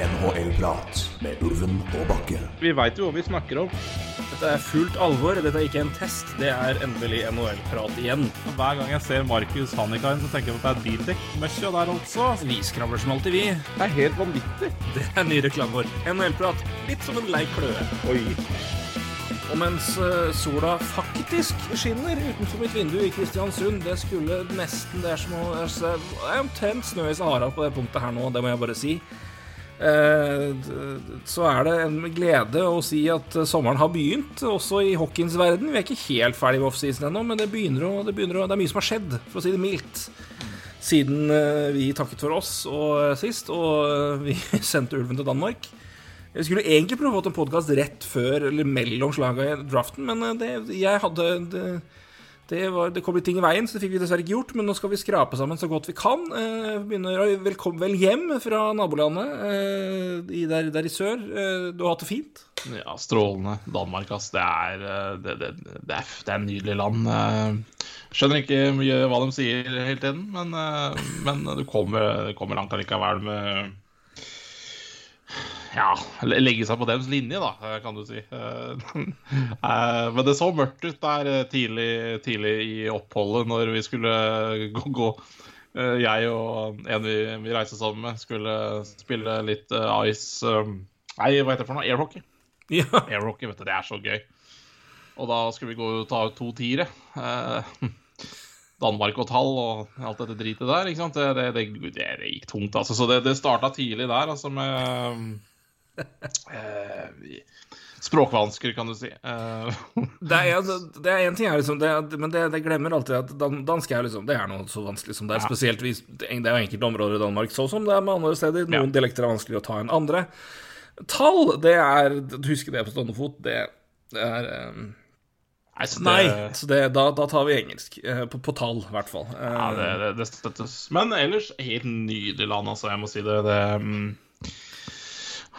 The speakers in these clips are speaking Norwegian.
NHL-prat med Ulven og Bakke. Vi veit jo hva vi snakker om. Dette er fullt alvor. Dette er ikke en test. Det er endelig NHL-prat igjen. Hver gang jeg ser Markus Hannikainen, så tenker jeg på at det er bildekk-møkkja der altså. Vi skravler som alltid, vi. Det er helt vanvittig. Det er ny reklame vår. NHL-prat. Litt som en lei kløe. Oi. Og mens eh, sola faktisk skinner utenfor mitt vindu i Kristiansund, det skulle nesten Det er som å se Det er omtrent snø i Sahara på det punktet her nå, det må jeg bare si. Eh, så er det en glede å si at eh, sommeren har begynt, også i hockeyens verden. Vi er ikke helt ferdig med offseason ennå, men det begynner å, det begynner å Det er mye som har skjedd, for å si det mildt. Siden eh, vi takket for oss og, sist, og vi sendte ulven til Danmark. Jeg skulle egentlig prøve å få en podkast rett før eller mellom slaga i draften, men det, jeg hadde det, det, var, det kom litt ting i veien, så det fikk vi dessverre ikke gjort. Men nå skal vi skrape sammen så godt vi kan. Eh, begynner, Velkommen vel hjem fra nabolandet eh, i der, der i sør. Eh, du har hatt det fint? Ja, strålende. Danmark, ass. Det er, eh, det, det, det er, er nydelig land. Eh, Skjønner ikke mye hva de sier hele tiden, men, eh, men du kommer, kommer langt allikevel med ja, legge seg på deres linje, da, kan du si. Eh, eh, Men det så mørkt ut der eh, tidlig, tidlig i oppholdet når vi skulle gå, gå. Jeg og en vi, vi reiste sammen med, skulle spille litt ice eh, Nei, hva heter det for noe? Airhockey. Ja. Airhockey, vet du, det er så gøy. Og da skulle vi gå og ta ut to tiere. Danmark og tall og alt dette dritet der. Det, det, det, det, gikk tungt, altså. Så det, det starta tidlig der, altså med eh, Språkvansker, kan du si. Eh, Det er, det er en ting, er liksom, det, er- men det, det glemmer alltid at dansk er liksom, det er noe så vanskelig som det er. Ja. Spesielt hvis det er jo enkelte områder i Danmark, så som det er med andre steder. Noen Ja. dialekter er vanskeligere å ta enn andre. Tall, det er Du husker det på stående fot? Det, det er um, nei, så det, Nei, så det, da, da tar vi engelsk. eh, På, på tall, i hvert fall. Eh, Ja, det, det, det støttes. Men ellers helt nydelig land, altså. Jeg må si det. det mm,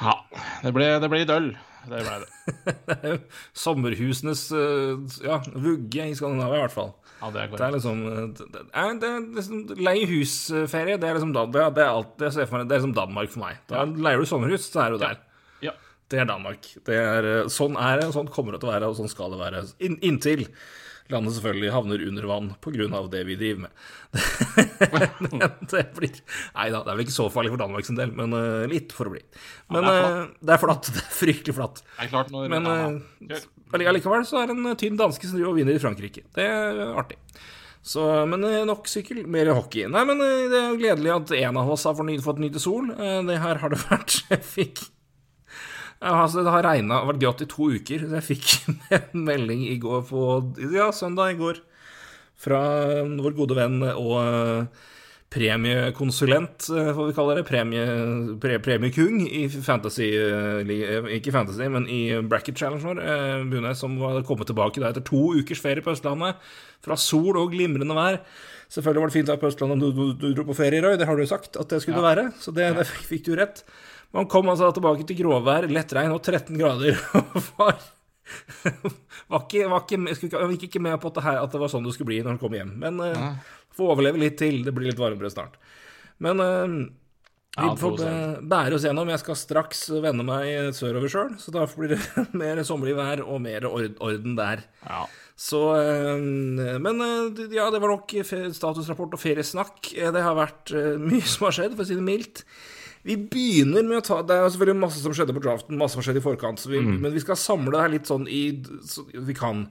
ja. Det ble, det ble litt øl. Det ble det. Sommerhusenes eh, ja, vugge i Skandinavia, i hvert fall. Ja, det er Det er liksom, det det er, det er liksom Leie husferie, det er liksom det er, det er alt det jeg ser for meg, det er liksom Danmark for meg. Da leier du sommerhus, så er du der. Ja. Det er Danmark. Det er, eh, sånn er det, sånn kommer det til å være, og sånn skal det være. In, inntil landet selvfølgelig havner under vann pga. det vi driver med. det blir Nei da, det er vel ikke så farlig for Danmark sin del, men uh, litt for å bli. Men det er eh, det er flatt. Det er fryktelig flatt. Det er klart når Men uh, allikevel så er det en tynn danske som driver og vinner i Frankrike. Det er artig. Så, men nok sykkel, mer hockey. Nei, men det er gledelig at en av oss har fått ny- fått nyte sol. Det her har det vært Jeg fikk ja, altså, Det har regna og vært grått i to uker. Så jeg fikk en melding i går på Ja, søndag i går fra vår gode venn og eh, premiekonsulent, eh, får vi kalle det. Premie, pre, premiekung i fantasy eh, eh, Ikke fantasy, men i bracket challenge vår. eh, Bunes, som hadde kommet tilbake da etter to ukers ferie på Østlandet. Fra sol og glimrende vær. Selvfølgelig var det fint å være på Østlandet du, du, du dro på ferie, Røy. Det har du jo sagt at det skulle være. Så det, det fikk du rett. Man kom altså tilbake til gråvær, lett regn og 13 grader. var var ikke, var ikke, ikke, gikk ikke med på at det, her, at det var sånn det skulle bli når han kom hjem. Men uh, får overleve litt til. Det blir litt varmere snart. Men eh, vi Ja, får bære oss gjennom. Jeg skal straks vende meg sørover sjøl, så da blir det mer sommerlig vær og mer orden der. ja. Så eh, Men eh, ja, det var nok statusrapport og feriesnakk. Eh, Det har vært eh, mye som har skjedd, for å si det mildt. Vi begynner med å ta Det er selvfølgelig masse som skjedde på draften, masse som skjedde i forkant, så vi, men vi skal samle det her litt sånn i så vi kan.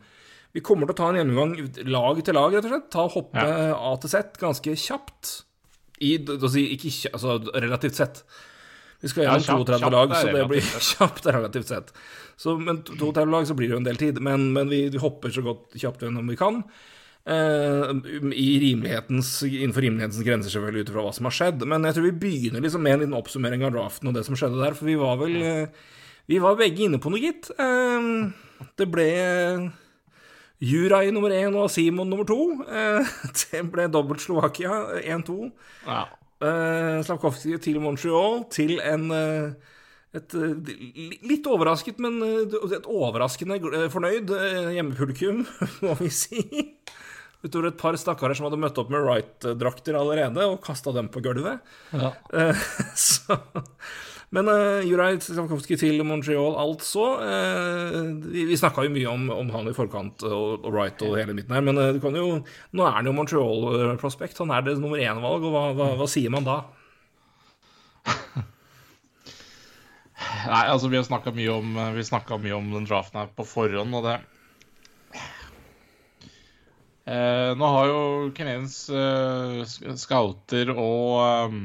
Vi kommer til å ta en gjennomgang lag til lag, rett og slett. Ta Hoppe ja. A til Z ganske kjapt. I, ikke, altså relativt sett. Vi skal gjennom kjapt- 32 lag, så det blir kjapt relativt sett. Så, men 32 lag så blir det jo en del tid. Men, men vi, vi hopper så godt kjapt gjennom vi kan. I rimelighetens, innenfor rimelighetens grenser, selvfølgelig, ut ifra hva som har skjedd. Men jeg tror vi begynner liksom med en liten oppsummering av draften og det som skjedde der. For vi var vel uh, Vi var begge inne på noe, gitt. Uh, det ble Juraj nummer én og Simon nummer to. Det ble dobbelt Slovakia, 1-2. ja. Uh, Slavkovskij til Montreal til en et litt overrasket, men et overraskende fornøyd hjemmepublikum, må vi si. Utover et par stakkarer som hadde møtt opp med Wright-drakter allerede, og kasta dem på gulvet. Ja. Eh, så men uh, Juraj Slavkovskij til Montreal, altså. Uh, vi vi snakka jo mye om, om, han i forkant og, og Wright og hele midten her, men uh, jo, nå er han jo Montreal-prospect. Han er det nummer én-valg, og hva, hva, hva, sier man da? Nei, altså vi har snakka mye, om, mye om den draften her på forhånd, og det eh, Nå har jo Canadiens eh, scouter og um,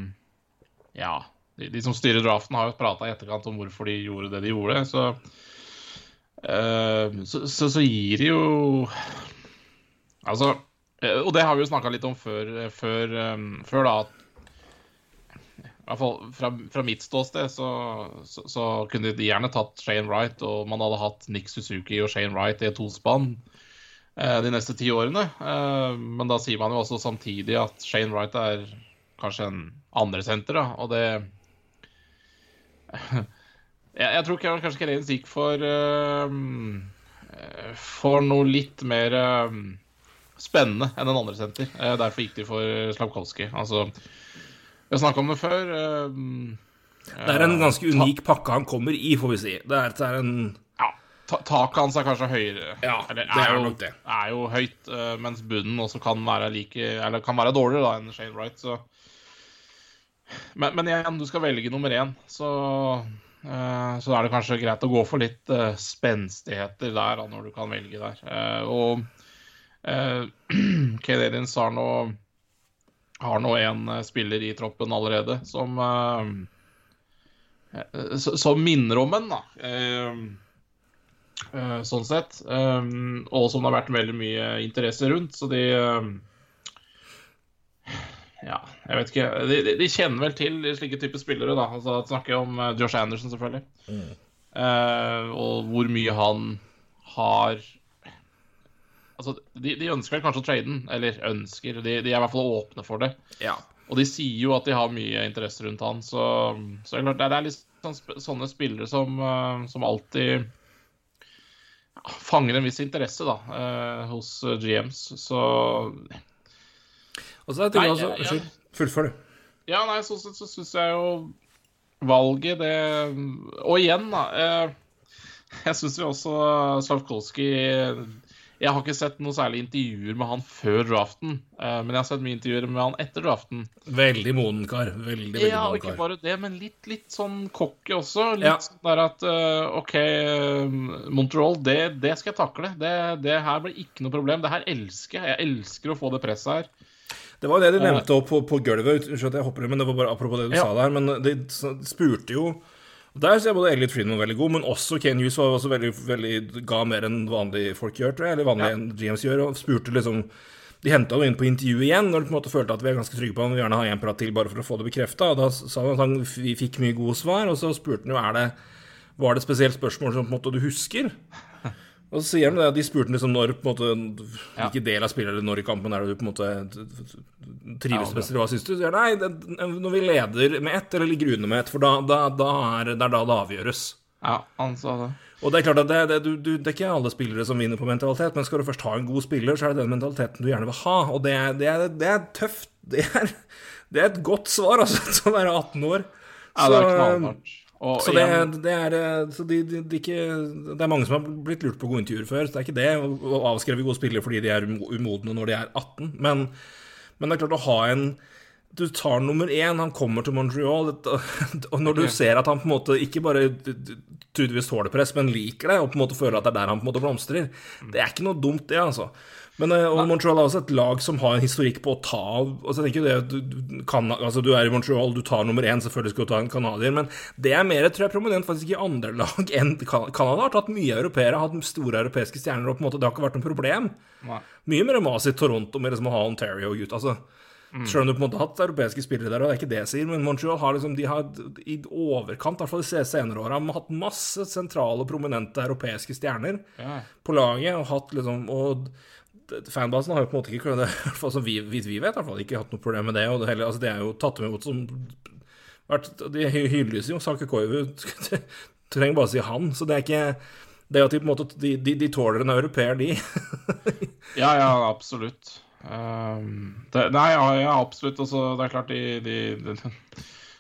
ja, de, de, som styrer draften, har jo prata i etterkant om hvorfor de gjorde det de gjorde. Så, eh, så, så, så gir de jo Altså Og det har vi jo snakka litt om før, før, um, før da, at i hvert fall fra, fra mitt ståsted så, så, så, kunne de gjerne tatt Shane Wright, og man hadde hatt Nick Suzuki og Shane Wright i et tospann eh, de neste ti årene. Eh, men da sier man jo også samtidig at Shane Wright er kanskje en andresenter, da, og det jeg, tror kanskje Canadiens gikk for uh, For noe litt mer spennende enn en andresenter. senter derfor gikk de for Slavkovskij. Altså vi har snakka om det før. det er en ganske unik pakke han kommer i, får vi si. Det er, det er en Taket hans er kanskje høyere. Ja, Eller, det er, er jo, nok det. er jo høyt, mens bunnen også kan være, like, eller kan være dårligere da enn Shane Wright. Så men, men, igjen, du skal velge nummer én, så, uh, så er det kanskje greit å gå for litt uh, spenstigheter der, da, når du kan velge der. Uh, og Canadiens har nå har nå en spiller i troppen allerede som som minner om en, da. Sånn sett. og som det har vært veldig mye interesse rundt. Så de ja, jeg vet ikke. De, de, de, kjenner vel til slike typer spillere, da. Altså, snakker jeg om uh, Josh Anderson, selvfølgelig. Mm. Uh, og hvor mye han har Altså, de, de, ønsker vel kanskje å trade den, eller ønsker. De, de, er i hvert fall åpne for det. Ja. Og de sier jo at de har mye interesse rundt han, så, så det, det er litt sånn, sånne spillere som, som alltid fanger en viss interesse da, hos GMs. Så og så er det også, Unnskyld, fullfør, du. Ja, nei, sånn sett så, så syns jeg jo valget, det Og igjen, da. Eh, jeg syns jo også Slavkolskij Jeg har ikke sett noe særlig intervjuer med han før draften, eh, men jeg har sett mye intervjuer med han etter draften. Veldig moden kar. Veldig, veldig ja, og ikke bare det, men litt, litt sånn cocky også. Litt ja. sånn der at eh, OK, Montreal, det, det skal jeg takle. Det, det her blir ikke noe problem. Det her elsker jeg. Jeg elsker å få det presset her. Det var det de nevnte opp på, på gulvet. Unnskyld at jeg hopper men det var bare apropos det du ja. sa der. Men de spurte jo Der ser jeg både Elliot Friedman veldig god, men også Kane Hughes var også veldig, veldig, ga mer enn vanlige folk gjør, tror jeg. Eller vanlige ja. GMs gjør. Og spurte liksom De henta ham inn på intervju igjen når de på en måte følte at vi er ganske trygge på han, vi vil gjerne ha en prat til bare for å få det bekrefta. Da sa han at han, vi fikk mye gode svar, og så spurte han jo er det var det et spesielt spørsmål som på en måte du husker. Og så sier han det, De spurte liksom når på en måte, hvilken del av spillet eller når i kampen er det du på en måte trives best, eller hva syns du? Så sier nei, det, når vi leder med ett eller ligger under med ett, for da, da, da er, det er da det avgjøres. Ja, han sa det. Og det er klart at det, det, du, du, det, er ikke alle spillere som vinner på mentalitet, men skal du først ha en god spiller, så er det den mentaliteten du gjerne vil ha. Og det, det er, er, tøft. Det er, er, et godt svar, altså, å være 18 år. Ja, det er knallhardt. Og så, det, det, er, eh, så de, de, de ikke, det, er mange som har blitt lurt på gode intervjuer før. Så det er ikke det å avskrive gode spillere fordi de er umodne når de er 18. Men, men, det er klart å ha en Du tar nummer én, han kommer til Montreal, og når du ser at han på en måte ikke bare tydeligvis tåler press, men liker det, og på en måte føler at det er der han på en måte blomstrer, det er ikke noe dumt, det, altså. Men eh, og Montreal er også et lag som har en historikk på å ta altså, jeg tenker det, du, kan, altså, du er i Montreal, du tar nummer én, selvfølgelig skal du ta en canadier, men det er mer tror jeg, prominent faktisk i andre lag enn Canada. har tatt mye europeere, hatt store europeiske stjerner, og på en måte det har ikke vært noe problem. Nei. Mye mer mas i Toronto med liksom å ha Ontario og ut. altså Mm. Selv om du på en måte har hatt europeiske spillere der, og det er ikke det jeg sier, men Montreal har liksom, de har i overkant, i hvert fall de senere åra, hatt masse sentrale, prominente europeiske stjerner ja. på laget, og hatt liksom og fanbasen har jo på en måte ikke det, som vi, vi, vet, fall ikke hatt noe problem med det. og Det, heller, altså, det er jo tatt imot som De hylles jo. Sake Koivu trenger bare å si han. Så det er ikke det at de på en måte De, de, de tåler en europeer, de. ja, ja, absolutt. Um, det, nei, ja, ja absolutt. Også, det er klart de, de, de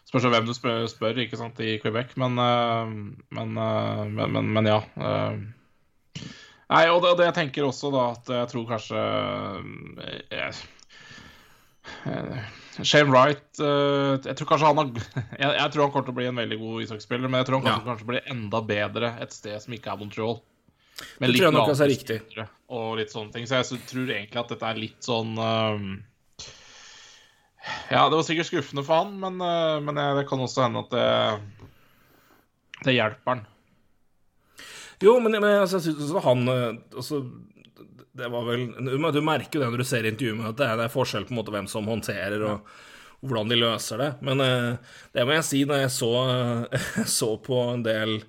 Spørs hvem du spør, spør, ikke sant, i Quebec, men, uh, men, uh, men, men, men, ja. Uh, nei, og det, det, jeg tenker også, da, at jeg tror kanskje jeg, Shane Wright Jeg tror kanskje han har jeg, jeg, tror han kommer til å bli en veldig god ishockeyspiller, men jeg tror han kanskje, ja. kanskje blir enda bedre et sted som ikke er Montreal. Men det tror jeg nok er riktig. Og litt sånne ting. Så jeg tror egentlig at dette er litt sånn um, Ja, det var sikkert skuffende for han, men, uh, men det kan også hende at det, det hjelper han. Jo, men, men altså, jeg syns han altså, Det var vel Du merker jo det når du ser intervjuet med at det er, det er forskjell på en måte hvem som håndterer og, og hvordan de løser det. Men uh, det må jeg si, når jeg så, så på en del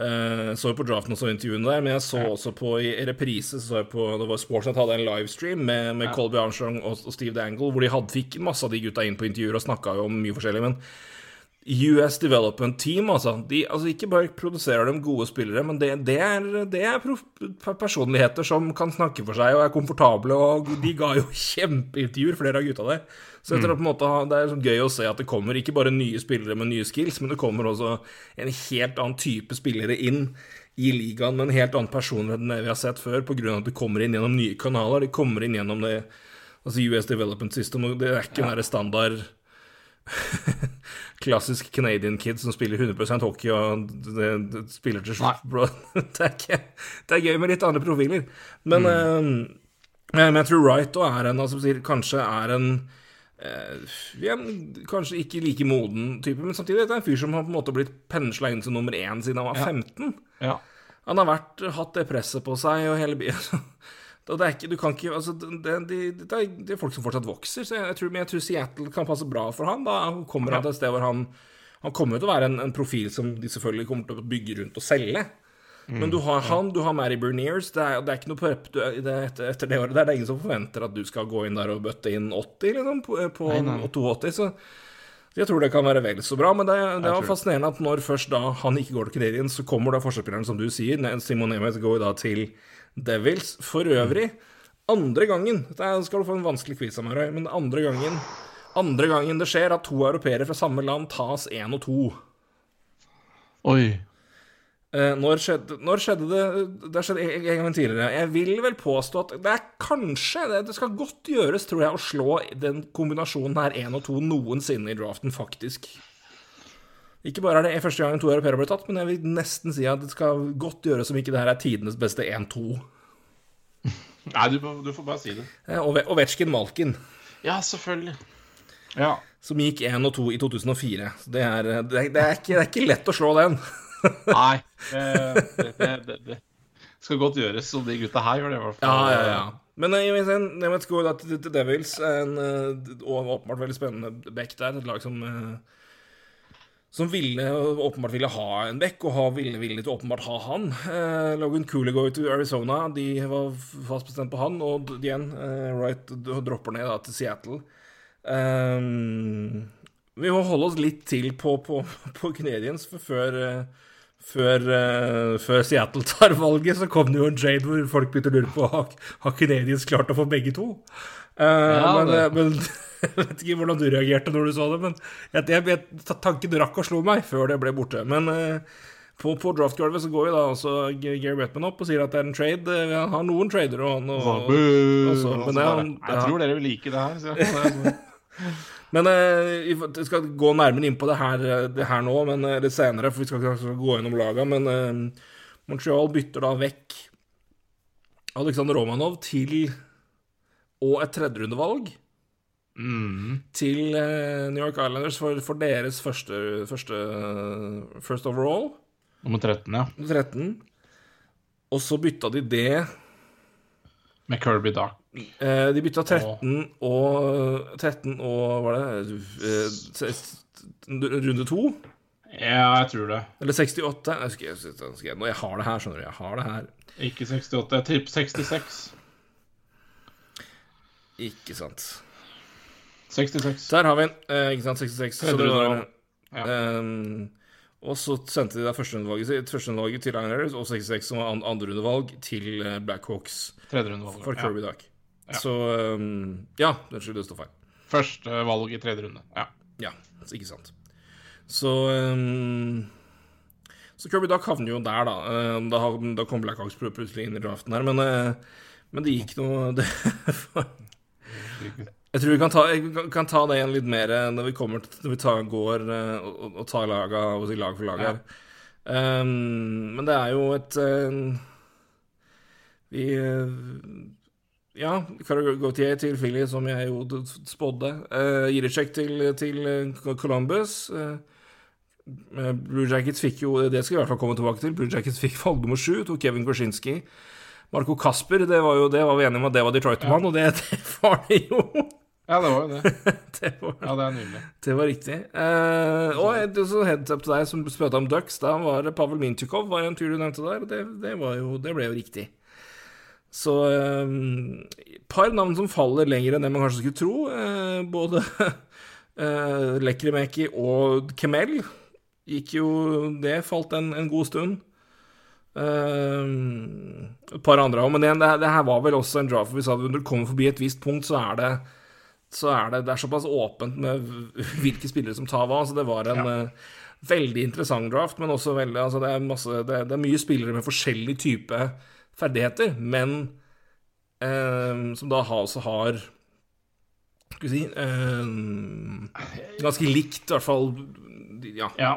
Uh, så jo på draften og så intervjuene der, men jeg så også på i reprise så jeg på, Det var Sportsnet hadde en livestream med, med ja. Colby Armstrong og, og, Steve Dangle, hvor de hadde, fikk masse av de gutta inn på intervjuer og snakka om mye forskjellig. Men US Development Team, altså, de, altså Ikke bare produserer de gode spillere, men det, det er, det er personligheter som kan snakke for seg og er komfortable, og de ga jo kjempeintervjuer, flere av gutta der. Så jeg tror på en måte Det er gøy å se at det kommer ikke bare nye spillere med nye skills, men det kommer også en helt annen type spillere inn i ligaen med en helt annen personlighet enn det vi har sett før, pga. at det kommer inn gjennom nye kanaler. De kommer inn gjennom det altså US Development System, og det er ikke ja. den standard klassisk Canadian kid som spiller 100% hockey og det, det spiller til slutt. Det, det er gøy med litt andre profiler. Men, mm. uh, men jeg tror Wright òg er en altså, kanskje er en uh, kanskje ikke like moden type, men samtidig det er en fyr som har på en måte blitt pensla inn som nummer én siden han var 15. Ja. Han har vært, hatt det presset på seg og hele byen. Det er, ikke, du kan ikke, altså, det, det, det, er, det, folk som fortsatt vokser, så jeg, tror, men jeg tror Seattle kan passe bra for han. Da kommer han til et sted hvor han Han kommer til å være en, en, profil som de selvfølgelig kommer til å bygge rundt og selge. Mm. Men du har han, du har Mary Berniers. Det er, det er ikke noe prep du, etter, etter, det året der. Det er ingen som forventer at du skal gå inn der og bøtte inn 80 liksom, på, på nei, nei. 82. Så jeg tror det kan være vel så bra. Men det, det er fascinerende at når først da han ikke går til Canadian, så kommer da forsvarsspilleren, som du sier. Simon Nemeth går da til Devils. For øvrig, andre gangen Der skal du få en vanskelig quiz av meg, men andre gangen Andre gangen det skjer at to europeere fra samme land tas én og to. Oi. Eh, når, skjedde, når skjedde det Det skjedde en gang tidligere. Jeg vil vel påstå at det er kanskje Det, det skal godt gjøres, tror jeg, å slå den kombinasjonen her én og to noensinne i draften, faktisk. Ikke bare er det første gang to europeere ble tatt, men jeg vil nesten si at det skal godt gjøres om ikke det her er tidenes beste 1-2. Nei, du, du, får bare si det. Og Ovetsjkin Malkin. Ja, selvfølgelig. Ja. Som gikk 1 og 2 i 2004. Det er, det, det, er ikke, det er, ikke, lett å slå den. Nei. Det, det, skal godt gjøres, og de gutta her gjør det i hvert fall. Ja, ja, ja. Men jeg vet gå til Devils, en, eh, og åpenbart veldig spennende back der. Et lag som eh, som ville, åpenbart ville ha en bekk, og ville, villig til åpenbart ha han. Eh, Logan Cooley går til Arizona, de var fast bestemt på han, og igjen, eh, Wright dropper ned da, til Seattle. Eh, vi må holde oss litt til på, på, på Canadiens, for før, før, uh, før, Seattle tar valget, så kom det jo en jade hvor folk begynte å lure på har, har Canadiens klart å få begge to. Uh, ja, men, men jeg vet ikke hvordan du reagerte når du så det, men jeg, jeg, jeg, tanken rakk å slå meg før det ble borte. Men uh, på, på draftgulvet så går jo da også Gary Bettman opp og sier at det er en trade. Vi har noen trader og, og, og, og så, men det, han, Jeg tror dere vil like det her. Så. men Vi skal gå nærmere inn på det her, det her nå, men litt senere, for vi skal, ikke gå gjennom laga. Men Montreal bytter da vekk Alexander Romanov til og et tredjerundevalg mm. til uh, New York Islanders for, for deres første, første uh, First overall. Nummer 13, ja. 13. Og så bytta de det Med Kirby Dark. Uh, de bytta 13 og 13 og Hva var det Runde to? Ja, jeg tror det. Eller 68. Jeg, husker, jeg, husker, jeg, jeg har det her, skjønner du. Jeg har det her. Ikke 68. Jeg tipper 66. Ikke sant. 66. Der har vi den. Eh, ikke sant, 66. Så var, ja. um, og så sendte de da førsterundevalget første til Islanders, og 66 som var an, andrerundevalg til eh, Blackhawks for Kirby ja. Duck. Så um, Ja, unnskyld, det står feil. Første valg i tredje runde. Ja. Ja, ikke sant. Så um, Så Kirby Duck havner jo der, da. Da, da kom Blackhawks plutselig inn i draften her, men, uh, men det gikk noe det, Jeg tror vi kan ta, kan- ta det igjen litt mer uh, når vi kommer til når vi tar, går uh, og, og tar laga, og lag for lag her. Um, men det er jo et uh, Vi uh, ja, Gautier til Philly, som jeg jo spådde. Uh, Jiricek til, til Columbus. Uh, Blue Jackets fikk jo Det skal vi i hvert fall komme tilbake til. Blue Jackets fikk valg nummer sju, tok Kevin Korsinski. Marco Kasper, det var jo det var vi enige om at det var Detroit-mann, og det, det var det jo. ja, det var jo det. Det var, Ja, det er nydelig. det var riktig. Eh, og så heads up til deg som spurte om Ducks. Da var det Pavel Mintyukov var en tur du nevnte der, og det, det, var jo, det ble jo riktig. Så et par navn som faller lenger enn det man kanskje skulle tro. eh, både eh, Lekrimeki og Kemel gikk jo Det falt en, en god stund. Eh, et par andre òg, men det, det, det her var vel også en draft Hvis vi sa at når du kommer forbi et visst punkt, så er det så er det, det er såpass åpent med hvilke spillere som tar hva. Så det var en eh, veldig interessant draft, men også veldig altså det, er masse, det, det er mye spillere med forskjellig type ferdigheter, men uh, som da har, også har Skal vi si eh, Ganske likt, i hvert fall. Ja. Ja,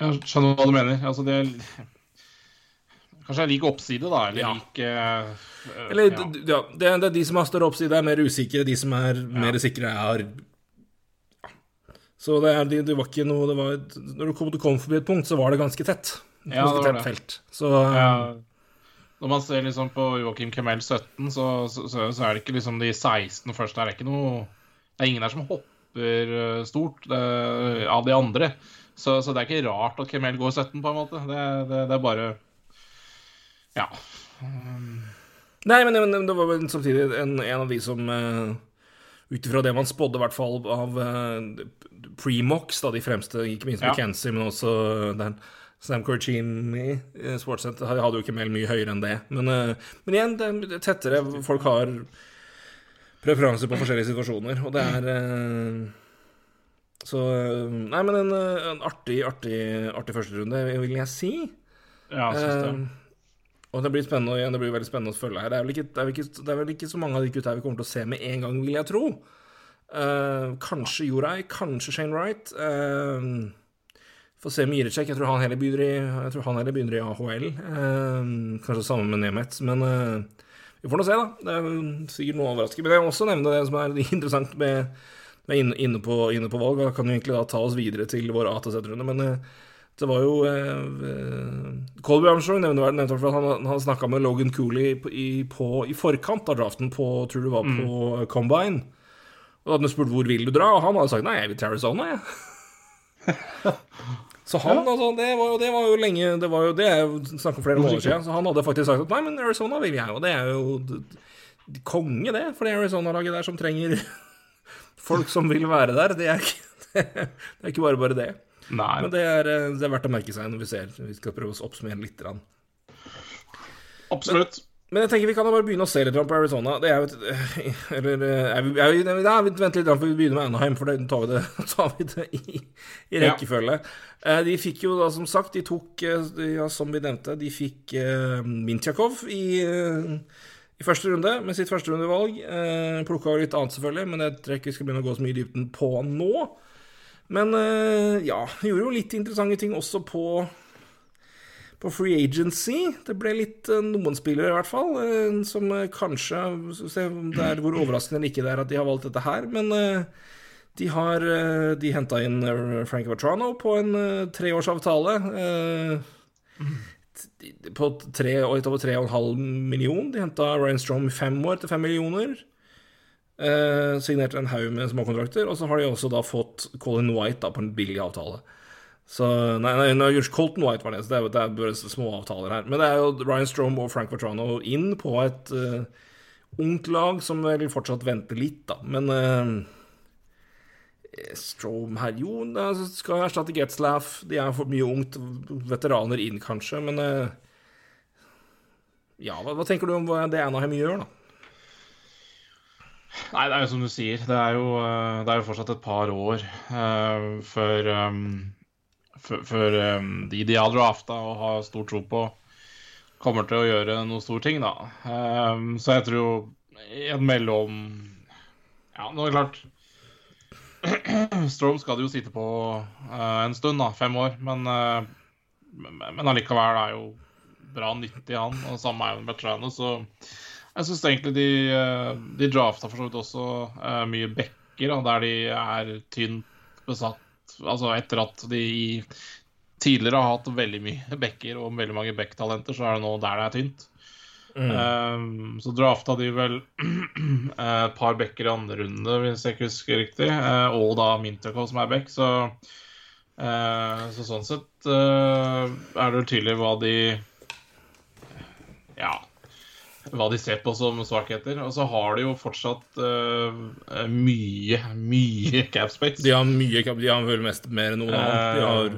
jeg skjønner hva du mener. Altså, det Kanskje liker oppside, da, eller Ja. lik uh, Eller ja. ja, det, er- det er de som har større oppside, er mer usikre. De som er mer sikre, er ja. Så det, er, det, det var ikke noe det var, Når du kom, du kom forbi et punkt, så var det ganske tett. Ja, ganske det var det. felt. Så Ja. Når man ser liksom på Joakim Kemel 17, så, så, så så er det ikke liksom de 16 første der. Det er ikke noe Det er ingen der som hopper eh, stort det, av de andre. Så, så det er ikke rart at Kemel går 17, på en måte. Det, det, det er bare Ja. Nei, men, men det var vel samtidig en, en av de som uh, Ut ifra det man spådde, i hvert fall av uh, Premox, da de fremste, ikke minst Ja. McKenzie, men også den Sam Corcini Sportscenter hadde jo ikke Mel mye høyere enn det. Men, men igjen, det er tettere. Folk har preferanser på forskjellige situasjoner, og det er Så Nei, men en, en artig, artig, artig førsterunde, vil jeg si. ja jeg synes det. Eh, og det blir spennende igjen, det blir veldig spennende å følge her. Det er, vel ikke, det, er vel ikke, det er vel ikke så mange av de gutta vi kommer til å se med en gang, vil jeg tro. Uh, kanskje Jorei, kanskje Shane Wright. Uh, Får se med Jiricek. Jeg tror han heller begynner i, jeg tror han heller begynner i AHL. Uh, kanskje sammen med Nemeth. Men uh, vi får nå se, da. Det er sikkert noe overraskende. Men jeg vil også nevne det som er interessant med, med inne, inne, på, inne på valg. Da kan vi egentlig da ta oss videre til vår ATZ-runde. Men eh, det var jo eh, Colby Armstrong nevnte nevnte at han, han snakka med Logan Cooley i, på, i forkant av draften på tror det var på mm. Combine. Og da hadde han spurt hvor vil du dra, og han hadde sagt nei, jeg vil til Arizona, jeg. Så han, altså, det var, jo, det var jo lenge Det var jo det jeg snakka om flere måneder siden. Så han hadde faktisk sagt at nei, men Arizona vil jeg, og det er jo konge, det, for det Arizona-laget der som trenger folk som vil være der. Det er ikke, det er ikke bare bare det. Nei. Men det er, eh, det er verdt å merke seg når vi ser. Vi skal prøve å oppsummere litt. Absolutt. Men jeg tenker vi kan da bare begynne å se litt på Arizona. Det er jo et Eller eh, er vi, er vi, ja, vi venter litt, for vi begynner med Anaheim, for da tar vi det, tar vi det i, i rekkefølge. Ja. De fikk jo da, som sagt, de tok, eh, ja, som vi nevnte, de fikk uh, Mintjakov i, uh, i første runde, med sitt førsterundevalg. Eh, Plukka litt annet, selvfølgelig, men jeg tror ikke vi skal begynne å gå så mye i dybden på nå. Men eh, ja, gjorde jo litt interessante ting også på på free agency. Det ble litt eh, noen spillere, i hvert fall, eh, som kanskje Se om det er hvor overraskende eller ikke det er at de har valgt dette her, men de har De henta inn Frank Vatrano på en treårsavtale. eh, På tre, litt over tre og en halv million. De henta Ryan Strom fem år til fem millioner. Eh, signerte en haug med småkontrakter. Og så har de også da fått Colin White da på en billig avtale. Så, nei, nei, nei Colton White var det, så det er, det er bare små avtaler her. Men det er jo Ryan Strom og Frank Vertrano inn på et eh, ungt lag som vel fortsatt venter litt, da. Men eh, Strom her Jo, skal erstatte Getzlaff. De er for mye ungt. Veteraner inn, kanskje, men eh, Ja, hva, hva tenker du om hva det Anaheim gjør, da? Nei, det er jo som du sier. Det er jo, eh, det er jo fortsatt et par år uh, før, um, før um, de de har drafta og har stor tro på, kommer til å gjøre noen store ting, da. Um, så jeg tror jo en mellom Ja, nå er det klart Strom skal det jo sitte på uh, en stund, da. Fem år. Men, uh, men allikevel er jo bra nyttig, han. Og samme er jo Bertrano, så jeg syns egentlig de, uh, de drafta for så vidt også mye backer, da, der de er tynt besatt. Altså etter at de tidligere har hatt veldig mye backer og veldig mange back-talenter, så er det nå der det er tynt. Mm. Um, så drafta de vel et par backer i andre runde, hvis jeg ikke husker riktig, uh, og da Minterco som er back. Så, uh, så sånn sett er det tydelig hva de Ja, hva de ser på som svakheter. Og så har de jo fortsatt mye, mye capspace. De har mye cap, de har vel mest mer enn noen annen. De har,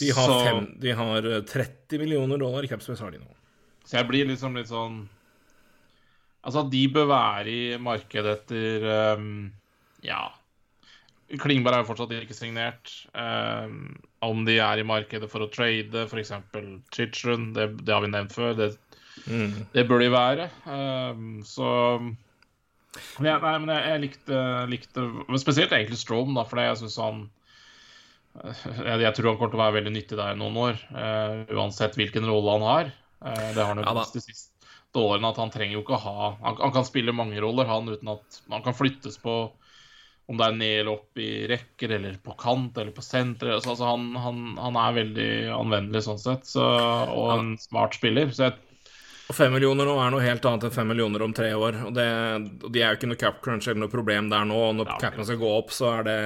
de har, fem, de har 30 millioner dollar i capspace, har de nå. Så jeg blir liksom litt sånn Altså, de bør være i markedet etter um, Ja. Klingberg er jo fortsatt ikke signert. Um, om de er i markedet for å trade, f.eks. Chichun, det, det, har vi nevnt før. Det, mm. det bør de være. Um, så ja, Nei, men jeg, jeg likte, likte, Spesielt egentlig Strom, da, for jeg syns han jeg, jeg, tror han kommer til å være veldig nyttig der i noen år. Uh, uansett hvilken rolle han har. Uh, det har han jo ja, de siste årene at han trenger jo ikke å ha han, han, kan spille mange roller, han, uten at han kan flyttes på om det er ned eller opp i rekker, eller på kant eller på senter. Altså, altså han, han, han, er veldig anvendelig sånn sett, så, og en smart spiller. Så jeg og fem millioner nå er noe helt annet enn fem millioner om tre år. Og, det, og de er jo ikke noe cap crunch eller noe problem der nå. Og når ja, capen skal gå opp, så er det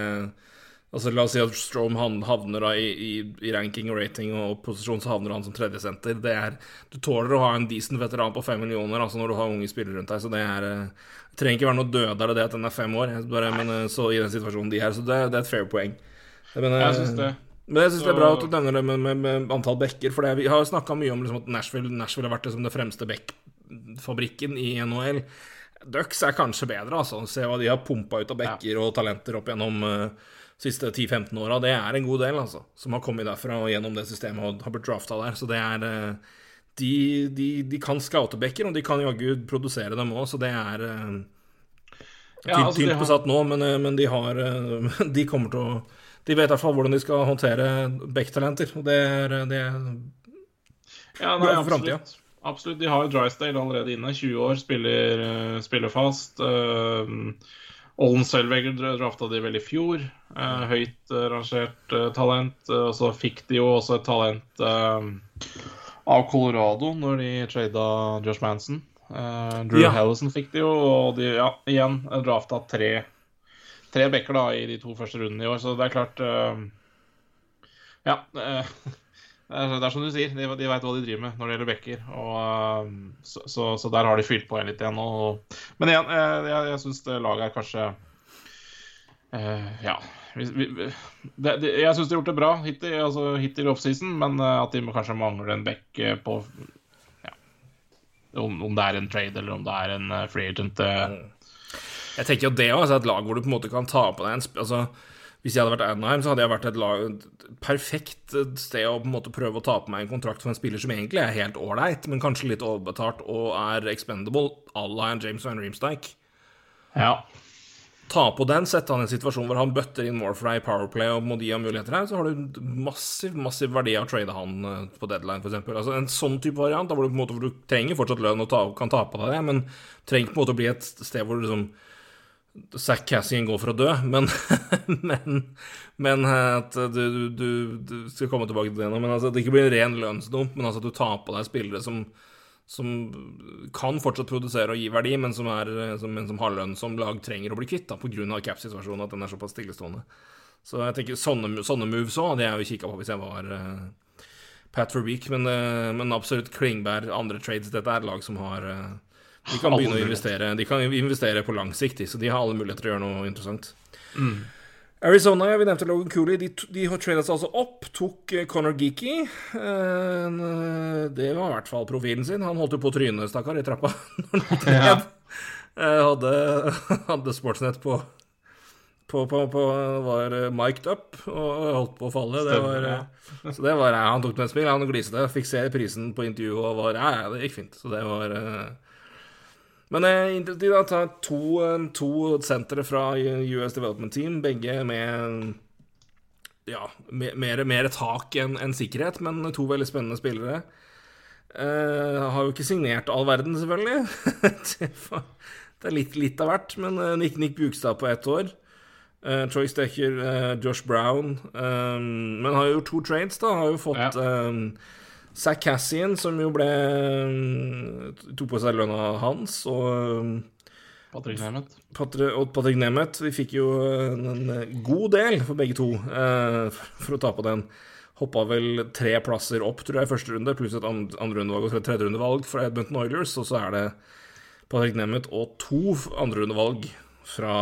Altså La oss si at Strom havner da i, i, i, ranking og rating og posisjon, så havner han som tredjesenter. Det er, du tåler å ha en decent veteran på fem millioner altså når du har unge spillere rundt deg. Så det er eh, Det trenger ikke være noe dødere det at den er fem år, bare, men eh, så i den situasjonen de er. Så det, det er et fair poeng. Men, jeg synes det. Men jeg syns det er bra at du nevner det med, med, med antall bekker. For det, vi har snakka mye om liksom, at Nashville, Nashville, har vært liksom, som det fremste bekkfabrikken i NHL. Ducks er kanskje bedre, altså. Se hva de har pumpa ut av bekker ja. og talenter opp gjennom uh, siste 10-15 åra, det er en god del, altså. Som har kommet derfra og gjennom det systemet og har blitt drafta der. Så det er uh, De, de, de kan scoute bekker, og de kan jaggu produsere dem òg, så det er uh, ja, altså, tynt har... besatt nå, men, men, de har De kommer til å De vet i hvert fall hvordan de skal håndtere backtalenter, og det er, det er ja, nei, for framtida. Absolutt. De har jo Drysdale allerede inne. 20 år, spiller, spiller fast. Uh, Olden Selveger drafta de vel i fjor. Uh, høyt uh, rangert talent. Og så fikk de jo også et talent av Colorado når de trada Josh Manson. Drew ja. Hellison fikk de jo, og de ja, igjen drafta tre, tre backer da, i de to første rundene i år, så det er klart Ja. Det er, som du sier, de, de veit hva de driver med når det gjelder bekker. Og, så, så, så, der har de fylt på en litt igjen. Og, men igjen, jeg, jeg, jeg syns laget er kanskje uh, Ja. Vi, vi, det, det, jeg syns de har gjort det bra hittil, altså, hittil offseason, men at de kanskje mangler en back eh, på ja, om, om, det er en trade eller om det er en free agent. Uh, jeg tenker jo det òg, altså et lag hvor du på en måte kan ta på deg en altså hvis jeg hadde vært Anaheim, så hadde jeg vært et, lag, et perfekt sted å på en måte prøve å ta på meg en kontrakt for en spiller som egentlig er helt ålreit, men kanskje litt overbetalt og er expendable, à la en James Van Reemstike. Ja. Ta på den, sette han i en situasjon hvor han bøtter inn more for deg i Powerplay og må gi ham muligheter her, så har du massiv massiv verdi av å trade han eh, på deadline, f.eks. Altså en sånn type variant, da hvor du, på en måte, hvor du trenger fortsatt lønn og ta, kan ta på deg det, men trenger på en måte å bli et sted hvor du liksom Zack Cassian går for å dø, men, men, men at du, du, du, skal komme tilbake til det nå. Men altså, det ikke blir en ren lønnsdump, men altså at du tar på deg spillere som, som kan fortsatt produsere og gi verdi, men som, er, som, men som har lønn som lag trenger å bli kvitt pga. cap-situasjonen, at den er såpass stillestående. Så jeg tenker sånne, sånne moves òg, hadde jeg jo kikka på hvis jeg var uh, Pat Verbeek, men, uh, men absolutt Klingberg, andre trades. Dette er lag som har uh, de kan begynne å investere De kan investere på lang sikt, så de har alle muligheter til å gjøre noe interessant. Mm. Arizona, vi nevnte Logan Cooley. De, de har tradet seg altså opp. Tok Conor Connor Geeky. Uh, det var i hvert fall profilen sin. Han holdt jo på trynet, stakkar, i trappa. ja. Hadde, hadde Sportsnett på på, på, på var eh, mic'd up og holdt på å falle. Det var, så det var Han tok med et smil, han gliste. Fikk se prisen på intervjuet og var Ja, ja, det gikk fint. Så det var eh, Men eh, de da tar to, eh, to sentre fra US Development Team, begge med ja, mer, mer, tak enn en sikkerhet, men to veldig spennende spillere. Eh, har jo ikke signert all verden, selvfølgelig. det er litt, litt av hvert, men eh, Nick, Nick Bugstad på ett år. Eh, Troy Stecker, eh, Josh Brown. men har jo gjort to trades, da. Har jo fått eh, Zack Cassian, som jo ble eh, tok på seg lønna hans, og eh, Patrick Nemeth. Og Patrick Nemeth. Vi fikk jo en, en god del for begge to eh, for å ta på den. Hoppa vel tre plasser opp, tror jeg, i første runde, pluss et and- andrerundevalg og tredjerundevalg fra Edmonton Oilers. Og så er det Patrick Nemeth og to andrerundevalg fra,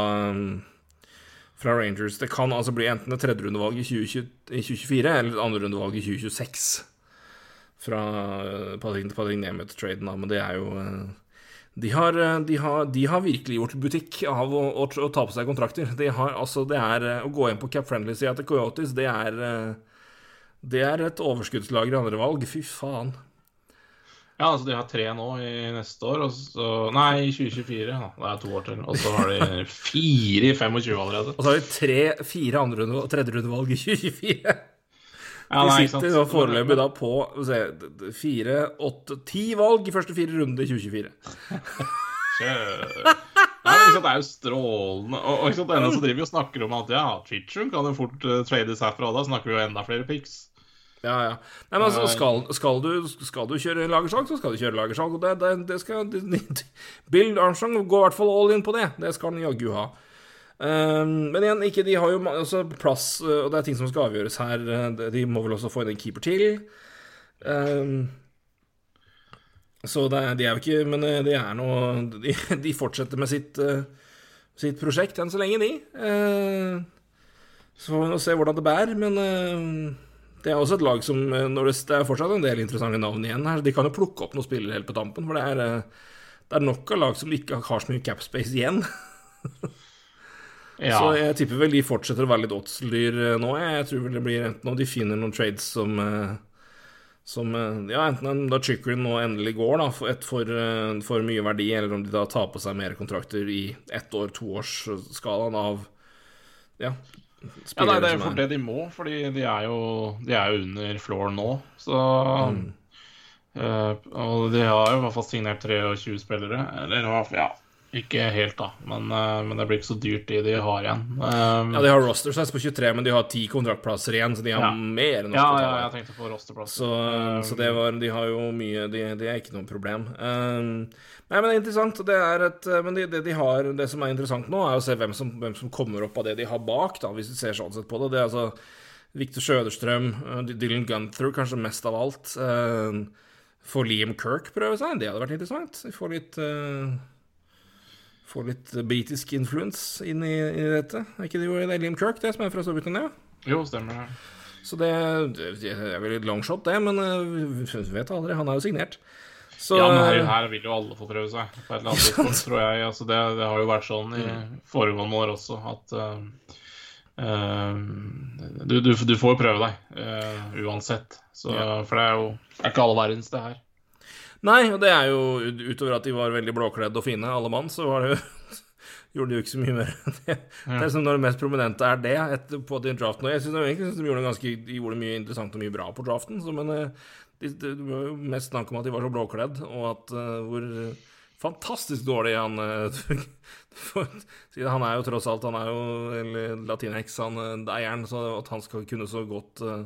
fra Rangers. Det kan altså bli enten et tredjerundevalg i 2020 i 2024 eller et andrerundevalg i 2026 fra eh, Patrick, Patrick Nemeth-traden, da. Men det er jo eh, de har, eh, de, har, de har virkelig gjort butikk av å, å, å ta på seg kontrakter. De har, altså, det er Å gå inn på Cap Friendly-sida til Coyotes, det er Det er et overskuddslager i andre valg. Fy faen. Ja, altså de har tre nå i neste år, og så Nei, i 2024. Da. Det er to år til. Og så har de fire i 25 allerede. Og så har vi tre, fire andre tredjerundevalg i 2024. Ja, De nei, ikke sant. sitter da foreløpig da på se, fire, åtte, ti valg i første fire runde i 2024. Kjør. Ja, ikke sant, Det er jo strålende. Og, og ikke sant, ennå så driver vi og snakker om at ja, Chichun kan jo fort uh, trades herfra, da snakker vi jo enda flere picks. Ja, ja. Nei, men altså, skal, skal, du, skal du kjøre lagersalg, så skal du kjøre lagersalg. Og det, det, det skal det, Bill Armstrong går i hvert fall all in på det. Det skal han jaggu ha. Um, men igjen, ikke, de har jo også altså, plass, uh, og det er ting som skal avgjøres her. Uh, de- må vel også få inn en keeper til. Um, så det, de er jo ikke Men det de er noe de, de fortsetter med sitt, sitt prosjekt enn så lenge, de. Uh, så får vi nå se hvordan det bærer, men det er også et lag som det, det er fortsatt en del interessante navn igjen her. De kan jo plukke opp noen spillere helt på tampen, for det er, det er nok av lag som ikke har så mye capspace igjen. Ja. Så jeg tipper vel de fortsetter å være litt oddslyr eh, nå. Jeg tror vel det blir enten om de finner noen trades som eh, som eh, Ja, enten en- da Chickering nå endelig går, da, for, for, for mye verdi, eller om de da tar på seg mer kontrakter i ett år, toårsskalaen av ja, Ja, nei, Det er jo fort det de må, fordi de er jo, de er jo under floor nå. Så eh, Og de har jo i hvert fall signert 23 spillere. Eller ja, ikke helt, da, men, eh, men det blir ikke så dyrt, de de har igjen. Um, Ja, de har roster size på 23, men de har ti kontraktplasser igjen, så de har Ja. mer enn nok ja, ja, jeg tenkte på rosterplasser. Så, så det var De har jo mye Det de er ikke noe problem. Um, nei, men det er interessant. Det er et Men de, det de har Det som er interessant nå, er å se hvem som, hvem som kommer opp av det de har bak, da, hvis du ser sånn sett på det. Det er altså Victor Sjøderstrøm, Dylan Gunther kanskje mest av alt. Uh, får Liam Kirk prøve seg? Det hadde vært interessant. Vi får litt uh, Får litt britisk influens inn i, i dette. Er ikke det jo det Liam Kirk, det som er fra Storbritannia? Jo, stemmer det. Så det, det er vel litt longshot, det, men uh, vi vet aldri. Han er jo signert. Så Ja, men her, her vil jo alle få prøve seg på et eller annet tidspunkt, tror jeg. Altså, det, det har jo vært sånn i foregående år også, at uh, uh, du, du, du får prøve deg uh, uansett. Så, For det er jo det er ikke all verdens, det her. Nei, og det er jo utover at de var veldig blåkledde og fine, alle mann, så var det jo Gjorde de jo ikke så mye mer det. Er som når det mest prominente er det etter, på den draften. Og jeg syns egentlig synes de gjorde, ganske, de gjorde mye interessant og mye bra på draften, så, men eh, det de, var jo mest snakk om at de var så blåkledd, og at uh, hvor fantastisk dårlig han uh, for- Han er jo tross alt Han er jo latinheks, han eieren, så at han skal kunne så godt uh,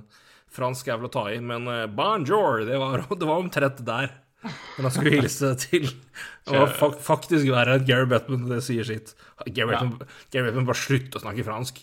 fransk er vel å ta i, men bonjour, det var, det var omtrent der. Men han skulle hilse til Og fak faktisk være at Gary Bettman, det sier sitt. Gary Bettman, ja. Bare slutt å snakke fransk.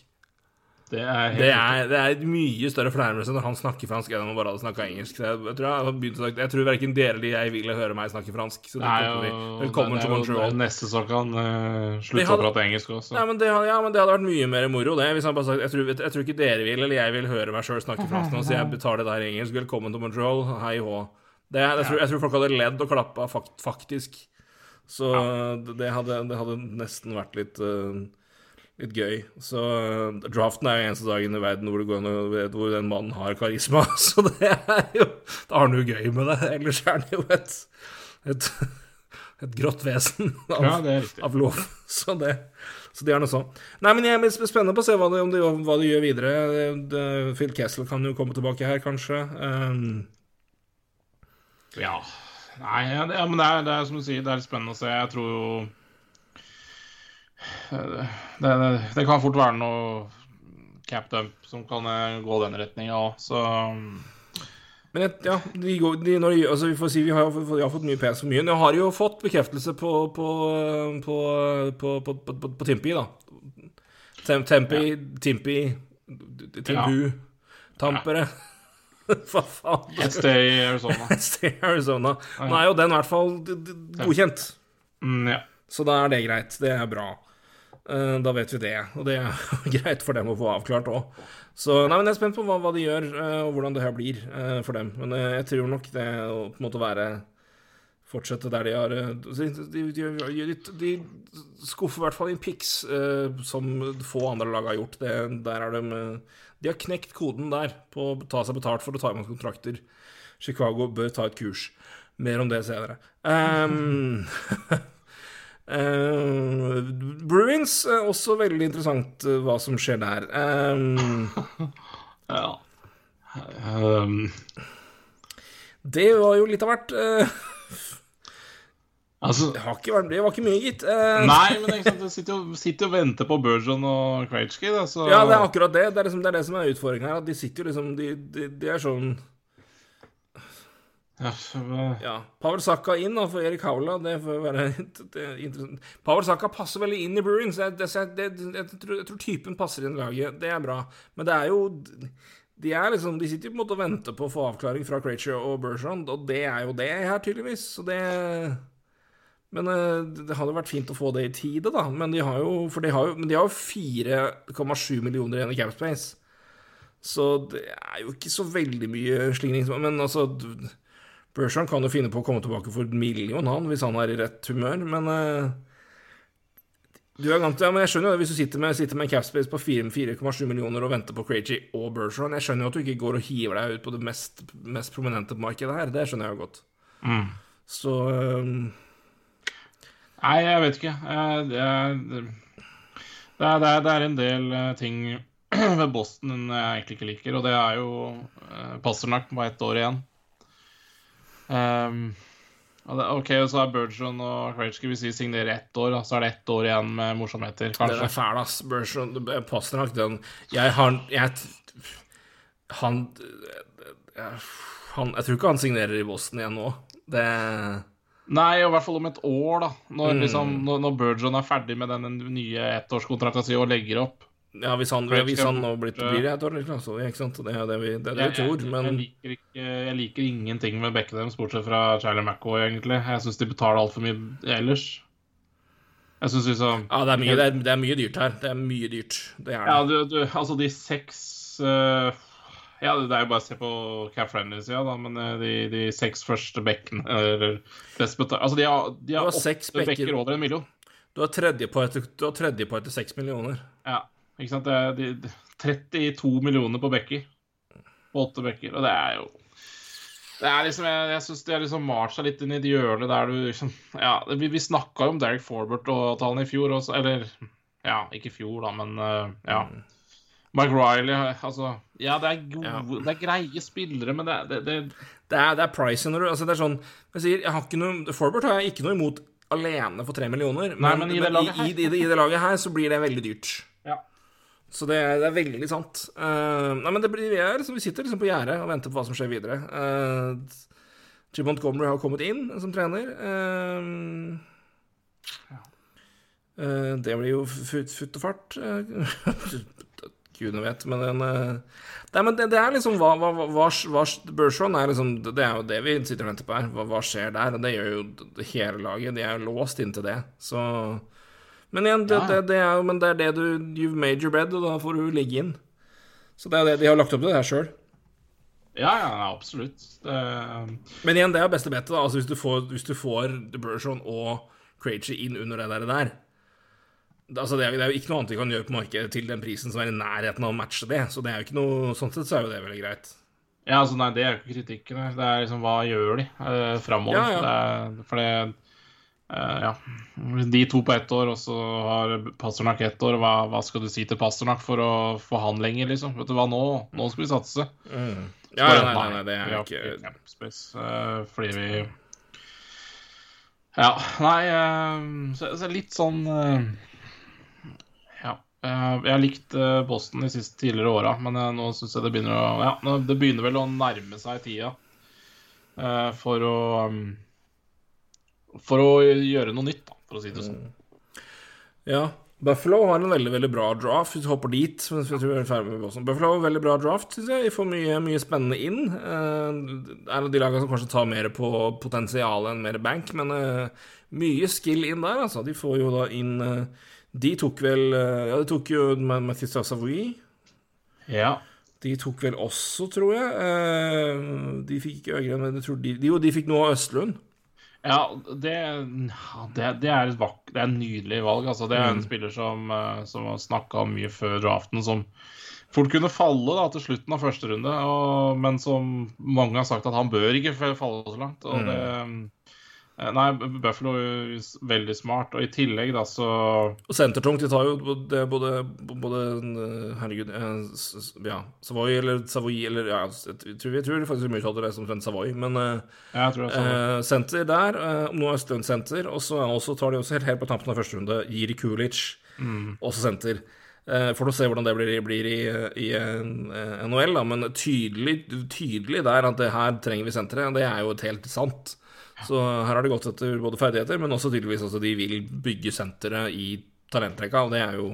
Det er Det er, det er mye større fornærmelse når han snakker fransk enn om han bare hadde snakka engelsk. Jeg, jeg tror jeg, snakke- jeg tror verken dere eller jeg ville høre meg snakke fransk. Så Det er jo. Velkommen til Montreal. neste sak kan uh, slutte å prate engelsk også. Ja men, det, ja, men det hadde vært mye mer moro, det. Hvis han bare sagt jeg tror, jeg tror ikke dere vil, eller jeg vil høre meg sjøl snakke fransk nå, så jeg betaler det her engelsk. Velkommen til Montreal. Hei hå. Det, jeg, tror, jeg tror folk hadde ledd og klappa fakt, faktisk. Så det, hadde, det hadde nesten vært litt uh, litt gøy. Så uh, draften er jo eneste dagen i verden hvor, det går, an hvor den mannen har karisma. Så det er jo Da har han jo gøy med det. Ellers er han jo et, et, et grått vesen av, Ja, av lov. Så det, så det er noe sånn. Nei, men jeg er spennende på å se hva de, om de, hva de gjør videre. Phil Kessel kan jo komme tilbake her, kanskje. Um, Ja. Nei, ja, ja, men det er, det er som du sier, det er spennende å se. Jeg tror jo det, det, det kan fort være noe cap dump som kan eh, gå den retninga òg, så Men et, ja, de går, de, de, altså vi får si vi har, fått- vi har fått mye pes for mye. Nå har de jo fått bekreftelse på på, på, på, på, på, på, på Timpi, da. Tempi, ja. Timpi, Timpu, Tampere Hva faen? et sted i Arizona. Stay Arizona. Nå er jo den i hvert fall godkjent, Mm, ja. så da er det greit. Det er bra. Eh, Da vet vi det, og det er greit for dem å få avklart òg. Så nei, men jeg er spent på hva, hva de gjør, eh, og hvordan det her blir eh, for dem. Men jeg tror nok det å på en måte være Fortsette der de har De, de, de, skuffer i hvert fall inn pics, som få andre lag har gjort. Det, der er de De har knekt koden der på å ta seg betalt for å ta imot kontrakter. Chicago bør ta et kurs. Mer om det senere. Um, Uh, Bruins er også veldig interessant uh, hva som skjer der. Um, ja. Um, det var jo litt av hvert. eh, altså det, har ikke vært, det var ikke mye, gitt. Eh, Nei, men sant, sitter jo, sitter og venter på Burgeon og Krejci, da, så Ja, det er akkurat det. Det er, liksom, det, er det som er utfordringen her. At de sitter jo liksom De, de, de er sånn ja. Pavel Saka inn da, for Erik Haula. Det får være det er interessant. Pavel Saka passer veldig inn i Bruins. Jeg, det, jeg, tror, jeg tror typen passer inn i laget. Det er bra. Men det er jo De er liksom De sitter jo på en måte og venter på å få avklaring fra Cratcher og Bergeron, og det er jo det her, tydeligvis. Så det Men eh, det hadde vært fint å få det i tide, da. Men de har jo For de har jo, men de har jo 4,7 millioner igjen i Capspace. Så det er jo ikke så veldig mye slingring. Men altså Bergeron kan jo finne på å komme tilbake for en million, han, hvis han er i rett humør, men eh, du er gant, ja, men jeg skjønner jo Hvis du sitter med, sitter med en capspace på 4,7 millioner og venter på Crazy og Bergeron Jeg skjønner jo at du ikke går og hiver deg ut på det mest, mest prominente på markedet her. Det skjønner jeg jo godt. Mm. Så eh, Nei, jeg vet ikke. Det, er, det, er, det, er, en del eh, ting ved Boston jeg egentlig ikke liker, og det er jo uh, Pasternak på ett år igjen. Um, OK, så er Bergeron og Krejci hvis vi signerer ett år, da, så er det ett år igjen med morsomheter, den er fæl, ass. Bergeron Pasternak, den Jeg har jeg, Han han, Jeg tror ikke han signerer i Boston igjen nå. Det Nei, og i hvert fall om et år, da. Når, Mm. liksom, når, når Burgeon er ferdig med den nye ettårskontrakta si og legger opp. Ja, hvis han, ja, hvis han nå blir det et år, liksom, så, ikke sant? Det er det vi, det er det Jeg, vi tror, men jeg, liker ikke, jeg liker ingenting med begge deres, bortsett fra Charlie McAvoy, egentlig. Jeg syns de betaler altfor mye ellers. Jeg syns liksom Ja, det er, mye, det, er, det er mye dyrt her. Det er mye dyrt. Det er det. Ja, du, du, altså de seks eh, Ja, det er jo bare å se på Cap Friendly-sida, da, men eh, de, de seks første bekkene Altså, de har, de har åtte bekker. bekker over en million. Du har tredje på etter, tredje på etter seks millioner. Ja, ikke sant? Det er de, de, 32 millioner på bekker. På åtte bekker. Og det er jo Det er liksom Jeg, jeg syns de har liksom malt seg litt inn i et hjørne der du liksom Ja, vi, vi snakka jo om Derek Forbert og tallene i fjor også, eller Ja, ikke i fjor, da, men eh, ja. Mike Riley, altså Ja, det er gode Ja. Det er greie spillere, men det, det, det Det er, det er pricing når du Altså, det er sånn Jeg sier, jeg har ikke noe Forbert har jeg ikke noe imot alene for 3 millioner, Nei, men i det laget her- i, i, i det laget her så blir det veldig dyrt. Ja. Så det er, det er veldig sant. Uh, nei, men det blir, vi, er, liksom, vi sitter liksom på gjerdet og venter på hva som skjer videre. Uh, Jim Montgomery har kommet inn som trener. Uh, uh, det blir jo futt, futt og fart. Gudene vet, men den eh, Nei, men det, det er liksom hva, hva, hva, hva Bergeron er liksom Det er jo det vi sitter og venter på her. Hva, hva skjer der? Og det gjør jo hele laget. De er jo låst inntil det. Så Men igjen, det, Ja. det, det er jo Men det er det du You've made your bed, og da får du ligge inn. Så det er det de har lagt opp til det her sjøl. Ja, ja, absolutt. Men igjen, det er beste bettet, da. Altså hvis du får, hvis du får Bergeron og Krejci inn under det der. Altså, det, er, det er jo ikke noe annet vi kan gjøre på markedet til den prisen som er i nærheten av å matche det. Så det er jo ikke noe, sånn sett så er jo det veldig greit. Ja, altså, nei, det er jo ikke kritikken. Det er liksom hva gjør de eh, framover? Ja, ja. Det er, for det eh, Ja. De to på ett år, og så har Pasternak ett år. Hva, hva skal du si til Pasternak for å få han lenger, liksom? Vet du hva, nå, nå skal vi satse. Ja, ja, nei, nei, nei, det er jo ikke space, eh, fordi vi Ja, nei eh, så, så litt sånn eh, jeg har likt eh, Boston de siste tidligere åra, men eh, nå syns jeg det begynner å Ja, det begynner vel å nærme seg tida eh, for å um, For å gjøre noe nytt, for å si det sånn. Ja. Buffalo har en veldig veldig bra draft, hvis vi hopper dit. vi vi. Buffalo har en veldig bra draft, syns jeg. De får mye, mye spennende inn. Eh, Det er de lagene som kanskje tar mer på potensialet enn mer bank, men eh, mye skill inn der, altså. De får jo da inn eh, De tok vel eh, Ja, de tok jo Mathis Savoy. Ja. De tok vel også, tror jeg eh, De fikk ikke Øgren, men jeg tror de, jo, de fikk noe av Østlund. Ja, det, det, det er et vak det er en nydelig valg. Altså, det er en spiller som, eh, som har snakka mye før draften, som fort kunne falle da, til slutten av første runde, og, men som mange har sagt at han bør ikke falle så langt. Og det, eh, nei, Buffalo er veldig smart, og i tillegg da så Og sentertungt, de tar jo både, både, både eh, Herregud eh, Ja, Savoy eller Savoy eller Ja, jeg tror, jeg tror faktisk mye kaller det som omtrent Savoy, men eh, Jeg tror jeg sa eh, senter der. eh, Nå er Stund senter, og så også tar de også helt, helt på tampen av første runde Jiri Kulic, også senter. Eh, Får nå se hvordan det blir, blir i, i i NHL, da, men tydelig, tydelig der at det her trenger vi senteret. det er jo helt sant. Så her har det gått etter både ferdigheter, men også tydeligvis at de vil bygge senteret i talentrekka, og det er jo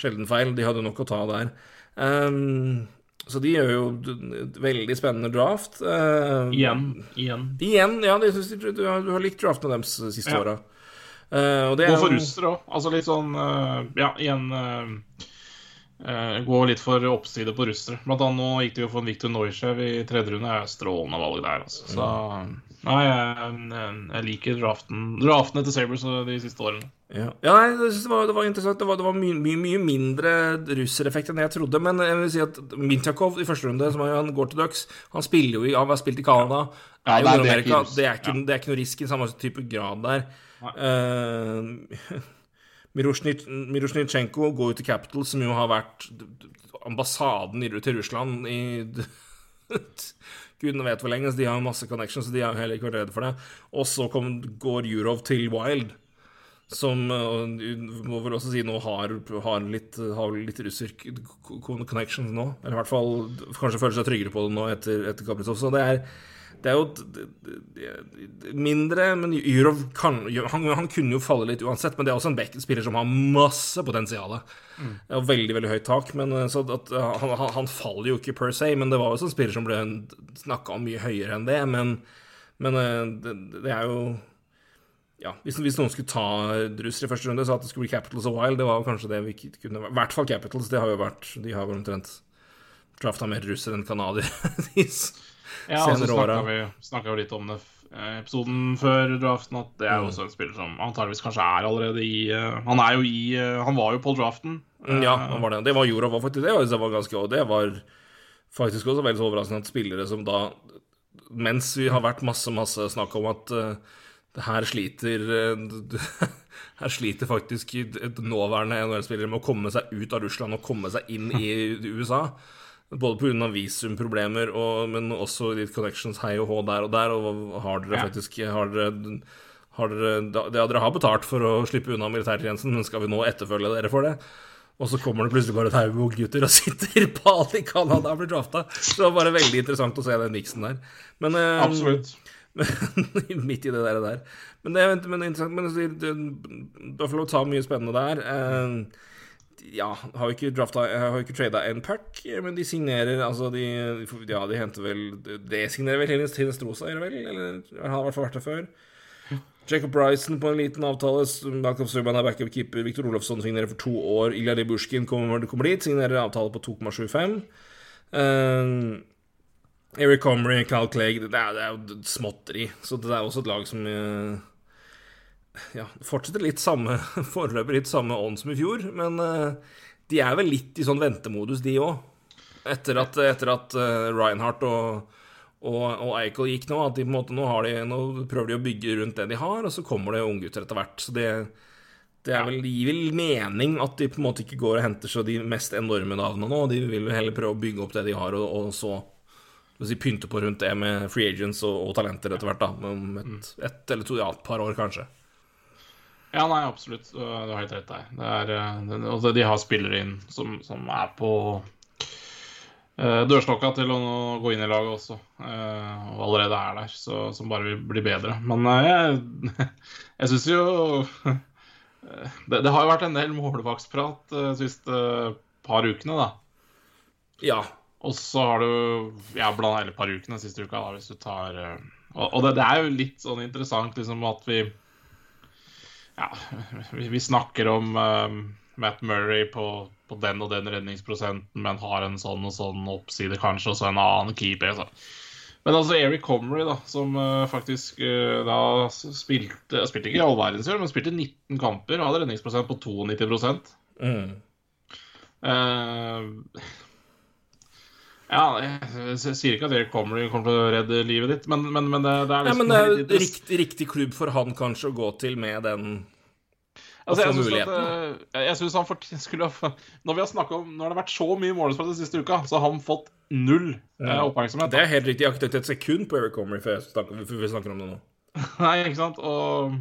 sjelden feil. De hadde nok å ta der. Um, så de gjør jo veldig spennende draft. Ehm, Igjen. Igjen. Igjen, ja, de, du, har, du har likt draftene deres de siste Ja. åra. Og det er Gå for russere òg. Altså litt sånn uh, Ja, igjen eh, eh, Gå litt for oppside på russere. Blant annet nå gikk det jo for en Viktor Noyshev i tredje runde. Det er strålende valg der, altså. Så Nei, jeg, jeg liker draften draftene til Sabres de siste årene. Ja, ja nei, det, var, det var interessant. Det var, det var mye, mye, mye mindre russereffekt enn jeg trodde. Men jeg vil si at Mintsjakov i første runde, som er, han går til Ducks, han spiller jo i Han har spilt i Canada. Ja, er jo i det er Amerika. Det ikke, det er ikke noe risk i samme type grad der. Uh, Mirosjnitsjenko går jo til Capital, som jo har vært ambassaden i- til Russland i Gudene vet hvor lenge, så de har masse connections, så de har heller ikke vært redde for det. Og så kom, går Jurov til Wild, som uh, må vel også si nå har, har litt, har litt russer connections nå. Eller i hvert fall kanskje føler seg tryggere på det nå etter, etter Kaprizov. Så det er, det er jo mindre Men Jurov kan han, han kunne jo falle litt uansett, men det er også en back- spiller som har masse potensial. Og veldig veldig høyt tak. Men, så at, uh, han, han, faller jo ikke per se, men det var jo en spiller som ble snakka om mye høyere enn det. Men, men uh, det, det er jo ja, hvis, hvis noen skulle ta Drusser i første runde, så at det skulle bli Capitals og Wild, det var jo kanskje det vi ikke kunne I hvert fall Capitals. Det har jo vært De har vel omtrent drafta mer russere enn canadiere de s- Ja, og så senere snakka vi, vi litt om det eh, episoden før draften, at det er jo også en spiller som antageligvis kanskje er allerede i eh, Han er jo i eh, Han var jo på draften. Mm, Ja, han var det. Det var Jorov var faktisk det. var- Det var ganske Det var faktisk også veldig overraskende at spillere som da Mens vi har vært masse, masse snakk om at det her sliter Her sliter faktisk et nåværende NHL-spillere med å komme seg ut av Russland og komme seg inn i USA. Både pga. visumproblemer, og, men også litt connections hei og hå der og der. Og har dere Ja. faktisk har dere, har dere, ja, dere har betalt for å slippe unna militærtjenesten, men skal vi nå etterfølge dere for det? Og så kommer det plutselig bare et haug med gutter og sitter på alt i Canada og blir drafta. Så det var bare veldig interessant å se den miksen der. Men, Absolutt. Absolutt. midt i det der. der. Men det er men det er interessant. Men å Buffalo tar mye spennende der. Eh, ja, har jo ikke drafta ikke trada en puck, men de signerer Altså, de Ja, de henter vel Det signerer vel Helens Tinestrosa, gjør vel? Eller har i hvert fall vært det før. Jacob Bryson på en liten avtale. Malcolm Subhaan er backup-keeper. Viktor Olofsson signerer for to år. Ilja Libushkin kommer, kommer dit, signerer avtale på 2,75. Uh, Eric Comrie, Cal Clegg det er, det er jo småtteri. Så det er også et lag som eh, ja, fortsetter litt samme foreløpig litt samme ånd som i fjor, men eh, de er vel litt i sånn ventemodus, de òg. Etter at, etter at uh, Reinhardt og, og, og Eichel gikk nå, at de på en måte nå, har de, nå prøver de å bygge rundt det de har, og så kommer det unggutter etter hvert. Så det, det er vel, gir vel mening at de på en måte ikke går og henter så de mest enorme navnene nå. De vil jo heller prøve å bygge opp det de har, og, og så si, pynte på rundt det med free agents og, og talenter etter hvert. da, Om et, et eller to, ja, et par år, kanskje. Ja, nei, absolutt. Du har helt rett der. Det er, eh, altså, de har spillere inn som, som er på uh, dørstokka til å gå inn i laget også. Uh, og allerede er der, så, som bare vil bli bedre. Men uh, jeg, jeg syns jo det, det, har jo vært en del målvaktsprat de siste par ukene, da. Ja. Og så har du ja, blant hele par ukene siste uka, da, hvis du tar Og, og det, det, er jo litt sånn interessant liksom at vi ja, vi snakker om um, Matt Murray på, på, den og den redningsprosenten, men har en sånn og sånn oppside, kanskje, og så en annen keeper. Så. Men altså Eric Comrie, da, som uh, faktisk uh, da spilte Spilte ikke all verdens gjør, men spilte 19 kamper og hadde redningsprosent på 92 mm. uh, ja, jeg sier ikke at Eric Comrie kommer til å redde livet ditt, men, men, men det, det, er liksom ja, men det er riktig, riktig, klubb for han kanskje å gå til med den altså, jeg muligheten. At, jeg synes han fort, skulle ha Når vi har om Når det har vært så mye målespratt den siste uka, så har han fått null ja. Eh, oppmerksomhet. Det er helt riktig. Jeg har ikke tatt et sekund på Eric Comrie før, før vi snakker om det nå. nei, ikke sant. Og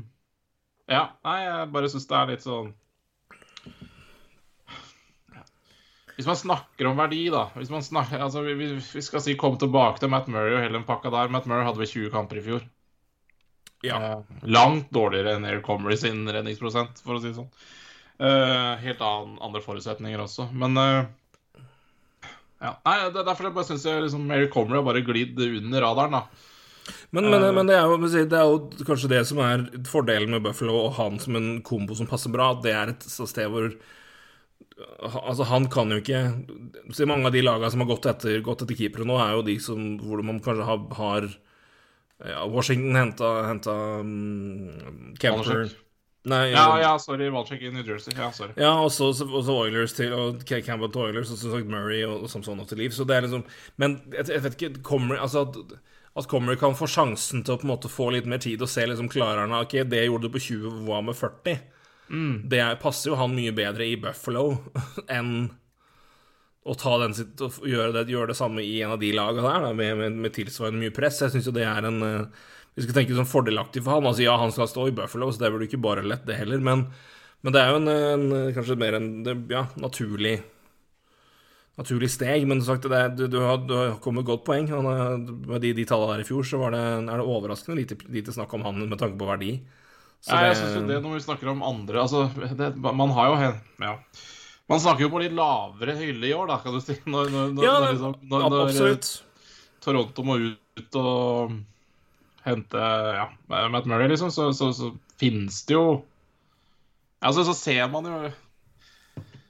Ja. Nei, jeg bare syns det er litt sånn Hvis man snakker om verdi, da Hvis man snakker, altså, vi, vi, skal si kom tilbake til Matt Murray og hele den pakka der. Matt Murray hadde vel 20 kamper i fjor. Ja. Eh, langt dårligere enn Air Comrie sin redningsprosent, for å si det sånn. Eh, helt annen, andre forutsetninger også. Men eh, ja. Nei, det, derfor jeg bare syns liksom, Air Comrie har bare glidd under radaren, da. Men, men, men det, er jo, det, er jo, kanskje det som er fordelen med Buffalo og han som en kombo som passer bra. Det er et sted hvor Altså, han kan jo ikke Se, mange av de lagene som har gått etter, gått etter keepere nå, er jo de som, hvor man kanskje har, har ja, Washington henta, henta um, Kemper Nei, ja, ja, sorry. Walchek i New Jersey. Ja, sorry. Ja, og så Oilers til og Campbell til Oilers, og som sagt Murray og, og Samson til liv. Så det er liksom Men jeg, jeg vet ikke kommer, altså at, at Comrie kan få sjansen til å på en måte få litt mer tid og se liksom klarer han Ok, det gjorde du på 20, hva med 40? Mm. Det passer jo han mye bedre i Buffalo enn å den gjøre det, gjøre det samme i en av de lagene der, da, med, med, med, tilsvarende mye press. Jeg syns jo det er en uh, Vi skal tenke sånn fordelaktig for han. Altså ja, han skal stå i Buffalo, så det blir ikke bare lett, det heller. Men, men det er jo en, en, kanskje mer en ja, naturlig naturlig steg, men sagt, det, du, du, har, du har kommet godt poeng. Han, med de, de tallene der i fjor, så det, er det overraskende lite, lite snakk om han med tanke på verdi. Så Nei, jeg synes jo det når vi snakker om andre Altså, det, man har jo ja. Man snakker jo på litt lavere hylle i år, da, kan du si. Når, når, ja, når, liksom, når, når absolutt. Toronto må ut og hente ja, Matt Murray, liksom, så, så, så finnes det jo Altså, så ser man jo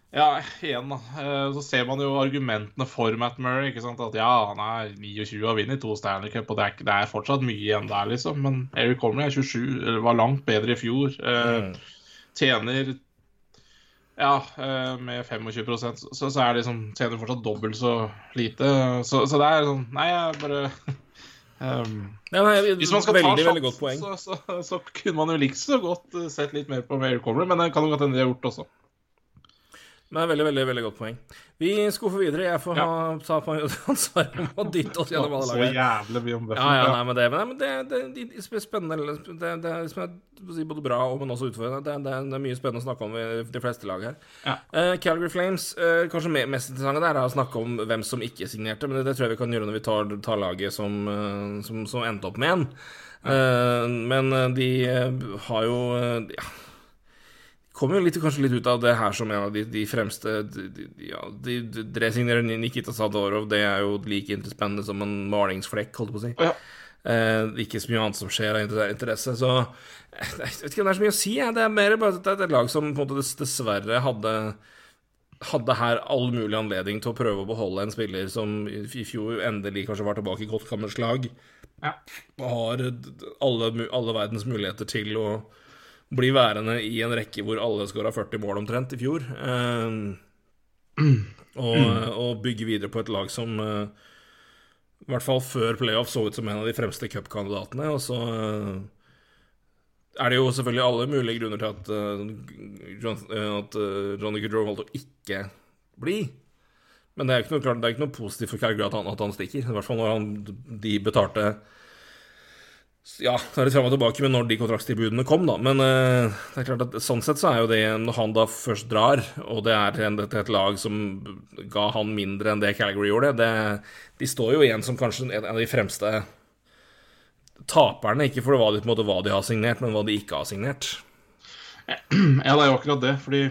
ja, igjen, da. Eh, så ser man jo argumentene for Matt Murray. ikke sant? At ja, han er 29 og har vunnet to Stanley Cup, og det er, det er, fortsatt mye igjen der, liksom. Men Eric Comrie er 27, eller var langt bedre i fjor. Eh, mm. Tjener ja, eh, med 25 så, så er det liksom Tjener fortsatt dobbelt så lite. Så, så, det er sånn Nei, jeg bare um, ja, nei, Hvis man skal veldig, ta sjansen, så, så, så, kunne man jo like så godt sett litt mer på Eric Comer, men det kan jo godt hende de har gjort også. Men veldig, veldig veldig godt poeng. Vi skuffer videre. Jeg får ja. ha, ta på ansvaret om å dytte oss gjennom alle lagene. Så jævlig mye om det. Ja, ja, nei, men det, men det, det, det, spennende. Det, det er liksom, både bra og men også utfordrende. Det, det, er mye spennende å snakke om i de fleste lag her. Ja. Uh, Calgary Flames, uh, kanskje mest interessante der er å snakke om hvem som ikke signerte, men det, tror jeg vi kan gjøre når vi tar, tar laget som, uh, som, som, endte opp med en. men de har jo ja kommer jo litt, kanskje litt ut av det her som en av de, de fremste de, de, ja, de, Nikita Sadorov, det er jo like spennende som en malingsflekk, holdt på å si. Ja. Eh, ikke så mye annet som skjer av interesse, så jeg vet ikke om det er så mye å si. Det er mer bare at det er et lag som på en måte dessverre hadde hadde her all mulig anledning til å prøve å beholde en spiller som i fjor endelig kanskje var tilbake i godt gammelt slag. Ja. Har alle, alle verdens muligheter til å bli værende i en rekke hvor alle skåra 40 mål omtrent i fjor. Eh, og, og bygge videre på et lag som eh, i hvert fall før playoff så ut som en av de fremste cupkandidatene. Og så eh, er det jo selvfølgelig alle mulige grunner til at, at Johnny Goodrow valgte å ikke bli. Men det er ikke det er ikke noe positivt for Calgary at han, at han stikker. I hvert fall når han, de betalte Ja, så er det fram og tilbake med når de kontraktstilbudene kom, da. Men uh, det er klart at sånn sett så er jo det når han da først drar, og det er til et, et lag som ga han mindre enn det Calgary gjorde, det, de står jo igjen som kanskje en av de fremste taperne. Ikke for hva de, en måte, hva de har signert, men hva de ikke har signert. Ja, det er jo akkurat det. fordi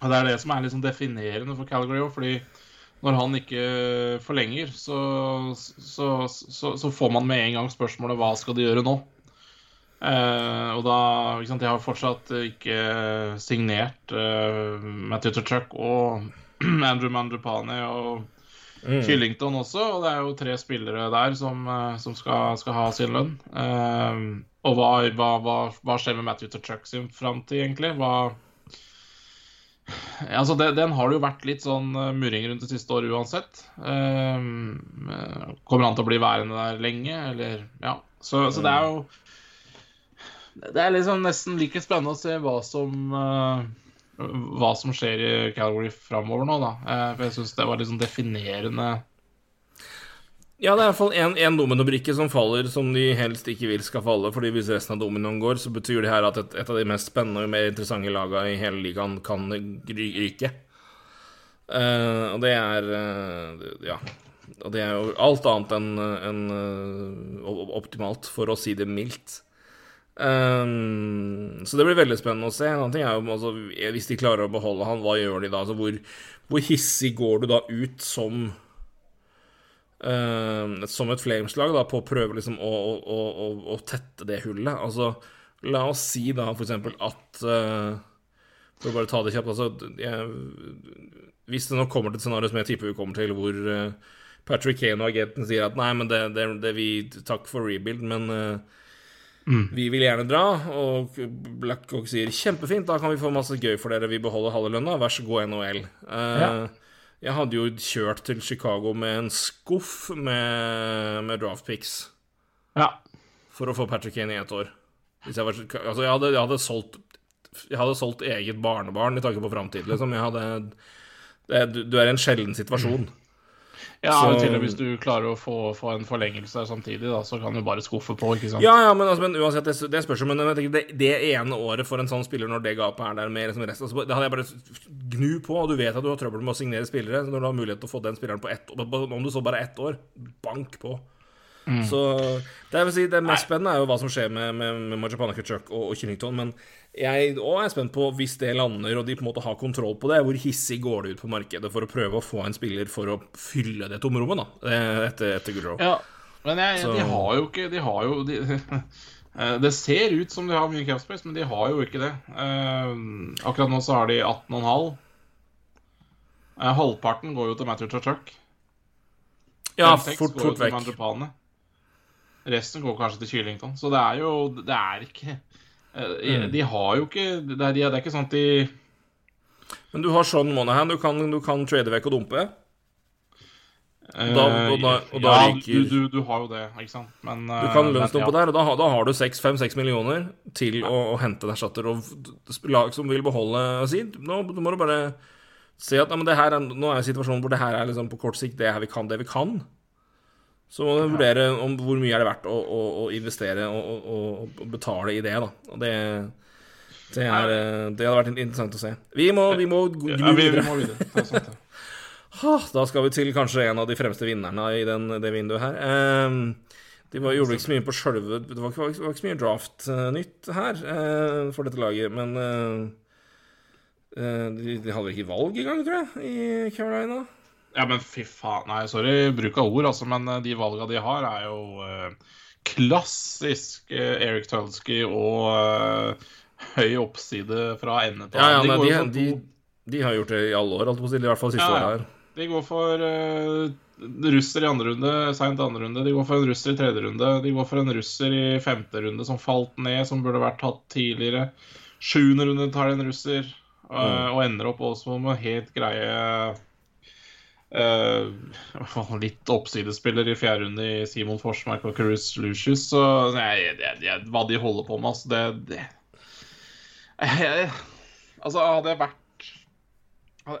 Det er det som er liksom definerende for Calgary òg. Når han ikke forlenger, så, så, så, så, får man med en gang spørsmålet hva skal de gjøre nå? Eh, og da ikke sant, Jeg har fortsatt ikke signert eh, Matthew Tuchuk og Andrew Mandrupani og Mm. Kyllington også, og det er jo tre spillere der som, eh, som skal, skal, ha sin lønn. Eh, og hva, hva, hva, hva, skjer med Matthew Tuchuk sin framtid, egentlig? Hva Altså, det, Den har det jo vært litt sånn uh, murring rundt det siste året uansett. Uh, kommer han til å bli værende der lenge, eller Ja. Så, så det er jo Det er liksom nesten like spennende å se hva som uh, hva som skjer i Calgary framover nå, da. For jeg syns det var liksom definerende ja, det er iallfall én dominobrikke som faller som de helst ikke vil skal falle. fordi hvis resten av dominoen går, så betyr det her at et, et av de mest spennende og mer interessante lagene i hele ligaen kan ryke. Uh, og det er uh, Ja. Og det er jo alt annet enn en, uh, optimalt, for å si det mildt. Um, så det blir veldig spennende å se. En annen ting er jo altså, Hvis de klarer å beholde han, hva gjør de da? Altså, hvor, hvor hissig går du da ut som Uh, som et flameslag, da, på å prøve liksom å, å, å, å, tette det hullet. Altså, la oss si da for eksempel at uh, For å bare ta det kjapt altså, jeg, Hvis det nå kommer til et scenario som jeg tipper vi kommer til, hvor uh, Patrick Kane og agenten sier at nei, men det, det, det vi Takk for rebuild, men mm. vi vil gjerne dra. Og Blackcock sier kjempefint, da kan vi få masse gøy for dere, vi beholder halve lønna, vær så god, NHL. Ja. Jeg hadde jo kjørt til Chicago med en skuff med, med draft picks. Ja. For å få Patrick Kane i ett år. Jeg, var, altså jeg, hadde, jeg, hadde solgt, jeg hadde solgt eget barnebarn i tanke på framtid, liksom. Jeg hadde det, Du er i en sjelden situasjon. Ja, så, til og hvis du klarer å få, få, en forlengelse samtidig, da, så kan du bare skuffe på, ikke sant? Ja, ja, men, altså, men uansett, det, det spørs jo. Men det, det, ene året for en sånn spiller, når det gapet er der med liksom resten altså, Det hadde jeg bare gnu på, og du vet at du har trøbbel med å signere spillere. Når du har mulighet til å få den spilleren på ett år, om du så bare ett år, bank på. Mm. Så det, si, det mest spennende er jo hva som skjer med, med, med Majapana Kutchuk og, og Killington. Men jeg òg er spent på, hvis det lander og de på en måte har kontroll på det, hvor hissig går det ut på markedet for å prøve å få en spiller for å fylle det tomrommet, da, eh, etter, etter Goodrow. Ja, men jeg, de har jo ikke De har jo de, eh, Det ser ut som de har mye capspace, men de har jo ikke det. Uh, akkurat nå så har de 18,5. Uh, halvparten går jo til Matthew Chachuk. Ja, fort, fort vekk. Resten går kanskje til Kylington. Så det er jo Det er ikke Eh, mm. De har jo ikke det er, det er, ikke sånn at de Men du har Sean Monahan, du kan, du kan trade vekk og dumpe? Og da, og da, og da ja, ryker... du, du, du, har jo det, ikke sant. Men, du kan lønnsdumpe ja. der, og da, da har du 5-6 millioner til å, å, hente en erstatter. Og lag som vil beholde si, Nå må du bare se at ja, er, nå er situasjonen hvor det her er liksom på kort sikt det her vi kan, det vi kan. Så må du vurdere om hvor mye er det verdt å, å, å investere og, og, betale i det. da. Og det, det, er, det, hadde vært interessant å se. Vi må, vi må gnu ja, vi, vi må videre. Ha, da skal vi til kanskje en av de fremste vinnerne i den, det vinduet her. Um, de var, gjorde ikke så mye på sjølve Det var ikke, var ikke så mye draft-nytt her uh, for dette laget, men uh, uh, de, de, hadde ikke valg engang, tror jeg, i Carolina. Ja, men fy faen. Nei, sorry bruk av ord, altså, men eh, de valga de har, er jo uh, klassisk uh, Eric Tulsky og uh, høy oppside fra ende til Ja, ja, de, nei, de, de, de, har gjort det i alle år, alt på å si. I hvert fall siste ja, året her. De går for russer i andre runde, seint andre runde. De går for en russer i tredje runde. De går for en russer i femte runde som falt ned, som burde vært tatt tidligere. Sjuende runde tar de en russer, uh, og ender opp også med helt greie uh, Litt oppsidespiller i fjerde runde i Simon Forsmark og Chris Lucius. Så nei, jeg, jeg, hva de holder på med, altså, det, det jeg, Altså, hadde jeg vært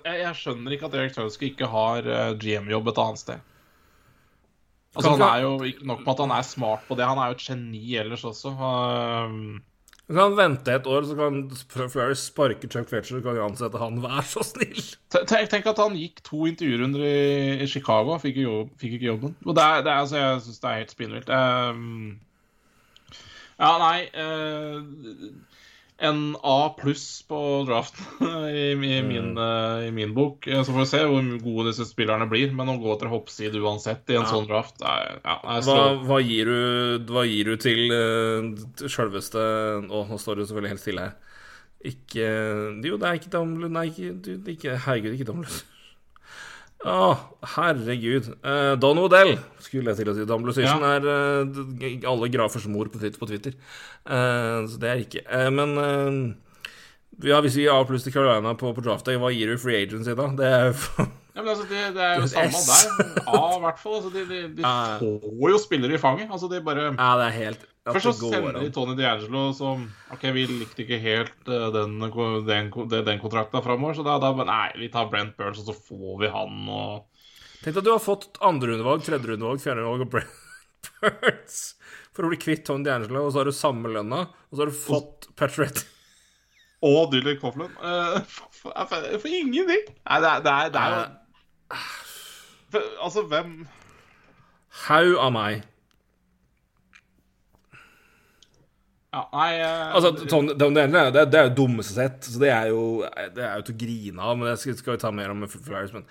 jeg, jeg, skjønner ikke at Erik Tauske ikke har uh, GM-jobb et annet sted. Altså, han er jo ikke nok med at han er smart på det, han er jo et geni ellers også. Uh, så kan vente et år, så kan Flurry sparke Chuck Fletcher og kan ansette han. Vær så snill! Tenk, tenk at han gikk to intervjurunder i, i Chicago og fikk, fikk, ikke jobben. Og det er, det altså, Jeg syns det er helt spinnvilt. Um, ja, nei uh, en A pluss på draften i, i, min, mm. uh, i, min, bok. Eh, så får vi se hvor gode disse spillerne blir. Men å gå etter hoppsid uansett i en ja. sånn draft er, ja, er hva, hva, gir du, hva, gir du, til uh, sjølveste Å, nå står du selvfølgelig helt stille her. Ikke Jo, det er ikke Damlu Nei, ikke, du, ikke Herregud, ikke Damlu. Å, herregud. Uh, Don Odell, skulle jeg til å si. Dan Blucition ja. er uh, alle grafers mor på Twitter. Uh, så det er ikke. men ja, hvis vi gir A pluss til Carolina på, på draft day, hva gir du free agency da? Det er ja, men altså, det, det, er jo samme der. A, i hvert fall. Altså, de, de, de får jo spillere i fanget. Altså, de bare Ja, det er helt Først så sender de Tony D'Angelo som OK, vi likte ikke helt uh, den, den, den kontrakta framover, så da, da Nei, vi tar Brent Burns, og så får vi han og Tenk at du har fått andrerundevalg, tredjerundevalg, fjerderundevalg og Brent Burns for å bli kvitt Tony D'Angelo, og så har du samme lønna, og så har du fått Patrick Og Dylan Coughlin. Uh, for, for, for, ingenting! Nei, det er, det er, det er jo Altså, hvem Haug av meg Ja, nei uh, Altså, Tom, det, det, det, er jo dummeste sett, så det er jo Det er jo til å grine av. Men det skal, skal vi ta mer om Flyers. Men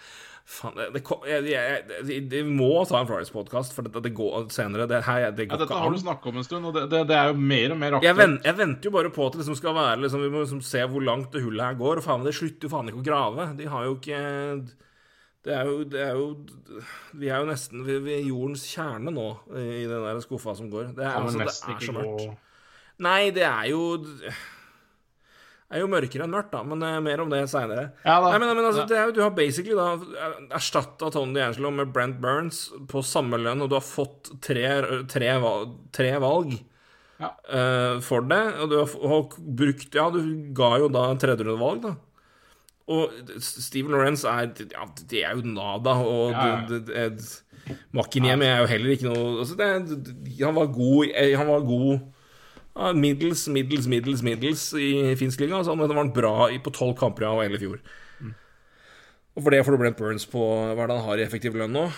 faen, det, det, det, må ta en Flyers-podkast, for det, går senere. Det her, det går ja, dette har du snakka om en stund, og det, er jo mer og mer aktuelt. Jeg, vent, jeg, venter jo bare på at det liksom skal være liksom, Vi må liksom se hvor langt det hullet her går. Og faen, det slutter jo faen ikke å grave. De har jo ikke det er, jo, det er jo, Vi er jo nesten ved, ved jordens kjerne nå, i den der skuffa som går. Det er, altså, det er så mørkt. Nei, det er jo Det er jo mørkere enn mørkt, da, men uh, mer om det seinere. Ja, men, men altså, ja. du har basically da erstatta Tony D'Angelo med Brent Burns på samme lønn, og du har fått tre, tre, tre valg ja. uh, for det. Og du har, har, brukt Ja, du ga jo da tredjerundevalg, da. Og Steven Lawrence er Ja, det er jo nada, og ja, ja. Det, det, det, Makinhjem er jo heller ikke noe altså, Han var god Han var god middels, middels, middels, middels i finsk liga. Altså, men det var han bra på tolv kamper av hele fjor. Mm. Og for det får du Brent Burns på Hva er det han har i effektiv lønn nå?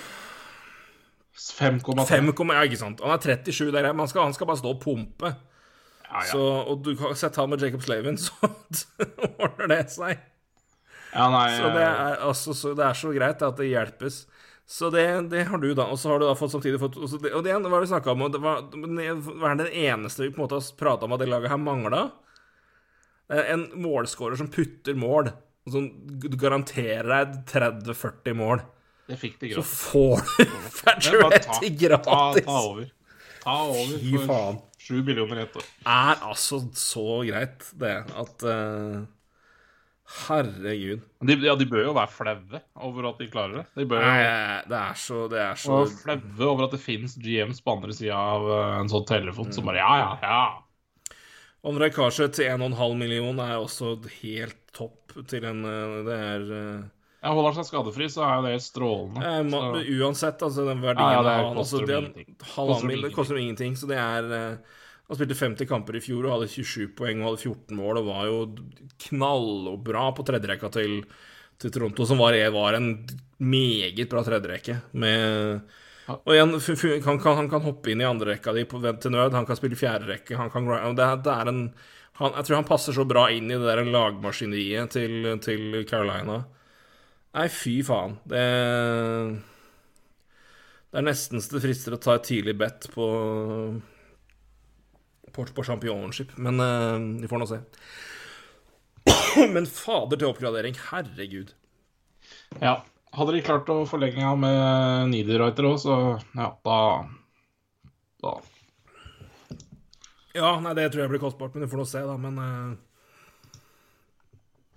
5,3. Ja, ikke sant. Han er 37 der, men han skal, han skal bare stå og pumpe. Ja, ja. Så, og du kan sette han med Jacob Slavin, så ordner det seg. Ja, nei, så, det er, altså, så det er så greit at det hjelpes. Så det, det, har du, da. Og så har du da fått samtidig fått Og det, og det var det vi snakka om, og det var, var den eneste vi på en måte har prata om at det laget her mangla. En målskårer som putter mål, og som garanterer deg 30-40 mål. Det fikk de gratis. Så får du Fertuetti gratis! Ta, ta, over. Ta over Fy faen. 7 millioner etter. Er altså så greit, det, at uh, Herregud. De, ja, de bør jo være flaue over at de klarer det. De bør Nei, det er så, det er så... Og flaue over at det fins GMs på andre sida av eh, en sånn telefon mm. som bare ja, ja, ja. André Karset til 1,5 million er også helt topp til en eh, Det er eh, ja, Holder han seg skadefri, så er det helt strålende. Eh, ma, så... Uansett, altså, den verdien ja, ja, det, koster altså, det, koster det koster ingenting. Så det er han spilte 50 kamper i fjor og hadde 27 poeng og hadde 14 mål og var jo knallbra på tredjerekka til, til Toronto, som var, var, en meget bra tredjerekke. Og igjen, han kan, han kan hoppe inn i andrerekka di på vent til nød, han kan spille fjerderekke. Han kan, det, det er en han, Jeg tror han passer så bra inn i det der lagmaskineriet til, til Carolina. Nei, fy faen. Det Det er nesten så det frister å ta et tidlig bet på på, på championship. Men uh, vi får nå se. Men fader til oppgradering. Herregud. Ja. hadde de klart å forlenge ham med Niederreiter òg, så ja, da Da Ja, nei, det tror jeg blir kostbart, men vi får nå se, da. Men eh,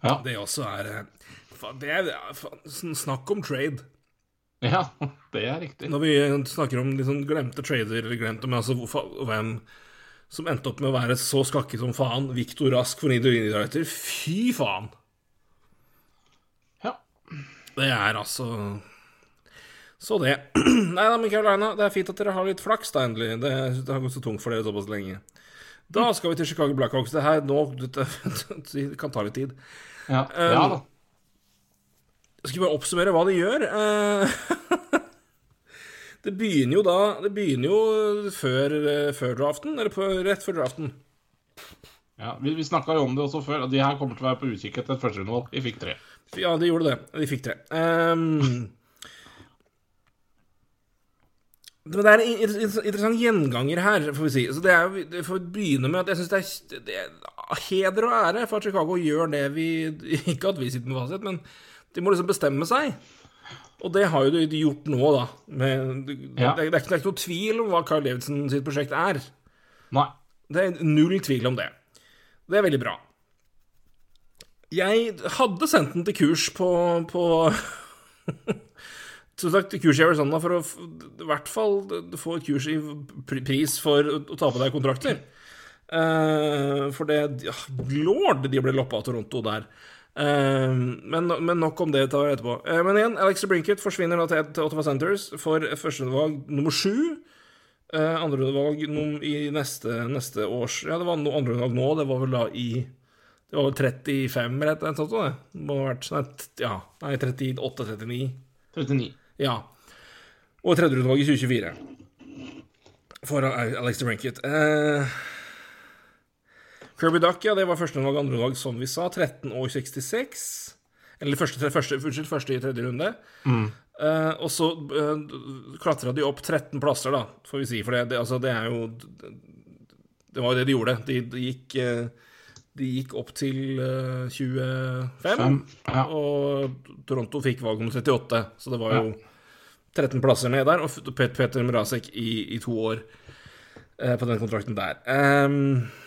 Ja. det også er eh, Det er Snakk om trade. ja det er riktig. Når vi snakker om liksom glemte trader, eller glemte men altså hvem som endte opp med å være så skakket som faen, Viktor Rask for Niederreiter, fy faen! Ja. Det er altså Så det. Nei da, men Carolina, det er fint at dere har litt flaks, da, endelig. Det, det har gått så tungt for dere såpass lenge. Da skal vi til Chicago Blackhawks. Det her nå dette, det kan ta litt tid. Ja, Um, ja da. Skal vi bare oppsummere hva de gjør? Eh, det begynner jo da Det begynner jo før, eh, før draften, eller på, rett før draften. Ja, vi vi snakka jo om det også før, og de her kommer til å være på utkikk etter et førsterundevalg. Vi fikk tre. Ja, de gjorde det. De fikk tre. Um, men det er en in- in- interessant gjenganger her, får vi si. Så det er, det får begynne med at jeg syns det det er heder og ære for at Chicago gjør det vi Ikke at vi sitter med fasit, men de må liksom bestemme seg. Og det har jo de gjort nå, da. Med, det, Ja. det, er ikke, det er ikke noe tvil om hva Carl Davidson sitt prosjekt er. Nei. Det er null tvil om det. Det er veldig bra. Jeg hadde sendt den til kurs på, på Som sagt, kurs i Arizona for å i hvert fall få et kurs i pris for å ta på deg kontrakter. Uh, for det ja, Lord, de ble loppa av Toronto der. Eh, men, men nok om det tar etterpå. Eh, men igjen, Alex Brinkett forsvinner da til, til Ottawa Centres for førstevalg nummer sju. Uh, Andrevalg i neste, neste års Ja, det var no, andrevalg nå. Det var vel da i Det var vel 35 eller et sånt. Det må ha vært sånn Ja, nei, 38-39. 39. Ja. Og tredjerundevalg i 2024. For Alex Brinkett. Uh, Kirby Duck, ja, det var førstevalg, andrevalg, som vi sa. 13 og 66. Eller første, første, unnskyld, første i tredje runde. Eh, og så uh, klatra de opp 13 plasser, da, får vi si. For det, det, altså, det er jo Det var jo det de gjorde. De, de gikk uh, De gikk opp til uh, 25. Fem, ja. Og Toronto fikk valg om 38, så det var jo 13 plasser ned der. Og Peter Mrazek i, i to år eh, på den kontrakten der. Det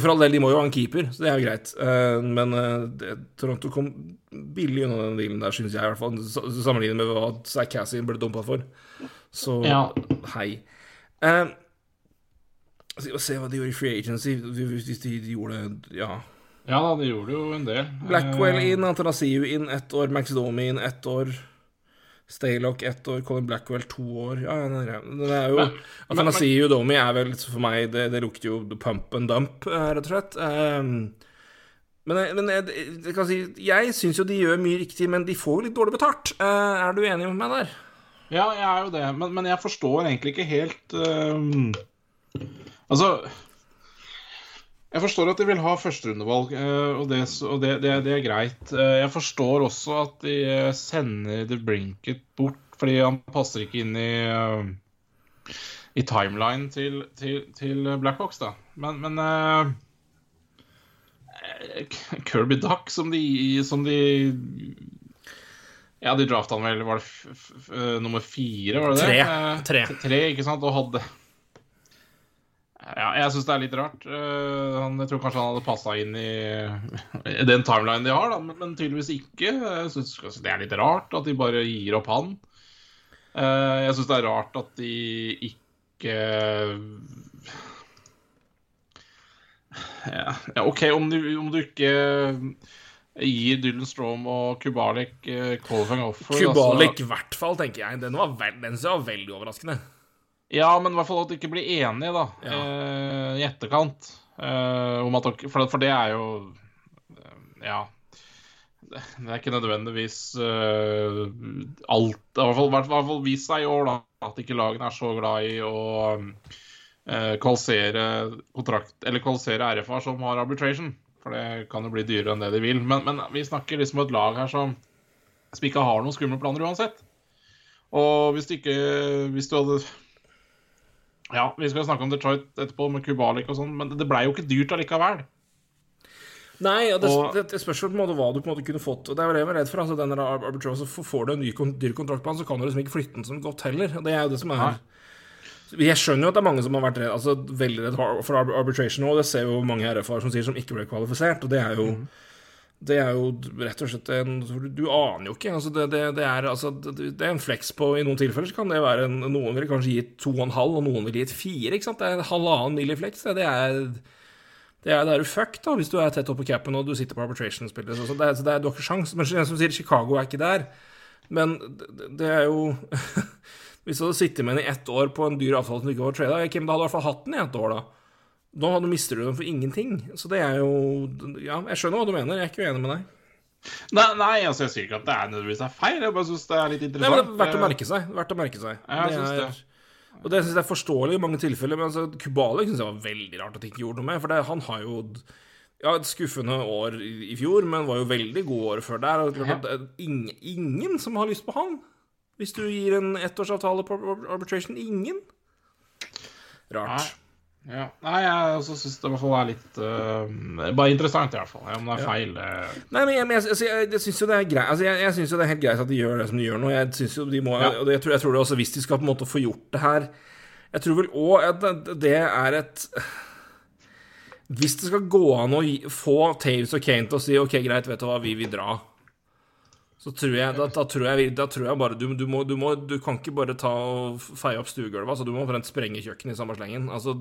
For all del, de må jo ha en keeper, så det er jo greit. Eh, men eh, Toronto kom billig unna den dealen der, syns jeg, i hvert fall. Sammenlignet med hva Zack Cassian ble dumpa for. Så Ja. hei. Eh, se hva de gjorde i Free Agency, hvis de, de gjorde Ja. Ja da, de gjorde jo en del. Blackwell Eh, inn, Antanasiu inn ett år, Max Domi inn ett år. Staylock ett år, Colin Blackwell to år. Ja. Det er jo Men- Atanasiu Domi er vel for meg Det, det lukter jo pump and dump, eh, rett og slett. Um, men, jeg- men jeg, jeg kan si Jeg syns jo de gjør mye riktig, men de får jo litt dårlig betalt. Uh, er du enig med meg der? Ja, jeg er jo det, men, men jeg forstår egentlig ikke helt ehm, Altså Jeg forstår at de vil ha førsterundevalg, uh, og, det, og det, det, det er greit. Eh, jeg forstår også at de eh, sender The Brinket bort fordi han passer ikke inn i eh, i timeline til, til, til Blackhawks, da. Men, men uh, Kirby Duck, som de, som de ja, de drafta han vel Var det nummer fire, var det det? Tre. Eh, Tre. Tre, ikke sant? Og hadde Ja, jeg syns det er litt rart. Eh, han, jeg tror kanskje han hadde passa inn i, den timelinen de har, da, men, men tydeligvis ikke. Jeg syns det er litt rart at de bare gir opp han. Eh, jeg syns det er rart at de ikke ja, OK, om du, om du ikke gir Dylan Strom og Kubalik uh, qualifying offer Kubalik i hvert fall, tenker jeg. Den, var den var veldig overraskende. Ja, men i hvert fall at de ikke blir enige, da, Ja. eh, i etterkant. Eh, om at for, for det er jo eh, Ja. Det det er ikke nødvendigvis uh, alt i hvert fall, hvert fall vist seg i år, da, at ikke lagene er så glad i å uh, kvalifisere kontrakt Eller kvalifisere RFA som har arbitration. For det kan jo bli dyrere enn det de vil. Men, men vi snakker liksom om et lag her som, som ikke har noen skumle planer uansett. Og hvis du ikke Hvis du hadde ja, vi skal snakke om Detroit etterpå, med Kubalik og sånn, men det blei jo ikke dyrt allikevel. Nei, og det, Og- det, spørs på en måte hva du på en måte kunne fått. Og det er jo det jeg var redd for. altså denne der så får du en ny dyr kontrakt på han, så kan du liksom ikke flytte den som godt heller. Og Det er jo det som er Nei. Jeg skjønner jo at det er mange som har vært redd, altså, veldig redd for arbitration nå. Det ser jo mange RF-er som sier som ikke ble kvalifisert. Og det er jo Det er jo rett og slett en Du, aner jo ikke. Altså, det, det, det, er, altså, det, er en flex på I noen tilfeller så kan det være en, Noen vil kanskje gi et 2,5, og noen vil gi et 4. Ikke sant? Det er en halvannen milliflex. Det, det er det er, det er fucked da, hvis du er tett oppå på capen og du sitter på arbitration-spillet. Så det er, det er, du har ikke sjans. Men som sier, Chicago er ikke der. Men det, det er jo Hvis du hadde sittet med den i ett år på en dyr avtale som du ikke var trada, da hadde du i hvert fall hatt den i ett år, da. Nå mister du dem for ingenting. Så det er jo Ja, jeg skjønner hva du mener. Jeg er ikke uenig med deg. Nei, nei altså, jeg sier ikke at det er nødvendigvis er feil. Jeg bare syns det er litt Nei, men interessant. det er verdt å merke seg. Verdt å merke seg. Ja, jeg synes er, det. Og det syns jeg er forståelig i mange tilfeller. Men altså, Kubalik syns jeg var veldig rart at de ikke gjorde noe med. For det, han har jo ja, et skuffende år i, i fjor, men var jo veldig god året før der. Og klart at er ingen, ingen som har lyst på han. Hvis du gir en ettårsavtale på arbitration. Ingen. Rart. Ja. Nei, jeg syns det i hvert fall er litt uh, Bare interessant, i hvert fall. Om det er feil det... Nei, men jeg, men jeg, altså, jeg, jeg syns jo det er greit altså, jeg, synes jo det er helt greit at de gjør det som de gjør nå. Jeg synes jo de må Ja. Og jeg tror, jeg tror det også hvis de skal på en måte få gjort det her Jeg tror vel òg at det- er et Hvis det skal gå an å få Taves og Kane til å si OK, greit, vet du hva, vi vil dra. Så tror jeg, da, da, tror jeg, da tror jeg bare du, du, må, du, må, du kan ikke bare ta og feie opp stuegulvet. Altså, du må omtrent sprenge kjøkkenet i samme slengen. Altså,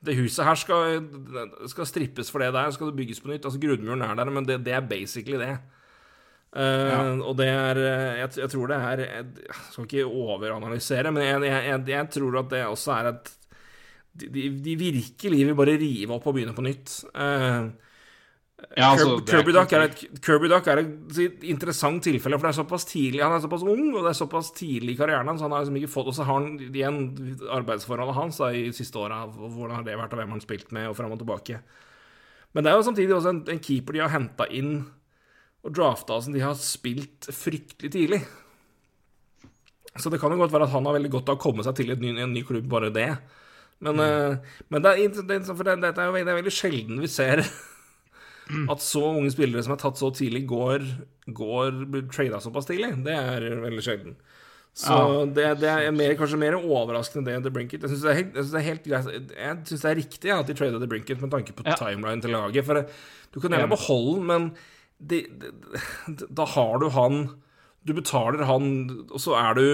det, huset her skal, skal strippes for det der, skal det bygges på nytt. Altså, Grunnmuren er der, men det, det er basically det. Eh, Og det er eh, jeg, jeg tror det er Jeg skal ikke overanalysere, men jeg, jeg, jeg, tror at det også er et De, de, de virkelig vil bare rive opp og begynne på nytt. Eh, Ja, altså, Kirby, Duck er er et interessant tilfelle, for det er såpass tidlig Han er såpass ung, og det er såpass tidlig i karrieren hans. Han har liksom ikke fått Og så har han igjen arbeidsforholdet hans da, i siste åra. Hvordan har det vært, og hvem har han spilt med, og fram og tilbake. Men det er jo samtidig også en, en keeper de har henta inn og drafta som de har spilt fryktelig tidlig. Så det kan jo godt være at han har veldig godt av å komme seg til et ny, en ny klubb, bare det. Men, eh, men det, er, det, er- for det, det, er det er veldig sjelden vi ser at så unge spillere som er tatt så tidlig, går, går blir trada såpass tidlig. Det er veldig sjelden. Så Ja. det, det er mer, kanskje mer overraskende det enn The Brinket. Jeg syns det, det er helt greit Jeg synes det er riktig ja, at de trada The Brinket med tanke på Ja. timeline til laget. For du kan gjerne beholde den, men de, de, de, da har du han Du betaler han, og så er du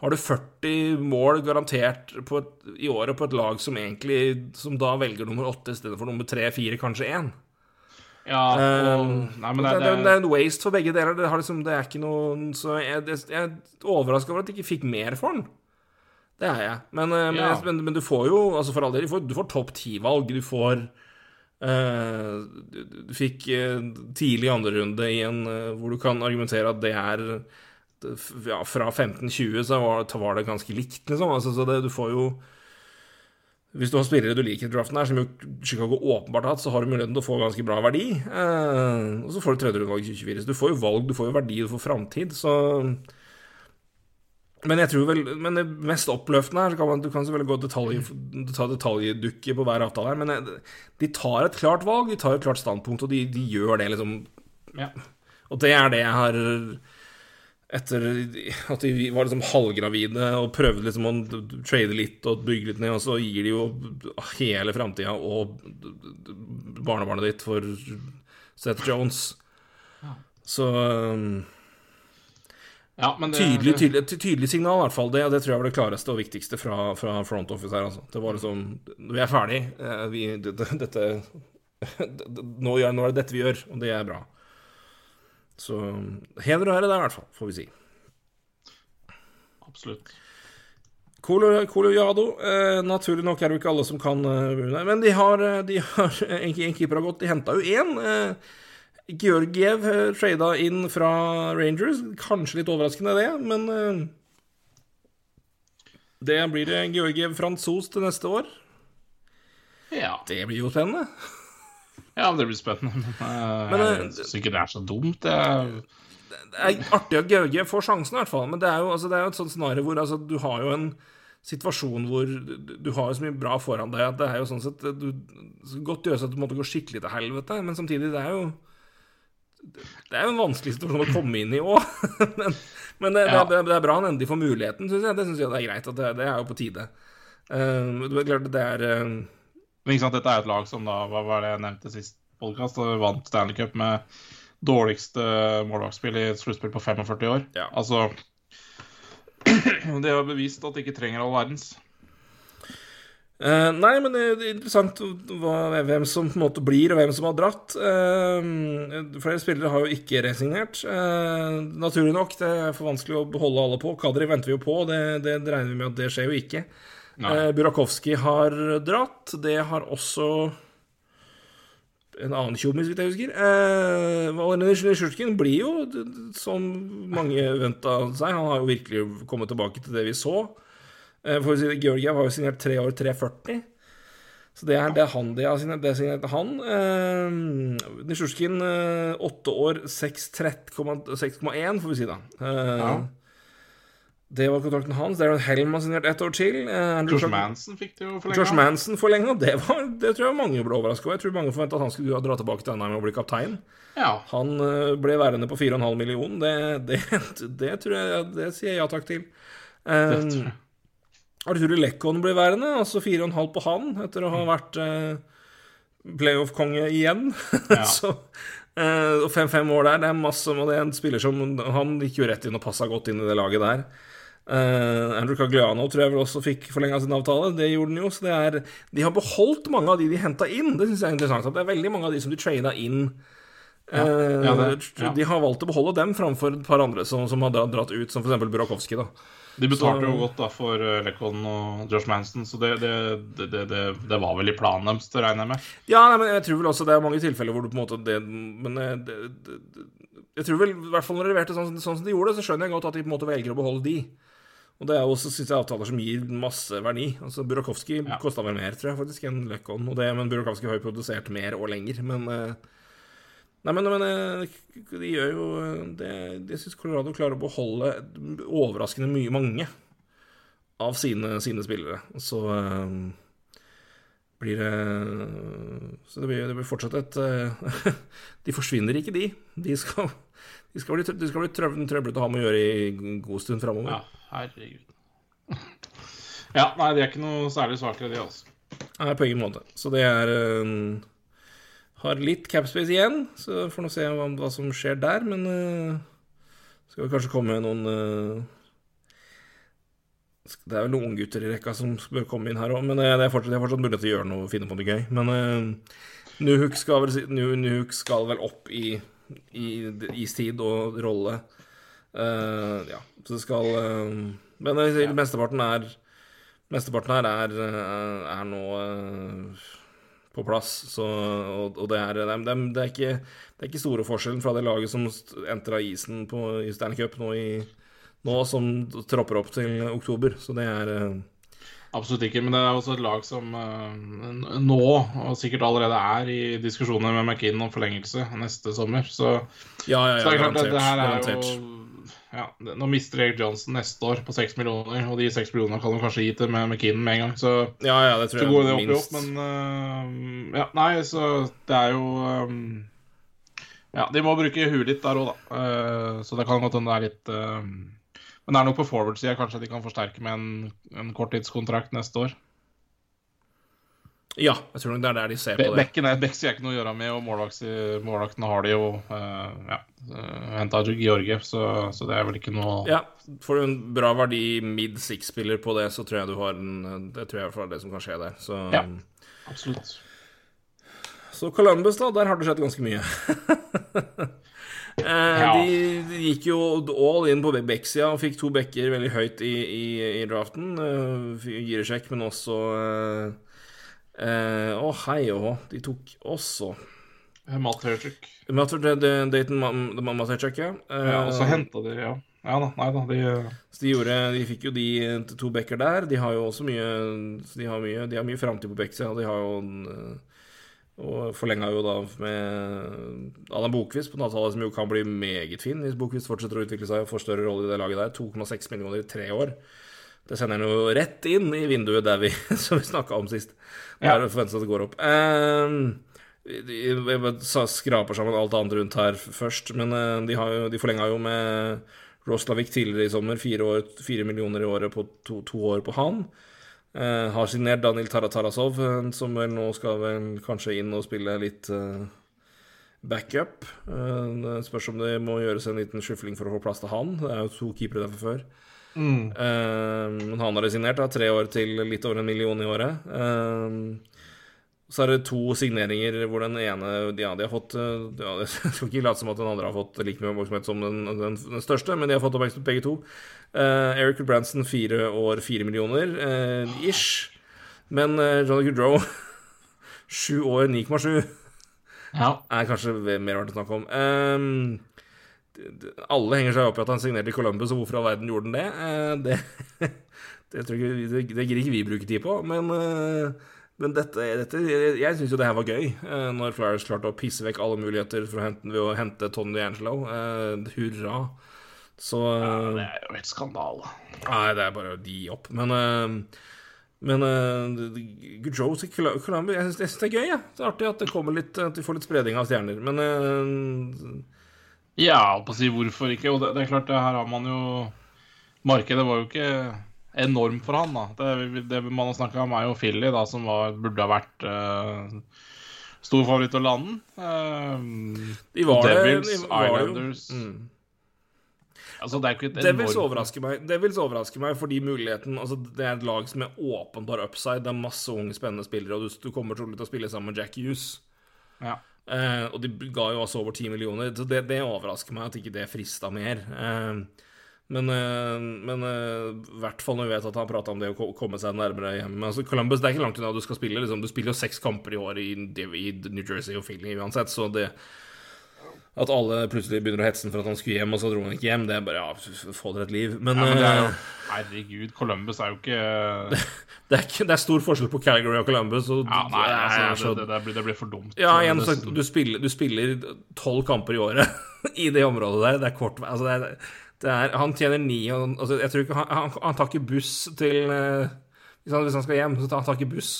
har du 40 mål garantert på et, i året på et lag som egentlig Som da velger nummer 8 istedenfor nummer tre, fire, kanskje én? Ja, og, Um, nei, men det, det, det, er en waste for begge deler. Det, har liksom, det er ikke noen Så jeg, jeg er overraska over at de ikke fikk mer for den. Det er jeg. Men, eh, men, Ja. men, men du får jo Altså For all del, du får, du får topp ti-valg. Du får Uh, du, fikk eh, tidlig andrerunde i en uh, hvor du kan argumentere at det er ja, Fra 15-20 så var, var det ganske likt, liksom. Altså, så det, du får jo hvis du har spillere du liker i draften her, som jo Chicago åpenbart har hatt, så har du muligheten til å få ganske bra verdi. Eh, og så får du tredjerundevalg i 2024. Så du får jo valg, du får jo verdi, du får framtid. Så Men jeg tror vel Men det mest oppløftende her så kan man, Du kan selvfølgelig gå detalj, ta detaljdukke på hver avtale her, men eh, de tar et klart valg, de tar et klart standpunkt, og de, de gjør det, liksom. ja. Og det er det jeg har Etter at de var liksom halvgravide og prøvde liksom å trade litt og bygge litt ned, og så gir de jo hele framtida og barnebarnet ditt for Seth Jones. Så um, ja, men det, tydelig, tydelig, tydelig signal, i hvert fall. Det, det tror jeg var det klareste og viktigste fra, fra front office her. Altså. Det var liksom Vi er ferdig. Eh, Vi, dette, dette nå, nå er det dette vi gjør, og det er bra. Så heder og ære der, i hvert fall, får vi si. Absolutt. Colojado eh, Naturlig nok er det jo ikke alle som kan eh, Men de har, eh, de har en, en keeper har gått. De henta jo én. Eh, Georgiev eh, trada inn fra Rangers. Kanskje litt overraskende, det, men eh, Det blir det Georgiev fransos til neste år. Ja. Det blir jo spennende. Ja, det blir spennende. Men, eh, Men, eh, jeg syns ikke det er så dumt. Det, Det er artig at Gauge får sjansen, i hvert fall. Men det er jo, altså, det er jo et sånt scenario hvor altså, du har jo en situasjon hvor du, har jo så mye bra foran deg at det er jo sånn sett du, Godt gjøres at du måtte gå skikkelig til helvete, men samtidig, det er jo Det er jo en vanskelig situasjon å komme inn i òg. men, men det, Ja. det, det, er bra han endelig får muligheten, syns jeg. Det syns jeg det er greit. at Det, det er jo på tide. Uh, det er klart det er eh, Men ikke sant, dette er et lag som da, hva var det jeg nevnte sist podkast, vant Stanley Cup med dårligste målvaktspill i et sluttspill på 45 år. Ja. Altså Det har bevist at de ikke trenger all verdens. Uh, nei, men det det er interessant hva, hvem som på en måte blir, og hvem som har dratt. Uh, flere spillere har jo ikke resignert. Uh, naturlig nok, det er for vanskelig å beholde alle på. Kadri venter vi jo på, og det, det regner vi med at det skjer jo ikke. Eh, Burakovsky har dratt. Det har også en annen tjommis, hvis jeg husker. Eh, Nisjurskin blir jo, som mange venta seg, han har jo virkelig kommet tilbake til det vi så. Eh, For Georgiev har jo signert tre år 340. Så det er, det er han de har signert. Det er signert han. Eh, Nisjurskin eh, åtte år 6,1, får vi si da. Eh, Ja. Det var kontrakten hans. Darren Helm har signert ett år til. Eh, Andrew Josh Manson fikk det jo forlenga. Josh Manson forlenga. Det, var- det tror jeg mange ble overraska over. Jeg tror mange forventa at han skulle dra tilbake til NM og bli kaptein. Ja. Han eh, ble værende på 4,5 millioner. Det, det, det tror jeg Det sier jeg ja takk til. Um, Det. Arturo Lekkon ble værende, altså 4,5 på han, etter å ha vært uh, playoff-konge igjen. Ja. Så, og og 5-5 år der, det er masse Og det er en spiller som Han gikk jo rett inn og passa godt inn i det laget der. Eh, Andrew Cagliano tror jeg vel også fikk forlenga sin avtale. Det gjorde han jo. Så det er De har beholdt mange av de de henta inn. Det syns jeg er interessant. At det er veldig mange av de som de trada inn. Ja, Eh, ja, det- ja. De har valgt å beholde dem framfor et par andre som, som har dratt ut, som f.eks. Burakovsky. da De betalte Så- jo godt da for uh, Lekon og Josh Manson, så det, det, det, var vel i planen deres, regner jeg med. Ja, nei, men jeg tror vel også det er mange tilfeller hvor du på en måte Men eh, jeg tror vel, i hvert fall når de leverte sånn, sånn som de gjorde, så skjønner jeg godt at de på en måte velger å beholde de. Og det er jo også synes jeg, avtaler som gir masse verdi. Altså Burakovsky Ja. kosta vel mer, tror jeg, faktisk, enn Lekon. Og det, men Burakovsky har jo produsert mer og lenger. Men eh, Nei, men, men eh, de gjør jo eh, det Jeg syns Colorado klarer å beholde overraskende mye mange av sine, sine spillere. Så blir det Så det blir, det blir fortsatt et De forsvinner ikke, de. De skal, de skal bli, trø- de skal bli trøv- trøblete å ha med å gjøre i en god stund framover. Ja, herregud. Ja, nei, de er ikke noe særlig svakere, de, altså. Nei, på ingen måte. Så det er um, Har litt capspace igjen, så får vi se hva, hva som skjer der, men uh, skal vi kanskje komme noen uh, Det er vel noen gutter i rekka som bør komme inn her òg, men det er fortsatt, det fortsatt mulighet til å gjøre noe og finne på noe gøy. Men uh, Nuhuk skal, vel Nuhuk skal vel opp i, i istid og rolle. Uh, ja, så det skal uh, Men jeg ja. mesteparten er Mesteparten her er, eh, er nå uh, på plass, så, og, og det, er, det, er, det, er ikke, det er ikke store forskjellen fra det laget som entra isen på, i Stanley Cup nå, i, nå som tropper opp til oktober. Så det er Absolutt ikke, men det er også et lag som eh, nå, og sikkert allerede er i diskusjoner med McKinn om forlengelse neste sommer. Så, Ja, ja, ja, så det er klart at det her er garantert. jo ja, Nå mister Erik Johnson neste år på seks millioner, og de seks millionene kan du kanskje gi til med McKinn med en gang. Så Ja, ja, det tror så jeg går det opp i opp, men eh, Ja, nei, så det er jo um, Ja, de må bruke huet litt der òg, da. Uh, så det kan godt hende det er litt eh, Men det er nok på forward-sida kanskje de kan forsterke med en, en korttidskontrakt neste år. Ja, jeg tror nok det er der de ser Be på det. bekken er Bekk sier ikke noe å gjøre med, og målvaktene har de jo uh, ja, henta Georgiev, så, så det er vel ikke noe Ja, får du en bra verdi mid six-spiller på det, så tror jeg du har en Det tror jeg i hvert fall er det som kan skje der. Så, Ja. absolutt. så Columbus, da, der har det skjedd ganske mye. eh, Ja. de, gikk jo all in på backsida og fikk to backer veldig høyt i, i, i draften. Giresjekk, Giresjek, men også eh, eh, Å, hei og hå. De tok også Matt Herchuk. Dayton Matechuk, ja. Eh, Ja, og så henta de Ja. Ja da, nei da, de Så de, gjorde, de fikk jo de to backer der. De har jo også mye De har mye, de har mye framtid på backsida. De har jo en, eh, Og forlenga jo da med Adam Bokvist på en avtale som jo kan bli meget fin hvis Bokvist fortsetter å utvikle seg og får større rolle i det laget der. 2,6 millioner i tre år Det sender han jo rett inn i vinduet der vi, som vi snakka om sist. Nå er det forventet at det går opp. Um, jeg skraper sammen alt annet rundt her først, men eh, de, har jo, de forlenga jo med Roslavik tidligere i sommer. Fire, år, fire millioner i året på to, to år på han. Eh, har signert Daniel Taratarasov, eh, som vel nå skal vel kanskje inn og spille litt uh, backup. Spørs om det må gjøres en liten skyfling for å få plass til han. Det er jo to keepere der fra før. Eh, Men han har resignert, da. Tre år til litt over en million i året. Så er det to signeringer hvor den ene Ja, de har fått eh, ja, Jeg skal ikke late som at den andre har fått like mye oppmerksomhet som den, den, den største, men de har fått oppmerksomhet begge to. Uh, Eric Branson fire år, fire millioner uh, ish. Men uh, Johnny Goodrow sju år, 9,7 Ja. er kanskje mer verdt å snakke om. D- alle henger seg opp i at han signerte i Columbus, og hvorfor i all verden gjorde han det? Uh, det, det, tror jeg, ikke- det, det gir ikke vi bruke tid på, men, eh, men dette, dette Jeg syns jo det her var gøy, eh, når Flyers klarte å pisse vekk alle muligheter for å hente, ved å hente Tony Angelo. Uh, hurra. Så Det er jo helt skandale. Nei, det er bare å gi opp. Men uh, Men uh, Joe til Jeg syns det er gøy, Ja. Det er artig at det kommer litt At vi får litt spredning av stjerner. Men uh, Ja, på å si hvorfor ikke. Og det, det er klart, det her har man jo Markedet var jo ikke enormt for han, da. Det, det man har snakka om, er jo Philly, da, som var, burde ha vært uh, stor favoritt av å lande. Uh, de var Devils, det, de var det jo. Islanders Mm. Altså, det Devils enormt overrasker meg Devils overrasker meg fordi muligheten Altså Det er et lag som er åpenbar upside. Det er masse unge, spennende spillere, og du, du kommer trolig til å spille sammen med Jack Hughes. Ja. Eh, og de ga jo også over 10 millioner, så det, det overrasker meg at ikke det frista mer. Eh, men eh, men eh, i hvert fall når vi vet at han prata om det å komme seg nærmere hjem. Men altså, Columbus det er ikke langt unna du skal spille. Liksom. Du spiller jo seks kamper i år i, i New Jersey og Philly uansett, så det at alle plutselig begynner å hetse for at han skulle hjem, og så dro han ikke hjem, det er bare ja, få dere et liv. Men, Ja, men det jo eh, Herregud, Columbus er jo ikke det, er ikke, det er stor forskjell på Calgary og Columbus. Og Ja, nei, det altså, så- det, det, det, blir, det blir for dumt. Ja, igjen sagt, du spiller, tolv kamper i året i det området der. Det er kort altså det er, er, Han tjener ni og altså Jeg tror ikke Han, han, han tar ikke buss til eh, hvis han, hvis han skal hjem, så tar han tar ikke buss.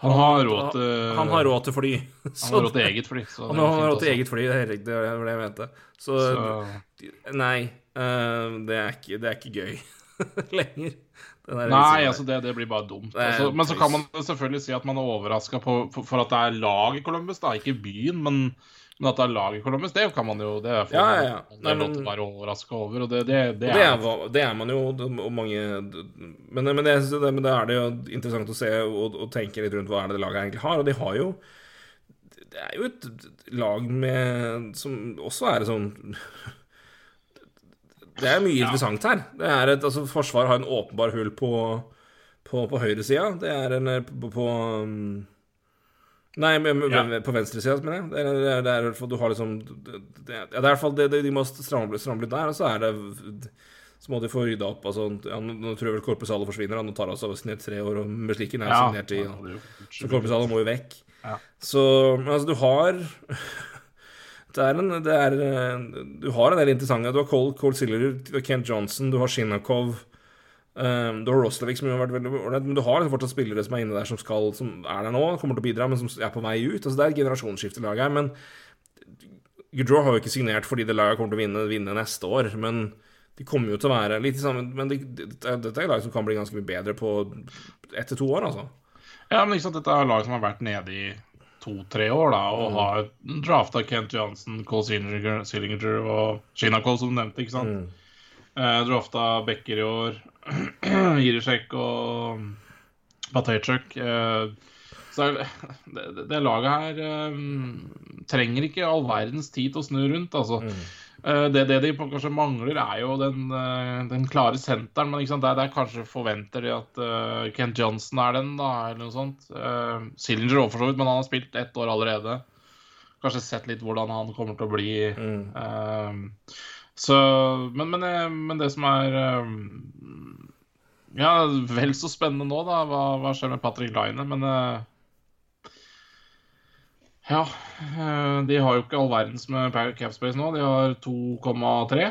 Han har råd til Han har råd til fly. Han har råd til eget fly. Så han har råd til eget fly, det er. Det var det jeg mente. Så, Så- Nei, uh, det, er ikke, det er ikke gøy lenger. Nei, altså det, det blir bare dumt. Altså, men så kan man selvfølgelig si at man er overraska for, for at det er lag i Columbus, da. Ikke byen, men, men at det er lag i Columbus, det kan man jo Det er for, Ja, ja, ja. Det er lov til å være overraska over, og det, det, det, Og det er er, det er man jo, og mange Men, men, det, det, men da er det jo interessant å se og, og tenke litt rundt hva er det det laget egentlig har. Og de har jo Det er jo et lag med Som også er sånn Det er mye interessant her. Det er et, altså Forsvaret har en åpenbar hull på, på, på høyresida. Det er en på, på, på um, Nei, men, Ja. på venstresida, mener jeg. Det er, det er, det er Du har liksom det, det, er i hvert fall det, det, De må stramme, stramme litt der, og så er det Så må de få rydda opp. Altså, ja, nå, tror jeg vel Korpusalo forsvinner. Han tar altså signert tre år, og Muslikken er ja, signert i ja, Så Korpusalo må jo vekk. Ja. Så altså, du har det er en, det er, du har en del interessante Du har Cole, Cole Siller, Kent Johnson, du har Shinakov Um, du har Roslevik, som har vært veldig ålreit, men du har liksom fortsatt spillere som er inne der som skal Som er der nå, kommer til å bidra, men som er på vei ut. Altså Det er et generasjonsskifte i laget her. Men Goodrow har jo ikke signert fordi det laget kommer til å vinne, vinne neste år. Men de kommer jo til å være litt sammen Men dette det, det, dette er lag som kan bli ganske mye bedre på ett til to år, altså. Ja, men ikke sant, dette er lag som har vært nede i to-tre år, da, og Mm. har drafta Kent Johansen, Cole Sillinger, Sillinger og Shinakol, som du nevnte, ikke sant. Mm. Eh, drafta Becker i år, Jirisek og Patechuk. Eh, så det, det, laget her eh, trenger ikke all verdens tid til å snu rundt, altså. Eh, det, det de kanskje mangler, er jo den, den klare senteren. Men sant? Der, der kanskje forventer de at uh, Kent Johnson er den, da, eller noe sånt. Uh, Sillinger også, for så vidt, men han har spilt ett år allerede. Kanskje sett litt hvordan han kommer til å bli. Eh, så men, men, men det som er eh, Ja, vel så spennende nå, da. Hva, hva skjer med Patrick Line? Men eh, ja, eh, de har jo ikke all verdens med capspace nå. De har 2,3.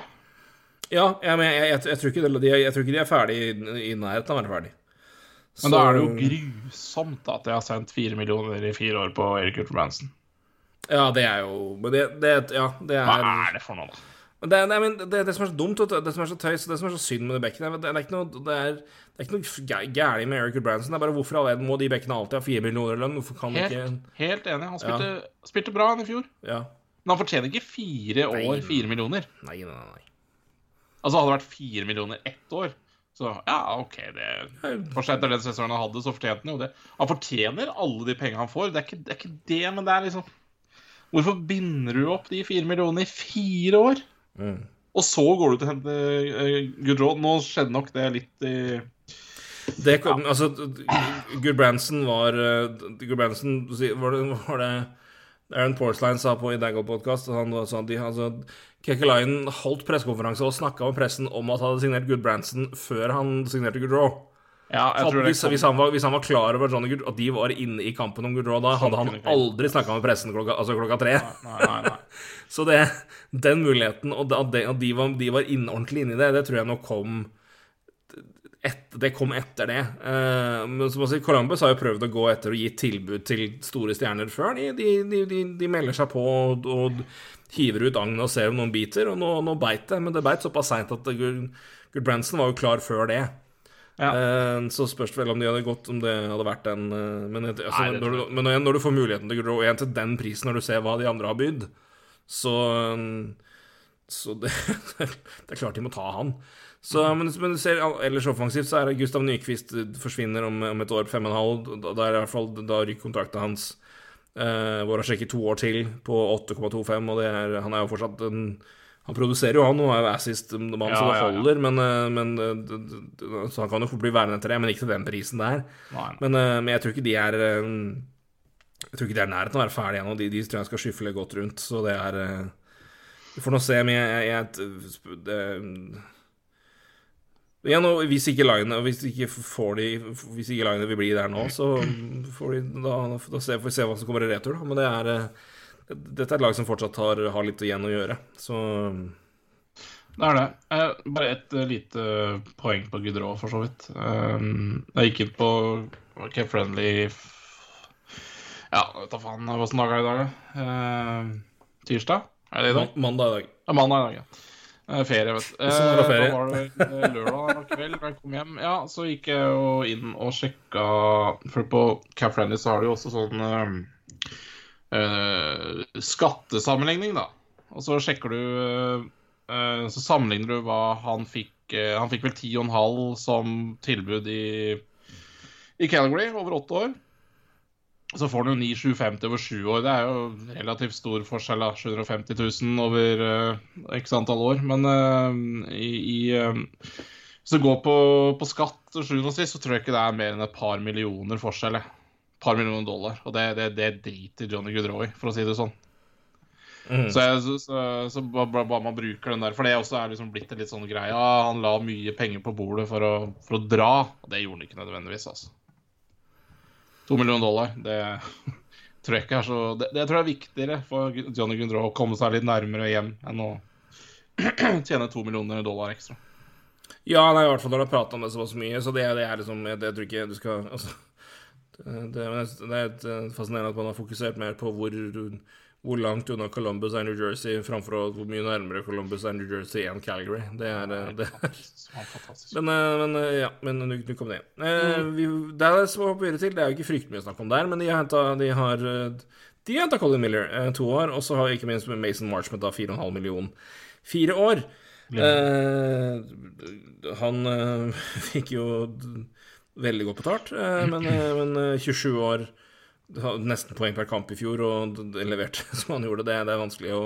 Ja, jeg, men jeg, jeg, jeg, tror ikke de, jeg tror ikke de er ferdig i, i nærheten av å være ferdig. Men da er det jo grusomt at jeg har sendt fire millioner i fire år på Erik Ulf Ja, det er jo Men det, det, ja, det er Hva er det for noe, da? Det, er, men det, det, som er så dumt, det som er så tøys, det som er så synd med de bekkene det, det, er ikke noe, det, er, det er ikke noe gærent med Eric Branson. Det er bare hvorfor all verden må de bekkene alltid ha fire millioner lønn? Hvorfor kan helt, ikke Helt enig. Han spilte, ja. spilte bra han i fjor. Ja. Men han fortjener ikke fire Nei. år, fire millioner. Nei, nei, nei. Altså, hadde det vært fire millioner ett år, så ja, OK, det seg etter den sesongen han hadde, så fortjente han jo det. Han fortjener alle de pengene han får. Det er ikke det, er ikke det men det er liksom Hvorfor binder du opp de fire millionene i fire år? Mm. Og så går du til å hente Goodrow. Nå skjedde nok det litt i Det kom, altså Gudbrandsen var uh, Gudbrandsen var det, var det Aaron Porcelain sa på i Dangle Podcast han sa at de, altså, Kekkelainen holdt pressekonferanse og snakka med pressen om at han hadde signert Gudbrandsen før han signerte Goodrow. Ja, hvis, hvis, han var, hvis, han var, klar over Johnny Good, at de var inne i kampen om Goodrow, da hadde han aldri snakka med pressen klokka, altså klokka tre. Nei, nei, nei. Så det, den muligheten, og at, de, de, var, de var inn, ordentlig inne i det, det tror jeg nok kom et, Det kom etter det. Uh, men som å si, Columbus har jo prøvd å gå etter og gi tilbud til store stjerner før. De, de, de, de melder seg på og, og hiver ut agnet og ser om noen biter, og nå, nå beit det. Men det beit såpass seint at Gudbrandsen var jo klar før det. Ja. Uh, så spørs det vel om de hadde gått om det hadde vært den uh, Men, altså, Nei, når, du, men når, når du får muligheten til Goodrow igjen til den prisen, når du ser hva de andre har bydd, så Så det, det er klart de må ta han. Så, men, men du ser ellers offensivt, så er det Gustav Nyquist forsvinner om, om et år, fem og en halv. Da, i hvert fall Da ryker kontrakten hans, uh, hvor han sjekker to år til, på 8,25, og det er, han er jo fortsatt en han produserer jo, han, og er jo assist-mann, Ja, så det ja, ja. holder. Men, eh, men eh, Så han kan jo fort bli værende etter det, men ikke til den prisen der. Men, eh, men jeg tror ikke de er Jeg tror ikke de er nærheten av å være ferdige ennå. De, de tror jeg skal skyfle godt rundt, så det er Vi får nå se, men jeg, jeg, det, Igjen, og hvis ikke Line Hvis ikke får de Hvis ikke Line vil bli der nå, så får de da, da får vi se hva som kommer i retur. Men det er dette er et lag som fortsatt har, har litt igjen å gjøre. Så Det er det. Eh, bare et eh, lite poeng på Gudrå, for så vidt. Jeg gikk inn på OK Friendly Ja, vet da faen hvilken dag er i dag, da? Eh, tirsdag? Er det i dag? mandag i dag. Ja, mandag i dag, ja. Eh, ferie, vet du. Eh, Hvordan var ferie? Da var det eh, lørdag kveld da jeg kom hjem. Ja, så gikk jeg jo inn og sjekka For på Cap Friendly så har de jo også sånn eh, eh, skattesammenligning, da. Og så sjekker du eh, Så sammenligner du hva han fikk eh, Han fikk vel 10,5 som tilbud i, i Calgary over åtte år. Så får han jo 9750 over sju år. Det er jo relativt stor forskjell, da. 750 000 over x antall år. Men eh, i, i eh, Hvis du går på, på skatt og sist, så tror jeg ikke det er mer enn et par millioner forskjell. Par millioner dollar. Og det, det, det driter Johnny Goodrow i, for å si det sånn. Mm. Så, jeg, så, så, så bare, bare man bruker den der. For det også er liksom blitt en litt sånn greie. Ja, han la mye penger på bordet for å, for å dra. Og det gjorde han ikke nødvendigvis, altså. To millioner dollar, det tror jeg ikke er så Det, det tror jeg er viktigere for Johnny Gundrow å komme seg litt nærmere hjem enn å tjene to millioner dollar ekstra. Ja, nei, i hvert fall når du har pratet om det såpass mye, så det, det er liksom Jeg, jeg tror ikke du skal Altså det, det, det er eh, fascinerende at man har fokusert mer på hvor, hvor langt unna Columbus er New Jersey, framfor å- hvor mye nærmere Columbus er New Jersey enn Calgary. Det er, eh, det er. Men, eh, men eh, ja, men nå kom det. Eh, vi, som må hoppe videre til. Det er jo ikke fryktelig mye å snakke om der, men de har henta De har eh, de har henta Colin Miller eh, to år, og så har ikke minst Mason Marchment en 4,5 million fire år. Eh, han eh, fikk jo veldig godt betalt, eh, men, eh, men eh, 27 år Nesten poeng per kamp i fjor, og leverte som han gjorde. Det, det er vanskelig å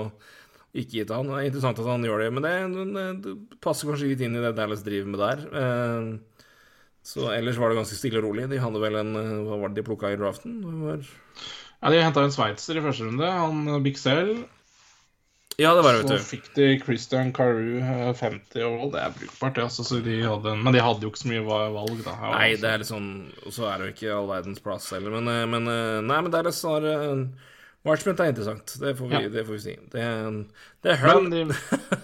ikke gi til han. Det er interessant at han gjør det, men det, det, passer kanskje litt inn i det Dallas driver med der. Eh, så ellers var det ganske stille og rolig. De hadde vel en eh, Hva var det de plukka i draften? Det var... Ja, De henta en sveitser i første runde, han Bixell. Bixel. Ja, det var det, Så vet du. fikk de Christian Carew eh, 50 og Det er brukbart. Altså, så de hadde, men de hadde jo ikke så mye valg, da. Nei, altså. det er litt sånn Og så er det jo ikke all verdens plass heller, men, eh, men eh, Nei, men det er litt snarere Marchment er interessant, det får vi, Ja. det får vi si. Det, det er høl. Men de,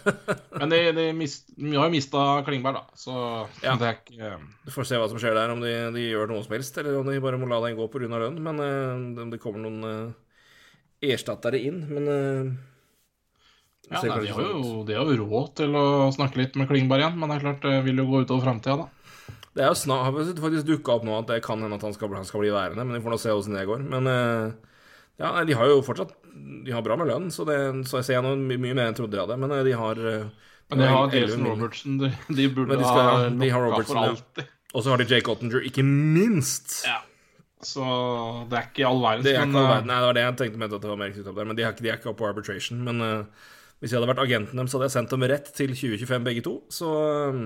men de, de, mist, de har jo mista Klingberg, da, så Ja. det er ikke Du får se hva som skjer der, om de, de gjør noe som helst, eller om de bare må la den gå pga. lønn. Men om det kommer noen erstattere inn. Men Ja, nei, de, har jo, de har jo råd til å snakke litt med Klingberg igjen, men det er klart det vil jo gå utover framtida, da. Det er jo snart, har faktisk dukka opp nå at det kan hende at han skal, han skal bli værende, men vi får nå se åssen det går. Men eh, ja, de har jo fortsatt De har bra med lønn, så, det, så jeg ser noe my mye mer enn jeg trodde de hadde. Men eh, de har eh, Men de har Jason Robertson, de, de burde de skal- ha ja, de har Robertson, for ja. alltid. Og så har de Jake Ottinger, ikke minst. Ja. Så det er ikke all verdens, Det er ikke all eh, verden. Nei, det var det jeg tenkte med at det var mer der. Men de er, ikke- de er ikke oppe på arbitration. Men eh, hvis jeg hadde vært agenten dem, så hadde jeg sendt dem rett til 2025 begge to. Så eh,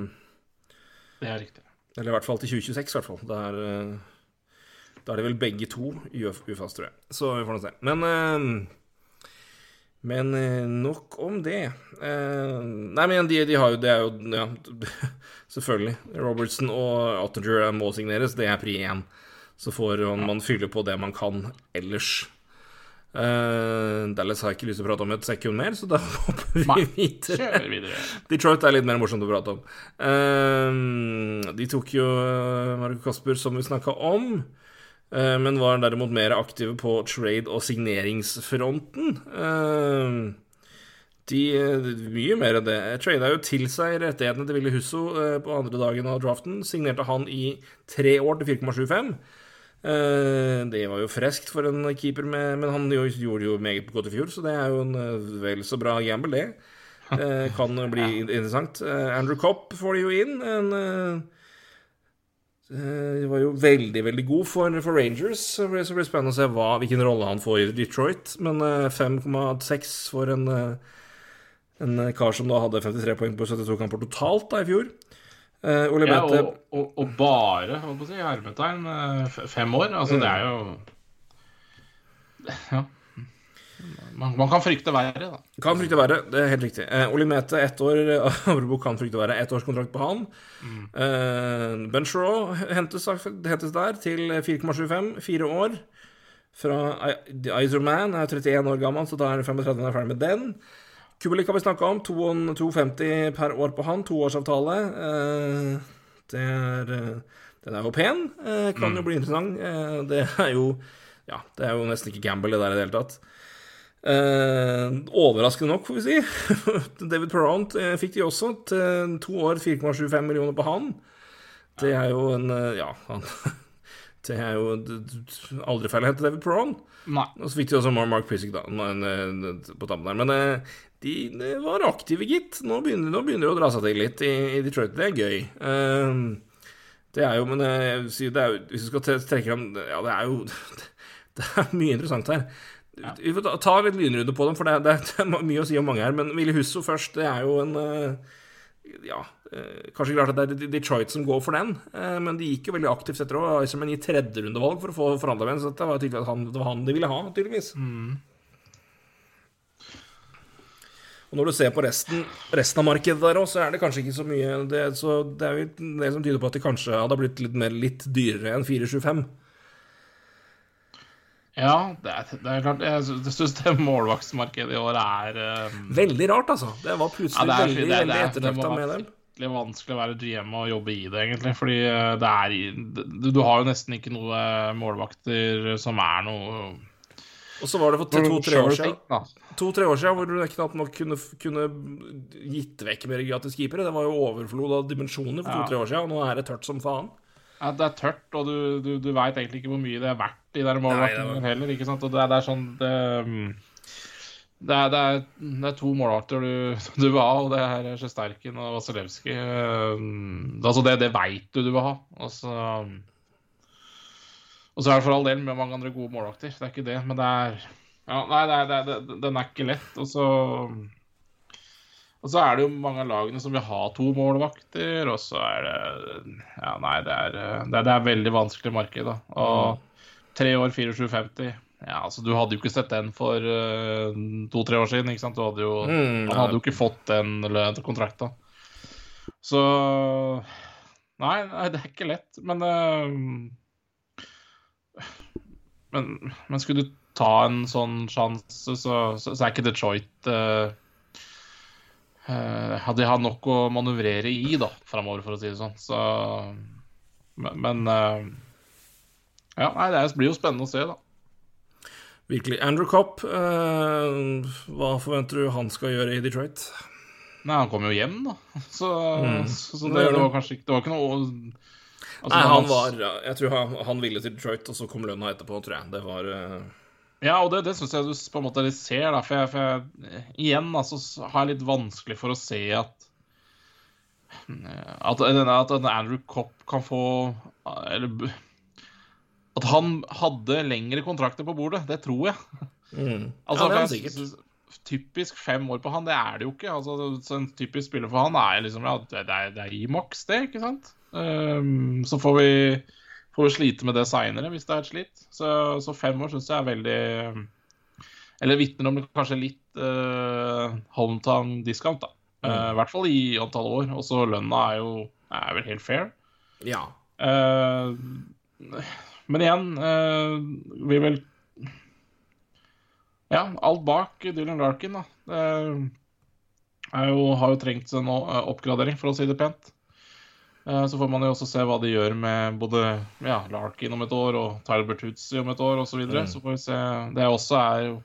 det er riktig. Eller i hvert fall til 2026, i hvert fall. Da er, eh, da er det vel begge to UFAs, tror jeg. Så vi får nå se. Men eh, Men eh, nok om det. Eh, Nei, men de, de har jo Det er jo Ja, selvfølgelig. Robertson og Ottinger må signeres. Det er pri én. Så får man, man fylle på det man kan ellers. Eh, Dallas har jeg ikke lyst til å prate om et sekund mer, så da hopper vi videre. Videre. Detroit er litt mer morsomt å prate om. Uh, de tok jo eh, Marco Kasper, som vi snakka om, uh, men var derimot mer aktive på trade- og signeringsfronten. Uh, de, mye mer enn det. Trada jo til seg rettighetene til Ville Husso på andre dagen av draften. Signerte han i tre år til 4,75. Eh, det var jo freskt for en keeper, med, men han gjorde jo meget godt i fjor, så det er jo en eh, vel så bra gamble, det. Eh, kan bli interessant. Eh, Andrew Copp får de jo inn. En, eh, var jo veldig, veldig god for, for Rangers. Så blir det spennende å se hva, hvilken rolle han får i Detroit. Men eh, 5,6 for en, en kar som da hadde 53 poeng på 72 kamper totalt da i fjor. Eh, Ole Ja, Mette og, og, og bare holdt på å si, hermetegn eh, fem år. Altså, det er jo Ja. Man, man kan frykte verre, da. Kan frykte verre, det er helt riktig. Eh, Oli Mete, ett år Avrebo kan frykte verre. Ettårskontrakt på han. Eh, ben Shaw hentes, hentes der til 4,75, fire år. Fra Iserman er 31 år gammel, så da er 35 er ferdig med den. Kubelik har vi snakka om. 2,50 per år på han. Toårsavtale. Eh, det er eh, Den er jo pen. Eh, kan jo bli interessant. Det er jo Ja, det er jo nesten ikke gamble, det der i det hele tatt. Overraskende nok, får vi si. David Perrant fikk de også. Til to år, 4,75 millioner på han. Det er jo en Ja, han Det er jo aldri feil å hente David Perron. Nei. Og så fikk de også Mark Mark Pissick da, på tampen der. Men eh, de, de var aktive, gitt. Nå begynner, nå begynner det å dra seg til litt i, i Detroit. Det er gøy. Eh, det er jo, men eh, jeg vil si, det er hvis du skal trekke fram Ja, det er jo Det er mye interessant her. Vi får ta, ta litt lynrunde på dem, for det, det, det er mye å si om mange her. Men Willy Husso først, det er jo en eh, Ja, kanskje klart at det er Detroit som går for den, eh, men de gikk jo veldig aktivt etter òg. Iserman i tredjerundevalg for å få forhandla med en, så det var tydelig at han, det var han de ville ha, tydeligvis. Og når du ser på resten, resten av markedet der òg, så er det kanskje ikke så mye det, så det er jo det som tyder på at de kanskje hadde blitt litt, mer, litt dyrere enn 425. Ja, det er, det er klart. Jeg syns det målvaktsmarkedet i år er um... Veldig rart, altså. Det var plutselig Ja, det er- veldig, det veldig det er- ettertrakta med dem. Fryktelig vanskelig å være GM og jobbe i det, egentlig. Fordi eh, det er Du, har jo nesten ikke noe målvakter som er noe Og så var det for to-tre år siden. To-tre år siden hvor du knapt nok kunne, kunne gitt vekk mer gratis keepere. Det var jo overflod av dimensjoner for to-tre år siden, og nå er det tørt som faen. Ja, det er tørt, og du, du, du veit egentlig ikke hvor mye det er verdt, de der målvaktene heller. ikke sant? Og det det er sånn det, mm, det, er, det, er, det er to målarter du, du vil ha, og det er Sjesterkin og Vasilevskij. Mm, Altså, det, det veit du du vil ha. Og så og så er det for all del med mange andre gode målakter, Det er ikke det, men det er ja, Nei, det er, det, det, den er ikke lett. Og så og så er det jo mange av lagene som vil ha to målvakter, og så er det Ja, nei, det er, det er, det veldig vanskelig marked, da. Og tre år 24,50 Ja, altså, du hadde jo ikke sett den for uh, to-tre år siden, ikke sant? Du hadde jo, Mm, han hadde jo ikke fått den kontrakta. Så Nei, nei, det er ikke lett, men uh, men, men skulle du ta en sånn sjanse, så, så, så er ikke Detroit uh, uh, jeg hatt nok å manøvrere i da, framover, for å si det sånn. Så Men, men uh, Ja, nei, det blir jo spennende å se, da. Virkelig. Andrew Copp, hva forventer du han skal gjøre i Detroit? Nei, han kom jo hjem, da. Så, mm. så, så det, det, var kanskje ikke Det var ikke noe altså, Nei, han var Jeg tror han, han, ville til Detroit, og så kom lønna etterpå, tror jeg. Det var ja, og det, det syns jeg du på en måte ser, da. For jeg, for jeg igjen altså, har jeg litt vanskelig for å se at at, at Andrew Copp kan få Eller At han hadde lengre kontrakter på bordet. Det tror jeg. Mm. Altså, ja, det er sikkert. Typisk fem år på han, det er det jo ikke. Altså, en typisk spiller for han er liksom Ja, det er, det er i maks, det, ikke sant? Um, så får vi får vi slite med det seinere hvis det er et slitt. Så, så fem år syns jeg er veldig Eller vitner om kanskje litt uh, hometown-discount, da. Mm. Uh, I hvert fall i antall år. Og så lønna er jo er vel helt fair. Ja. Uh, men igjen uh, vil Ja, alt bak Dylan Larkin, da. Jo, har jo trengt en oppgradering, for å si det pent. Eh, så får man jo også se hva de gjør med både ja, Larkin om et år og Tyler Bertuzzi om et år osv. Så, videre. mm. så får vi se. Det også er jo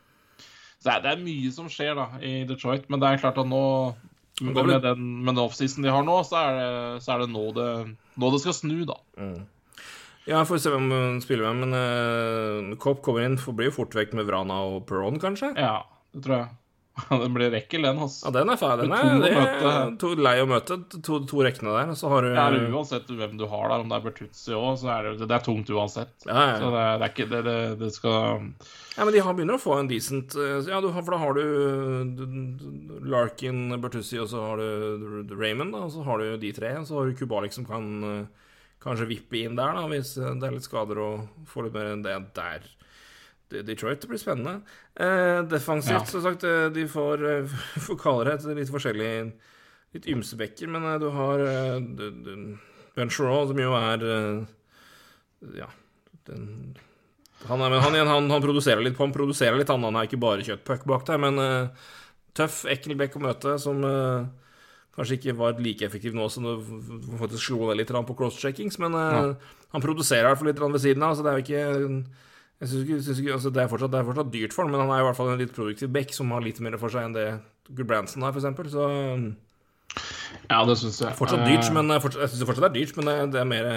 det er, det er, mye som skjer da i Detroit, men det er klart at nå med, med den, med den offseason de har nå, så er det, så er det, nå, det nå det skal snu, da. Mm. Ja, får se hvem hun spiller med, men uh, Kopp kommer inn, blir jo fort vekk med Vrana og Peron, kanskje? Ja, det tror jeg. den blir rekkel, den. Altså. Ja, den er feil. Den er, det er to, lei å møte to, to rekkene der. Så har du ja, Uansett hvem du har der, om det er Bertuzzi òg, så er det, det er tungt uansett. Ja, ja. Så det, det, er ikke det, det, skal Ja, men de har begynner å få en decent eh, Ja, du, for da har du Larkin, Bertuzzi, og så har du Raymond, da, og så har du de tre. Og så har du Kubalik som kan eh, kanskje vippe inn der, da, hvis det er litt skader og få litt mer enn det der. Detroit det blir spennende. Eh, defensivt, ja. som sagt, eh, de får, eh, får kalle det et litt forskjellig Litt ymse bekker, men eh, du har Ben Sherraw, som jo er Ja den, han, er, han, han, han, produserer litt på Han produserer litt, han, han er ikke bare kjøttpuck bak der, men tøff, ekkel bekk å møte, som kanskje ikke var like effektiv nå som du faktisk slo ned litt på cross-checkings, men ja. han produserer i hvert fall litt ved siden av, så det er jo ikke jeg synes, synes ikke, altså det, er fortsatt, det, er fortsatt, dyrt for ham, men han er i hvert fall en litt produktiv back som har litt mer for seg enn det Gulbrandsen har, f.eks. Så Ja, det syns jeg. Fortsatt dyrt, men eh, fortsatt, jeg syns det fortsatt er dyrt, men det, det er mer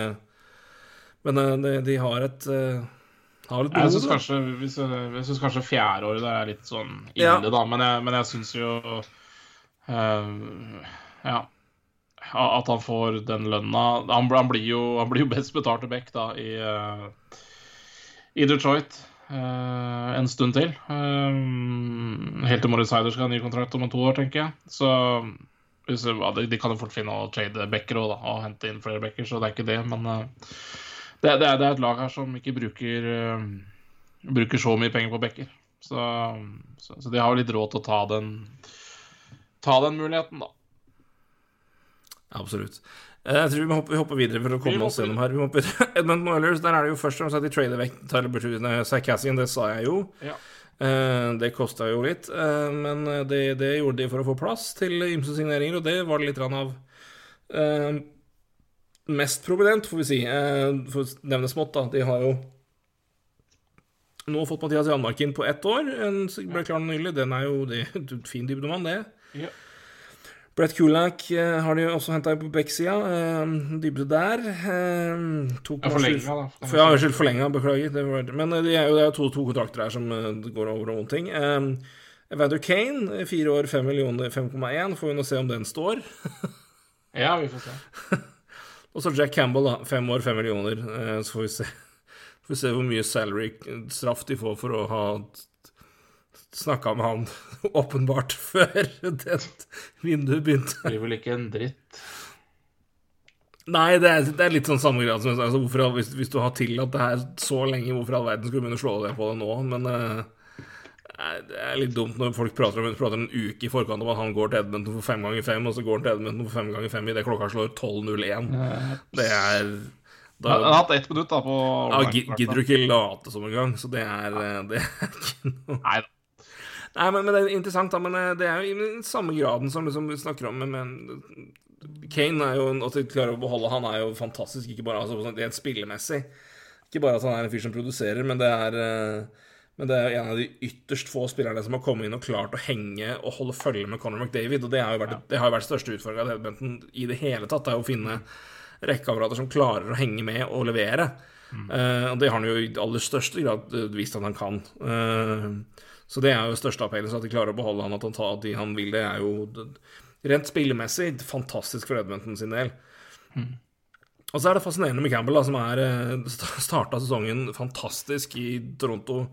Men eh, de, de har et har jeg syns kanskje, jeg kanskje fjerdeåret er litt sånn ille, ja. da. Men jeg, men jeg syns jo uh, Ja. At han får den lønna Han, han, blir, jo, han blir jo best betalte back da i uh, i Detroit uh, en stund til. Uh, helt til Morris Heider skal ha ny kontrakt om to år, tenker jeg. Så ja, de, de, kan jo fort finne å trade backer og, og hente inn flere backer, så det er ikke det. Men uh, det, det, er, det, er, et lag her som ikke bruker, bruker så mye penger på backer. Så, så, så, de har jo litt råd til å ta den, ta den muligheten, da. Absolutt. Eh, jeg tror vi hopper, vi hopper videre for å komme oss gjennom her. Vi Edmund Oilers, der er det jo først og fremst at de trader vekk Tyler Bertuzzi Sarkassian, det sa jeg jo. Ja. Uh, det kosta jo litt, uh, men det, det, gjorde de for å få plass til ymse signeringer, og det var det litt av Mest prominent, får vi si. for å nevne smått, da. De har jo nå fått Mathias Janmark inn på ett år. En ble klar nylig. Den er jo det, fin dybdemann, det. Ja. Brett Kulak uh, har de også henta på backsida. Uh, dybde der. Uh, to ja, forlenga, da. For, ja, unnskyld, forlenga. Beklager. Det men det er jo, det er to, to, kontrakter her som går over noen ting. Evander Kane, fire år, fem millioner, 5,1. Får vi nå se om den står. ja, vi får se. Og så Jack Campbell, da. Fem år, fem millioner. så får vi se. Får vi se hvor mye salary-straff de får for å ha snakka med han åpenbart før det vinduet begynte. Det blir vel ikke en dritt? Nei, det er, det er litt sånn samme grad som altså, hvorfor, hvis, hvis, du har tillatt det her så lenge, hvorfor all verden skulle du begynne å slå deg på det nå? Men uh, det er litt dumt når folk prater om prater en uke i forkant om at han går til Edmundton for fem ganger fem, og så går han til Edmundton for fem ganger fem idet klokka slår 12.01. Det er Da, Han har hatt ett minutt da på ja, gidder du ikke late som engang, så det er, eh, det er ikke noe Nei da. Nei, men, men det er interessant, da. Men eh, det er jo i den samme graden som liksom vi snakker om. Men, Kane er jo At de klarer å beholde Han er jo fantastisk, ikke bare altså, rent spillemessig. Ikke bare at han er en fyr som produserer, men det er eh, men det er en av de ytterst få spillerne som har kommet inn og klart å henge og holde følge med Conor McDavid. Og det har jo vært, det har jo vært største utfordringa til Edmundton i det hele tatt. Det er å finne rekkeapparater som klarer å henge med og levere. Eh, og det har han jo i aller største grad vist at han kan. Eh, så det er jo største appellen, så at de klarer å beholde han, at han tar de han vil, det er jo rent spillemessig fantastisk for Edmonton sin del. Og så er det fascinerende med Campbell, da, som er starta sesongen fantastisk i Toronto.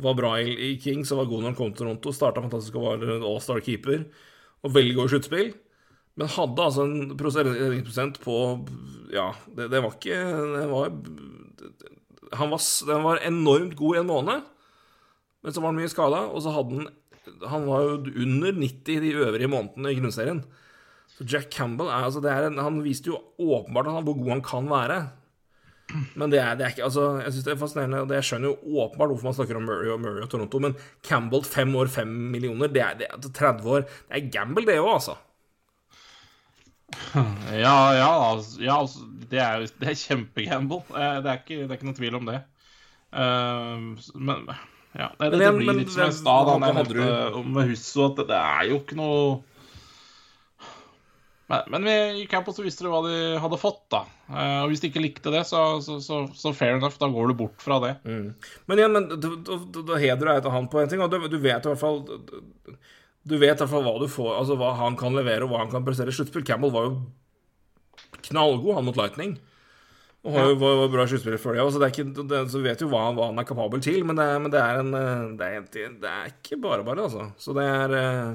Var bra i, Kings og var god når han kom til Toronto. Starta fantastisk og var en all-star keeper. Og veldig god i sluttspill. Men hadde altså en prosent redningsprosent på Ja, det, det var ikke Det var han var, Den var enormt god i en måned, men så var han mye skada, og så hadde han Han var jo under 90 de øvrige månedene i grunnserien. Så Jack Campbell er, altså er en, Han viste jo åpenbart hvor god han kan være. Men det er, det er ikke Altså, jeg synes det er fascinerende. og Jeg skjønner jo åpenbart hvorfor man snakker om Murray og Murray og Toronto, men Campbell fem år, fem millioner, det er, det er 30 år Det er gamble, det òg, altså. Ja, ja, altså, ja altså, det er, det er kjempegamble. Eh, Det, ikke- det er ikke noen tvil om det. Uh, men ja, det, det, det blir litt som jeg stad sa da jeg nevnte om Husso, at det, det er jo ikke noe Men, men vi, i på så visste du hva de hadde fått, da. Eh, og hvis de ikke likte det, så, så, så, så fair enough, da går du bort fra det. Men igjen, men da- heder jeg til han på en ting, og du, du vet i hvert fall Du vet i hvert fall hva du får, altså hva han kan levere, og hva han kan prestere i sluttspill. Campbell var jo knallgod, han mot Lightning. Og har jo var, bra sluttspiller før det. Så, det er ikke, det, så vet jo hva, hva han er kapabel til, men det men det er en eh, det er, det, det er ikke bare bare, altså. Så det er eh,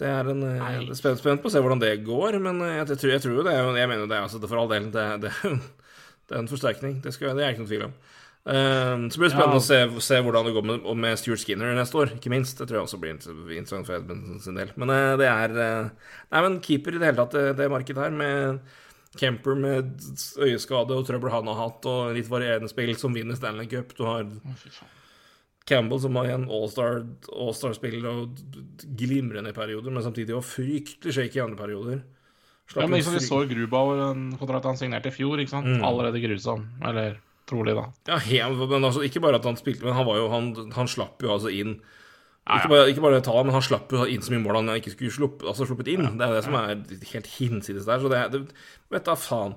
det er en eh, Nei. spent, spent på å se hvordan det går, men jeg, jeg, tror, jeg tror jo det. Jeg mener det, er altså, det for all del. Det, det, det er en forsterkning. Det, skal, det er ikke noe tvil om. Uh, så blir det spennende Ja. å se, se hvordan det går med, med Stuart Skinner neste år, ikke minst. Det tror jeg også blir interessant for Edmundsen sin del. Men uh, det er uh, Nei, men keeper i det hele tatt, det, det markedet her, med Kemper med øyeskade og trøbbel han har hatt, og litt varierende spill, som vinner Stanley Cup. Du har Campbell, som var en all-star- all-star-spiller og glimrende i perioder, men samtidig var fryktelig shaky i andre perioder. Slapp Ja, men liksom, Vi så Grubauer, en kontrakt han signerte i fjor. ikke sant? Mm. Allerede grusom. Eller trolig, da. Ja, helt, men altså, ikke bare at han spilte, men han var jo Han, han slapp jo altså inn Ikke ja. bare, ikke bare ta, men han slapp inn så mye mål han ikke skulle slupp, altså sluppet inn. Det er jo det som er helt hinsides der. Så det, er- det Vet da faen.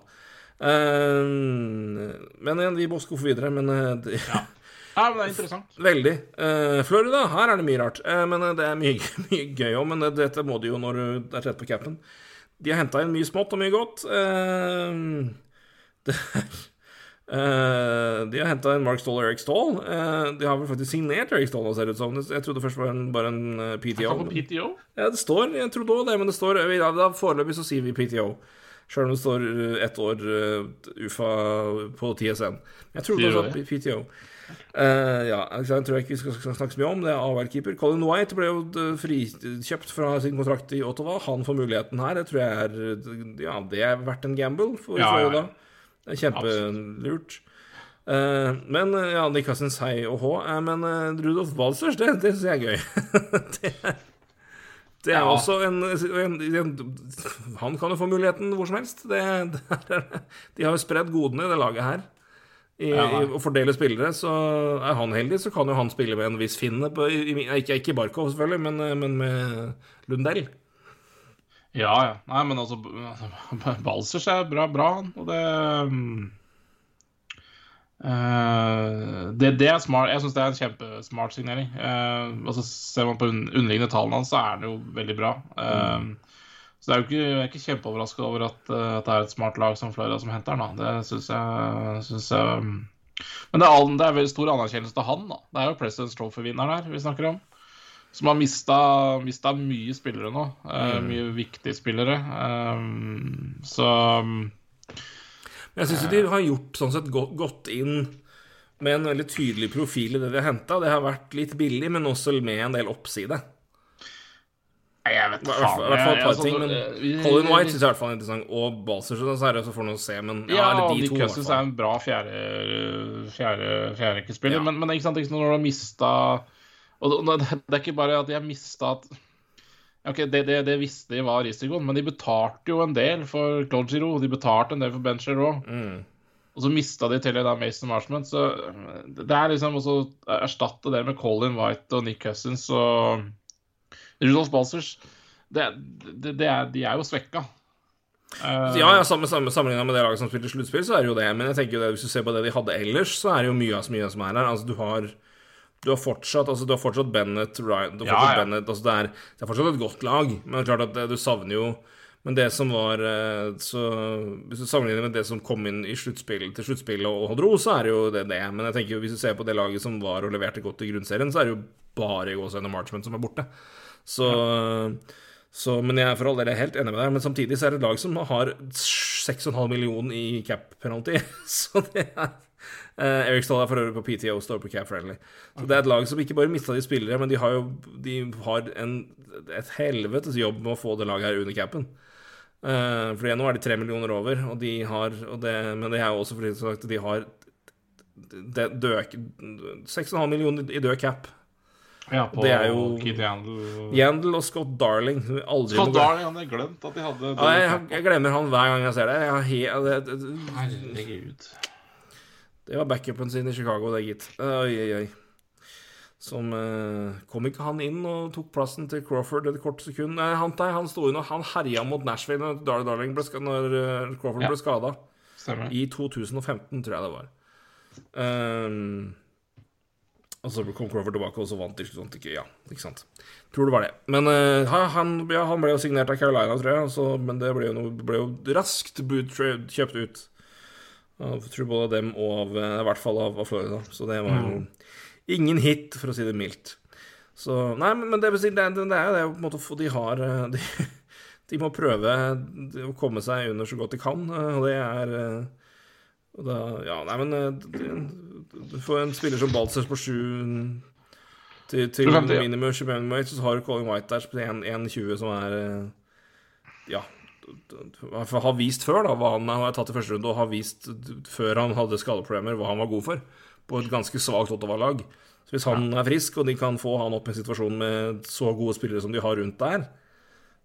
Uh, men igjen, vi må skuffe videre. Men eh, det, Ja, men det er interessant. veldig. Uh, Florida, her er det mye rart. Uh, men det er mye, mye gøy òg. Men det, dette må de jo når du er tett på capen. De har henta inn mye smått og mye godt. det det Eh, de har henta en Mark Stoll og Eric Stoll. Uh, de har vel faktisk signert Eric Stoll, ser det ut som. Jeg trodde først var en, bare en eh, PTO. PTO? Ja, det står Jeg trodde også det, men det står ja, da Foreløpig så sier vi PTO. Selv om det står ett år uh, UFA på TSN. Jeg trodde også PTO. Uh, ja, jeg tror ikke vi skal snakke så mye om det. er AHL-keeper. Colin White ble jo frikjøpt fra sin kontrakt i Ottawa. Han får muligheten her. Det tror jeg er Ja, det er verdt en gamble for Ja, ja, ja. Det er kjempelurt. Uh, men eh, ja, Nick Cousins, hei og hå. Uh, men uh, Rudolf Walsers, det, det syns jeg er gøy. det, det er Ja. også en, en, en Han kan jo få muligheten hvor som helst. Det, er, de har jo spredd godene i det laget her. I, Ja. i å fordele spillere, så er han heldig, så kan jo han spille med en viss finne. På, i, ikke, ikke Barkov, selvfølgelig, men, men med Lundell. Ja, ja. Nei, men altså, altså Balsers er bra, bra. Og det mm, eh, det, det er smart. Jeg syns det er en kjempesmart signering. Uh, altså, ser man på un underliggende tallene hans, så er det jo veldig bra. Eh, Så det er jo ikke, jeg er ikke kjempeoverraska over at, at det er et smart lag som Florida som henter da. Det syns jeg, synes jeg mm. Men det er, all, det er veldig stor anerkjennelse til han. da. Det er jo President's Trophy-vinneren her vi snakker om. Som har mista, mista mye spillere nå. eh, Mye viktige spillere. Um, så Men jeg syns de har gjort sånn sett gått, gått inn med en veldig tydelig profil i det de har henta. Det har vært litt billig, men også med en del oppside. Nei, jeg vet hvert i hvert fall et par altså, ting, men eh, Colin White synes jeg i hvert fall er interessant, og Balser, så er det så får å se, men ja, Ja, de Nick to, Cousins er en bra fjerde, fjerde, fjerderekkespiller. Ja. Men, men ikke sant, ikke sant, når du har mista Og det, det er ikke bare at har mista at Ok, det, det, det visste de var risikoen, men de betalte jo en del for Claude Giroux. De betalte en del for Bencher òg. Mm. Og så mista de til da Mason Marshman. Så det er liksom å erstatte det med Colin White og Nick Cousins og Rudolf Balsers det, det, det er, De er jo svekka. Uh, Ja, ja, samme, samme Sammenlignet med det laget som spilte sluttspill, så er det jo det. Men jeg tenker jo det, hvis du ser på det de hadde ellers, så er det jo mye av så mye som er her. Altså, du har, du har fortsatt altså, du har fortsatt Bennett, Ryan du har fortsatt ja. Bennett altså, det, er, det er fortsatt et godt lag, men det er klart at det, du savner jo Men det som var eh, så, Hvis du sammenligner med det som kom inn i sluttspill, til sluttspillet og, dro, så er det jo det det. Men jeg tenker hvis du ser på det laget som var og leverte godt i grunnserien, så er det jo bare Gåsøyne Marchment som er borte. Så så, men jeg er for all del helt enig med deg. Men samtidig så er det et lag som har 6,5 millioner i cap penalty. Så det er eh, Erik Stahl er for øvrig på PTO, står på cap friendly. Så det er et lag som ikke bare mista de spillere, men de har jo de har en, et helvetes jobb med å få det laget her under capen. Uh, fordi nå er de tre millioner over, og de har og det, Men det er jo også fordi sagt, de har død, 6,5 millioner i død cap. Ja, på Det er jo- Keith Yandel. Yandel og Scott Darling. Scott. Darling, han hadde glemt at de hadde Ja, jeg, jeg glemmer han hver gang jeg ser det. Jeg har he, Herregud. Det var backupen sin i Chicago, det, gitt. Oi, oi, oi. Som eh, Kom ikke han inn og tok plassen til Crawford et kort sekund? Nei, han, han sto og han herja mot Nashville når Darling Darling ble, når eh, Crawford Ja. ble skada. I 2015, tror jeg det var. Um, og så kom Crawford tilbake, og så vant de. Vant ikke, ja, ikke sant. Tror det var det. Men uh, han, ja, han ble jo signert av Carolina, tror jeg, så, men det ble jo, noe, ble jo raskt boot, trade, kjøpt ut. Av, tror både av dem og av, eh, i hvert fall av, av Florida. Så det var jo ingen hit, for å si det mildt. Så, nei, men, det, det, det er jo det på en måte de har eh, de, de må prøve å komme seg under så godt de kan, eh, og det er og da, ja, nei, men Du får en spiller som Balsers på sju til, til minimum 25 weight, så har du Colin White der på 1,20, som er Ja har vist før da, hva han har tatt i første runde, og har vist før han hadde skadeproblemer, hva han var god for. På et ganske svakt Ottawa-lag. Så hvis han er frisk, og de kan få han opp i en situasjon med så gode spillere som de har rundt der,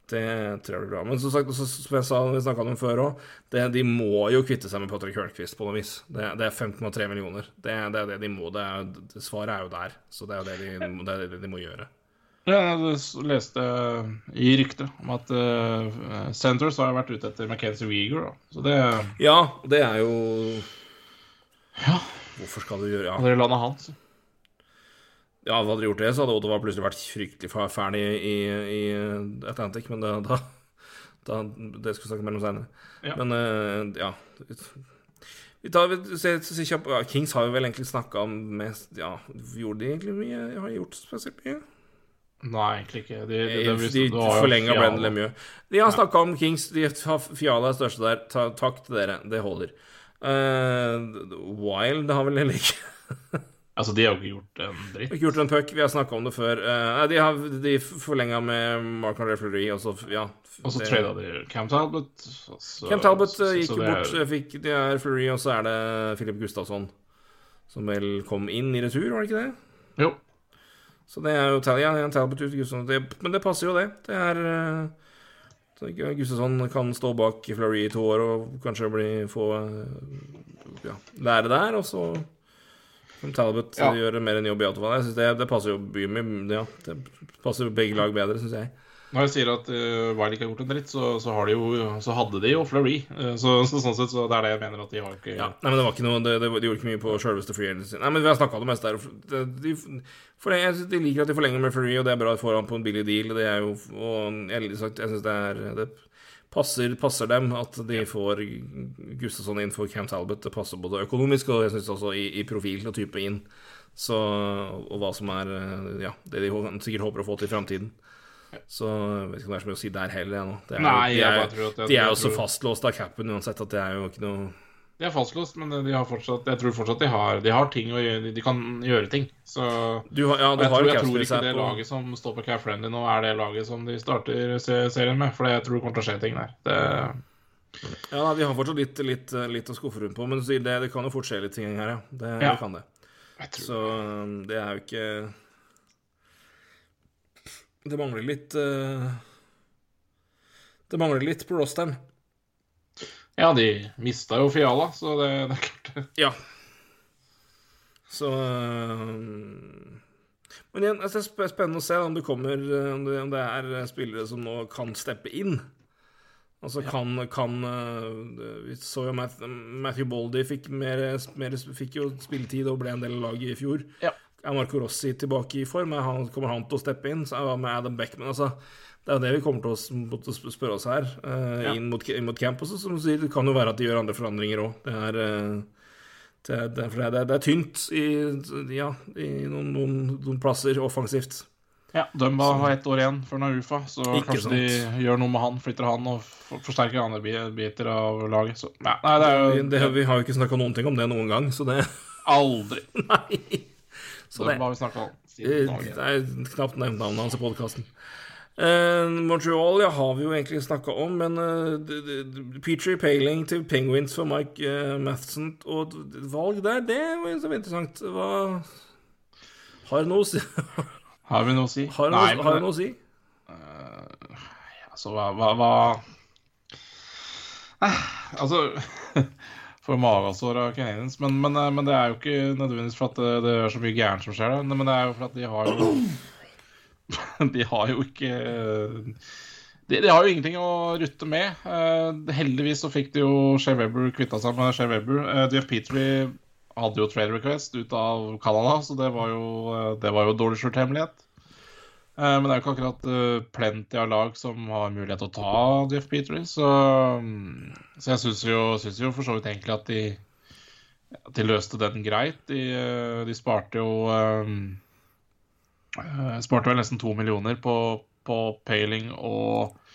det tror jeg blir bra. Men som sagt, som jeg sa, vi snakka om før òg, de må jo kvitte seg med Patrick Hørnquist på noe vis. Det, det er 5,3 millioner. Det, det er det de må. Det er, svaret er jo der. Så det er jo det de, det er det de må gjøre. Ja, jeg leste i ryktet om at uh, Centers har vært ute etter McKenzie Weeger. Da. Så det Ja, det er jo Ja, Hvorfor skal du gjøre Ja, hadde dere landa han, så. ja hadde de gjort det, så hadde Ottawa plutselig vært fryktelig fæl ferdig i, i Atlantic, men da, da, da Det skal vi snakke mellom om senere. Ja. Men uh, ja vi tar, vi ser, ser kjapt, ja, Kings har jo vel egentlig snakka om mest Ja, gjorde de egentlig mye? Har de gjort spesielt mye? Nei, egentlig ikke. De, de, De, de, de jo forlenga Brendan Lemieux. De har snakka om Kings. De har Fiala er største der. Ta, takk til dere. Det holder. Uh, Wild har vel heller ikke Altså, de har jo ikke gjort en dritt. ikke gjort en puck. Vi har snakka om det før. Uh, de har de forlenga med Mark André Fleury, og så ja. Og så trada de Cam Talbot. så- Cam Talbot så- så, gikk jo bort. er- Fikk, de er Fleury, og så er det Philip Gustafsson som vel kom inn i retur, var det ikke det? Jo. Så det er jo Tal- ja, en Talbot ut, Gustavsson. Det, men det passer jo, det. Det er eh, Gustavsson kan stå bak Fleury i to år og kanskje bli, få eh, ja, lære der, og så kan Talbot Ja. gjøre mer enn jobb i Autofall. Jeg synes det, det passer jo mye Ja, det passer begge lag bedre, syns jeg. Når jeg sier at uh, Wiley ikke har gjort en dritt, så, så, har de jo, så hadde de jo Fleury. Uh, så, så sånn sett så det er det jeg mener at de har ikke Ja, nei, men det var ikke noe Det, det, de gjorde ikke mye på sjølveste free agency. Nei, men vi har snakka om det meste der. De, de, forleng- jeg de liker at de forlenger med Fleury, og det er bra at de får han på en billig deal. Det er jo Og jeg, sagt, jeg syns det er Det passer, passer dem at de får Gustavsson inn for Cam Talbot. Det passer både økonomisk og jeg synes også i, i profil og type inn. Så, og hva som er ja, det de sikkert håper å få til i framtiden. Så jeg vet ikke om det er så mye å si der heller. jeg, nå. Det er, jo- Nei, de er, at jeg- de er jo så fastlåst av capen uansett at det er jo ikke noe De er fastlåst, men de har fortsatt, jeg tror fortsatt de har, de har ting å gjøre. De kan gjøre ting. Så Du har, ja, du jeg, har tror, jeg tror ikke det på laget som står på Cap Friendly nå, er det laget som de starter serien med. For jeg tror det kommer til å skje ting der. Det, Ja, de har fortsatt litt, litt, litt å skuffe rundt på, men det, det kan jo fort skje litt ting her, ja. Det, Ja. det kan det. tror, Så um, det er jo ikke Det mangler litt uh, Det mangler litt på rosteren. ja, de mista jo Fiala, så det, det er klart det. Ja. Så uh, Men igjen, altså, det er spennende å se om det kommer Om det, om det er spillere som nå kan steppe inn. Altså kan, kan Vi så jo Matthew Baldy fikk, mer, mer, fikk jo spilletid og ble en del av laget i fjor. Ja. Er Marco Rossi tilbake i form? Han, kommer han til å steppe inn? Så det med Adam Beckman altså, Det er jo det vi kommer til å, spørre oss her, uh, Ja. inn, mot, inn mot camp. også, som du sier, det kan jo være at de gjør andre forandringer òg. Det uh, det, det, det, er tynt i, ja, i noen, noen, noen plasser offensivt. Ja, Dumba har ett år igjen før han er UFA, så Ikke kanskje de gjør noe med han, flytter han og for- forsterker andre bi- biter av laget. Så ja, nei, det er jo Det, vi har jo ikke snakka noen ting om det noen gang, så det aldri. Nei. Så det, det, om. eh, det er knapt nevnt navnet hans i podkasten. Montreal ja, har vi jo egentlig snakka om, men uh, Petrie Paling til Penguins for Mike uh, Matheson og valg der, det var jo så interessant. Hva Har det noe å si? Har vi noe å si? Har det noe, Nei, men det å si? Altså, hva, hva, hva... Eh, Altså For magasår av Canadiens. Men, men, eh, men det er jo ikke nødvendigvis for at det, det er så mye gærent som skjer der. Men det er jo for at de har jo De har jo ikke de, de har jo ingenting å rutte med. Uh, heldigvis så fikk de jo Shea Weber kvitta seg med Shea Weber. Uh, Jeff Petrie hadde jo trade request ut av Canada, så det var jo, uh, det var jo dårlig skjult hemmelighet. Eh, Men det er jo ikke akkurat uh, plenty av lag som har mulighet til å ta Jeff Petrie, så, mm, så jeg syns jo, jo for så vidt egentlig at de, at de løste den greit. De, eh, de sparte jo um, eh, Sparte vel nesten to millioner på, på Paling og eh,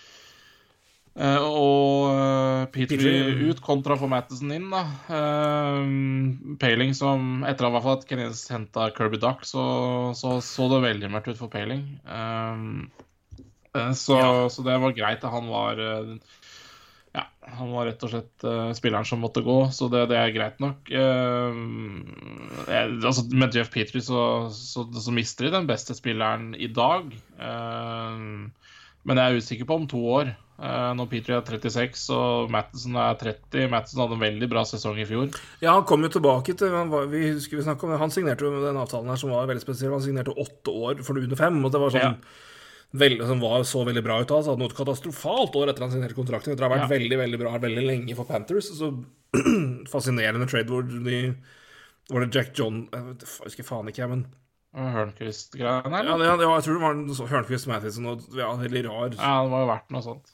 og uh, Petrie ut kontra for Mattison inn, da. Eh, Paling som Etter at, at Canadiens henta Kirby Duck, så, så så det veldig mørkt ut for Paling. Eh, eh, så, så det var greit han var eh, Ja, han var rett og slett eh, spilleren som måtte gå, så det, det er greit nok. Eh, jeg, altså, med Jeff Petrie så, så, så mister de den beste spilleren i dag. Eh, men jeg er usikker på om to år. Eh, når Petrie er 36 og Matheson er 30 Matheson hadde en veldig bra sesong i fjor. Ja, han kom jo tilbake til han, var, vi husker vi om det. Han signerte jo den avtalen her som var veldig spesiell. Han signerte åtte år for under fem. Og det var sånn veldig, som var så veldig bra ut av. Så hadde noe katastrofalt år etter han signerte kontrakten. Det ha vært Ja. veldig veldig bra veldig lenge for Panthers. Så fascinerende trade hvor de Var det Jack John Jeg jeg husker faen ikke, jeg, men Hørnquist-greiene her. ja, ja, jeg tror det var en Hørnquist Mathisen og ja, veldig rar, Ja, det må jo verdt vært noe sånt.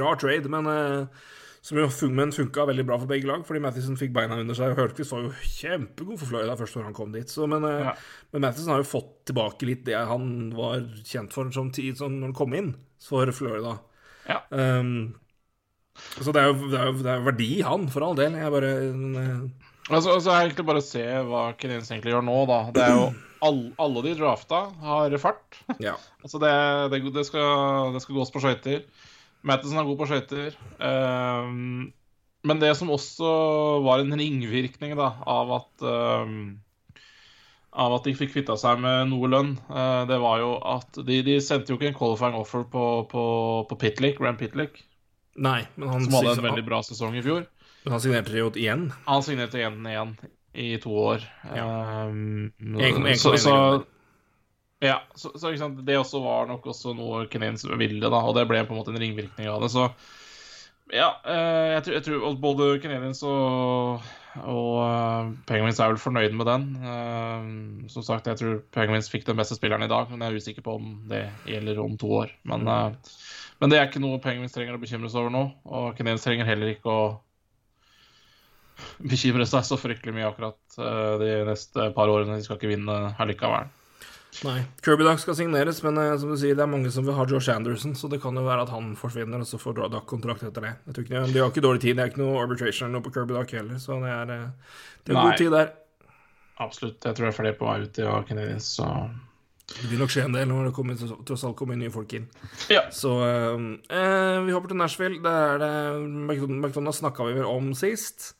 rar trade, men eh, som jo men funka veldig bra for begge lag, fordi Mathisen fikk beina under seg. Og Hørnquist var jo kjempegod for Florida først når han kom dit. Så, men, eh, Ja. men Mathisen har jo fått tilbake litt det han var kjent for som tid som når han kom inn for Florida. Ja. Um, så det er, jo, det, er jo, det er jo verdi i han, for all del. Jeg bare eh, Altså, altså er egentlig bare å se hva Canadiens egentlig gjør nå, da. Det er jo all, Alle de drafta har fart. Ja. Altså, det, det, det, skal, det skal gås på skøyter. Mattison er god på skøyter. Um, men det som også var en ringvirkning da, av at um, av at de fikk kvitta seg med noe lønn, eh, det var jo at de, de sendte jo ikke en qualifying offer på, på, på Pitlick, Ram Pitlick, Nei, men han, som hadde en veldig bra sesong i fjor. Men han signerte jo igjen. Han signerte igjen igjen i to år. Ja. Um, 1,1 så, så, ja, så, så sant? det også var nok også noe Kenyans ville, da, og det ble på en måte en ringvirkning av det. Så ja, eh, jeg, tror, jeg tror både Canadiens og, og eh, Penguins er vel fornøyd med den. Eh, som sagt, jeg tror Penguins fikk den beste spilleren i dag, men jeg er usikker på om det gjelder om to år. Men, uh, men det er ikke noe Penguins trenger å bekymre seg over nå, og Canadiens trenger heller ikke å bekymre seg så fryktelig mye akkurat eh, de neste par årene. De skal ikke vinne allikevel. Nei. Kirby Duck skal signeres, men eh, som du sier, det er mange som vil ha Josh Anderson, så det kan jo være at han forsvinner, og så får Duck kontrakt etter det. Jeg ikke, De har ikke dårlig tid, det er ikke noe arbitration eller noe på Kirby Duck heller, så det er, eh, det er god tid der. Absolutt. Jeg tror det er flere på vei ut i Canadiens, så Det vil nok skje en del når det kommer, tross alt kommer nye folk inn. Ja. Så eh, vi hopper til Nashville. Det er det McDonald's, McDonald's snakka vi vel om sist.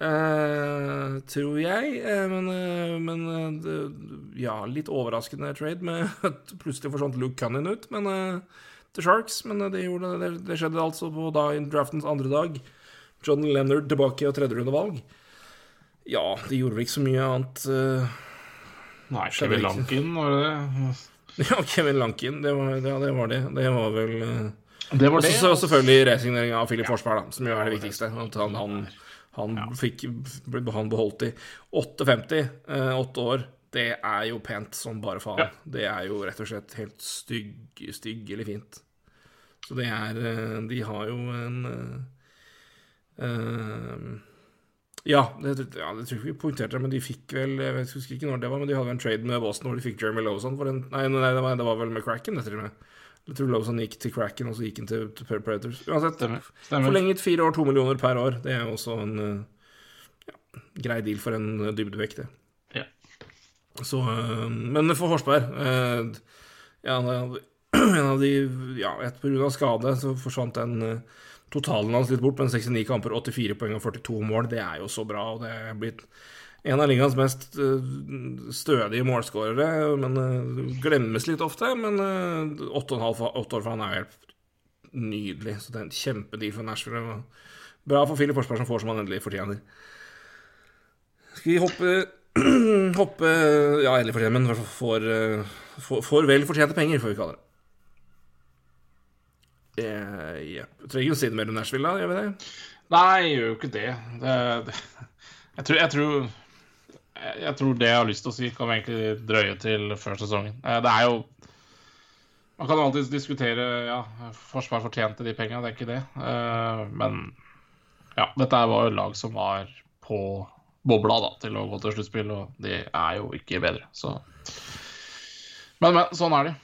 Eh, tror jeg. Eh, men eh, men ja, litt overraskende trade med at plutselig forsvant Luke Cunnin ut men, til Sharks. Men det, gjorde, det, det skjedde altså på da, i draftens andre dag. John Leonard tilbake og tredjerundevalg. Ja, de gjorde vel ikke så mye annet. Nei, Kevin. Lankin, var det det? ja, Kevin Lankin, det var, ja, det var det. Det var vel Det var det. Og selvfølgelig resigneringa av Filip Forsberg, da, som jo er det viktigste. At han, han, han fikk han beholdt i 58, eh, åtte år. Det er jo pent som bare faen. Ja. Det er jo rett og slett helt stygg, stygg eller fint. Så det er eh, De har jo en eh, ja, det, ja, det tror jeg ikke vi poengterte men de fikk vel Jeg husker ikke når det var, men de hadde en trade med Boston hvor de fikk Jeremy Lowe for en Nei, nei det, var, det var vel med Cracken, det, til og med. Jeg tror Lawson gikk til Cracken, og så gikk han til, til Preparators. Uansett, Stemmer. Stemmer. forlenget fire år, to millioner per år. Det er jo også en eh, ja, grei deal for en eh, dybdevekt, det. Ja. Så, eh, men for Horsberg eh, ja, en av- de Ja, et av skade så forsvant den totalen hans litt bort, men 69 kamper, 84 poeng og 42 mål, det er jo så bra. Og det er blitt en av ligaens mest eh, stødige målskårere, men eh, glemmes litt ofte. Men eh, åtte år for han er helt nydelig. Så det er en kjempedeal for Nashville. Bra for Filip Forsberg, som får som han endelig fortjener. Skal vi hoppe Hoppe Ja, endelig fortjener, men får, får, får vel fortjente penger, får vi kalle det. Eh, yep. Trenger ikke å si det mer om Nashville, da? Gjør vi det? Nei, jeg gjør jo ikke det. det, det jeg, tror, jeg, tror, jeg, tror det jeg har lyst til å si, kan vi egentlig drøye til før sesongen. Eh, Det er jo Man kan alltids diskutere ja, Forsvar fortjente de pengene, det er ikke det. Eh, Men ja, dette var jo lag som var på bobla da, til å gå til sluttspill, og de er jo ikke bedre, så Men, men. Sånn er det.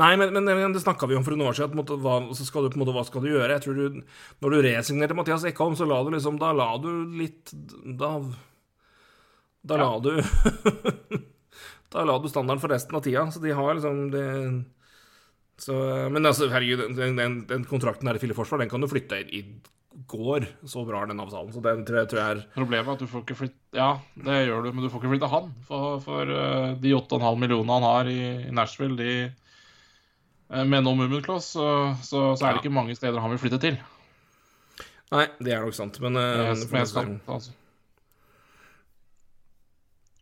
Nei, men, men, det snakka vi om for noen år siden. Måte, hva, skal du, på måte, hva skal du gjøre? Jeg tror du, Når du resignerte Mathias Ekholm, så la du liksom Da la du litt Da, da la du Da la du standarden for resten av tida. Så de har liksom det så, Men altså, herregud, den, den, den kontrakten her i Fille Forsvar, den kan du flytte i, i går. Så bra er den avtalen. Så den tror jeg, tror jeg er Problemet er at du får ikke flytte Ja, det gjør du, men du får ikke flytte han. For, for eh, de 8,5 millionene han har i, i Nashville, de eh, Med no movement clause, så, så, så er det ikke mange steder han vil flytte til. Nei, det er nok sant, men eh, men se. skatt, altså.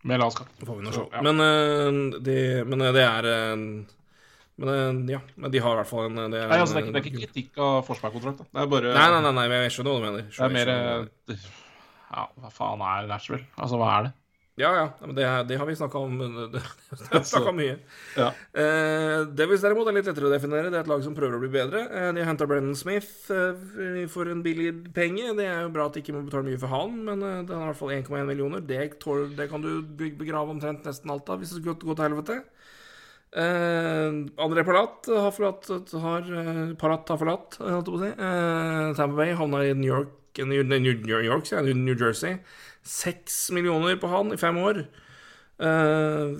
Med nå Så, ja. Men, uh, de, men eh, det er uh, Men eh, ja, men de har i hvert fall en det er, Nei, altså, det, er ikke, det er ikke kritikk av Forsberg-kontrakt. Det er bare Nei, nei, nei, nei, men jeg skjønner hva du mener. Det er mer skjønner. Ja, hva faen er Nashville? Altså, hva er det? Ja, ja, det, det har vi snakka om. Har snakket mye. Ja. Eh, Devils derimot er litt lettere å definere. Det er et lag som prøver å bli bedre. Eh, de har henta Brennan Smith eh, for en billig penge. Det er jo bra at de ikke må betale mye for han, men eh, det er i hvert fall 1,1 millioner. Det, tål- det kan du begrave omtrent nesten alt av hvis det skulle gå til helvete. Eh, André Palat har forlatt har, eh, Palat har forlatt, holdt jeg på å si. Eh, Tampa Bay havna i New York New, New, New York, New Jersey. Seks millioner på han i fem år. Eh,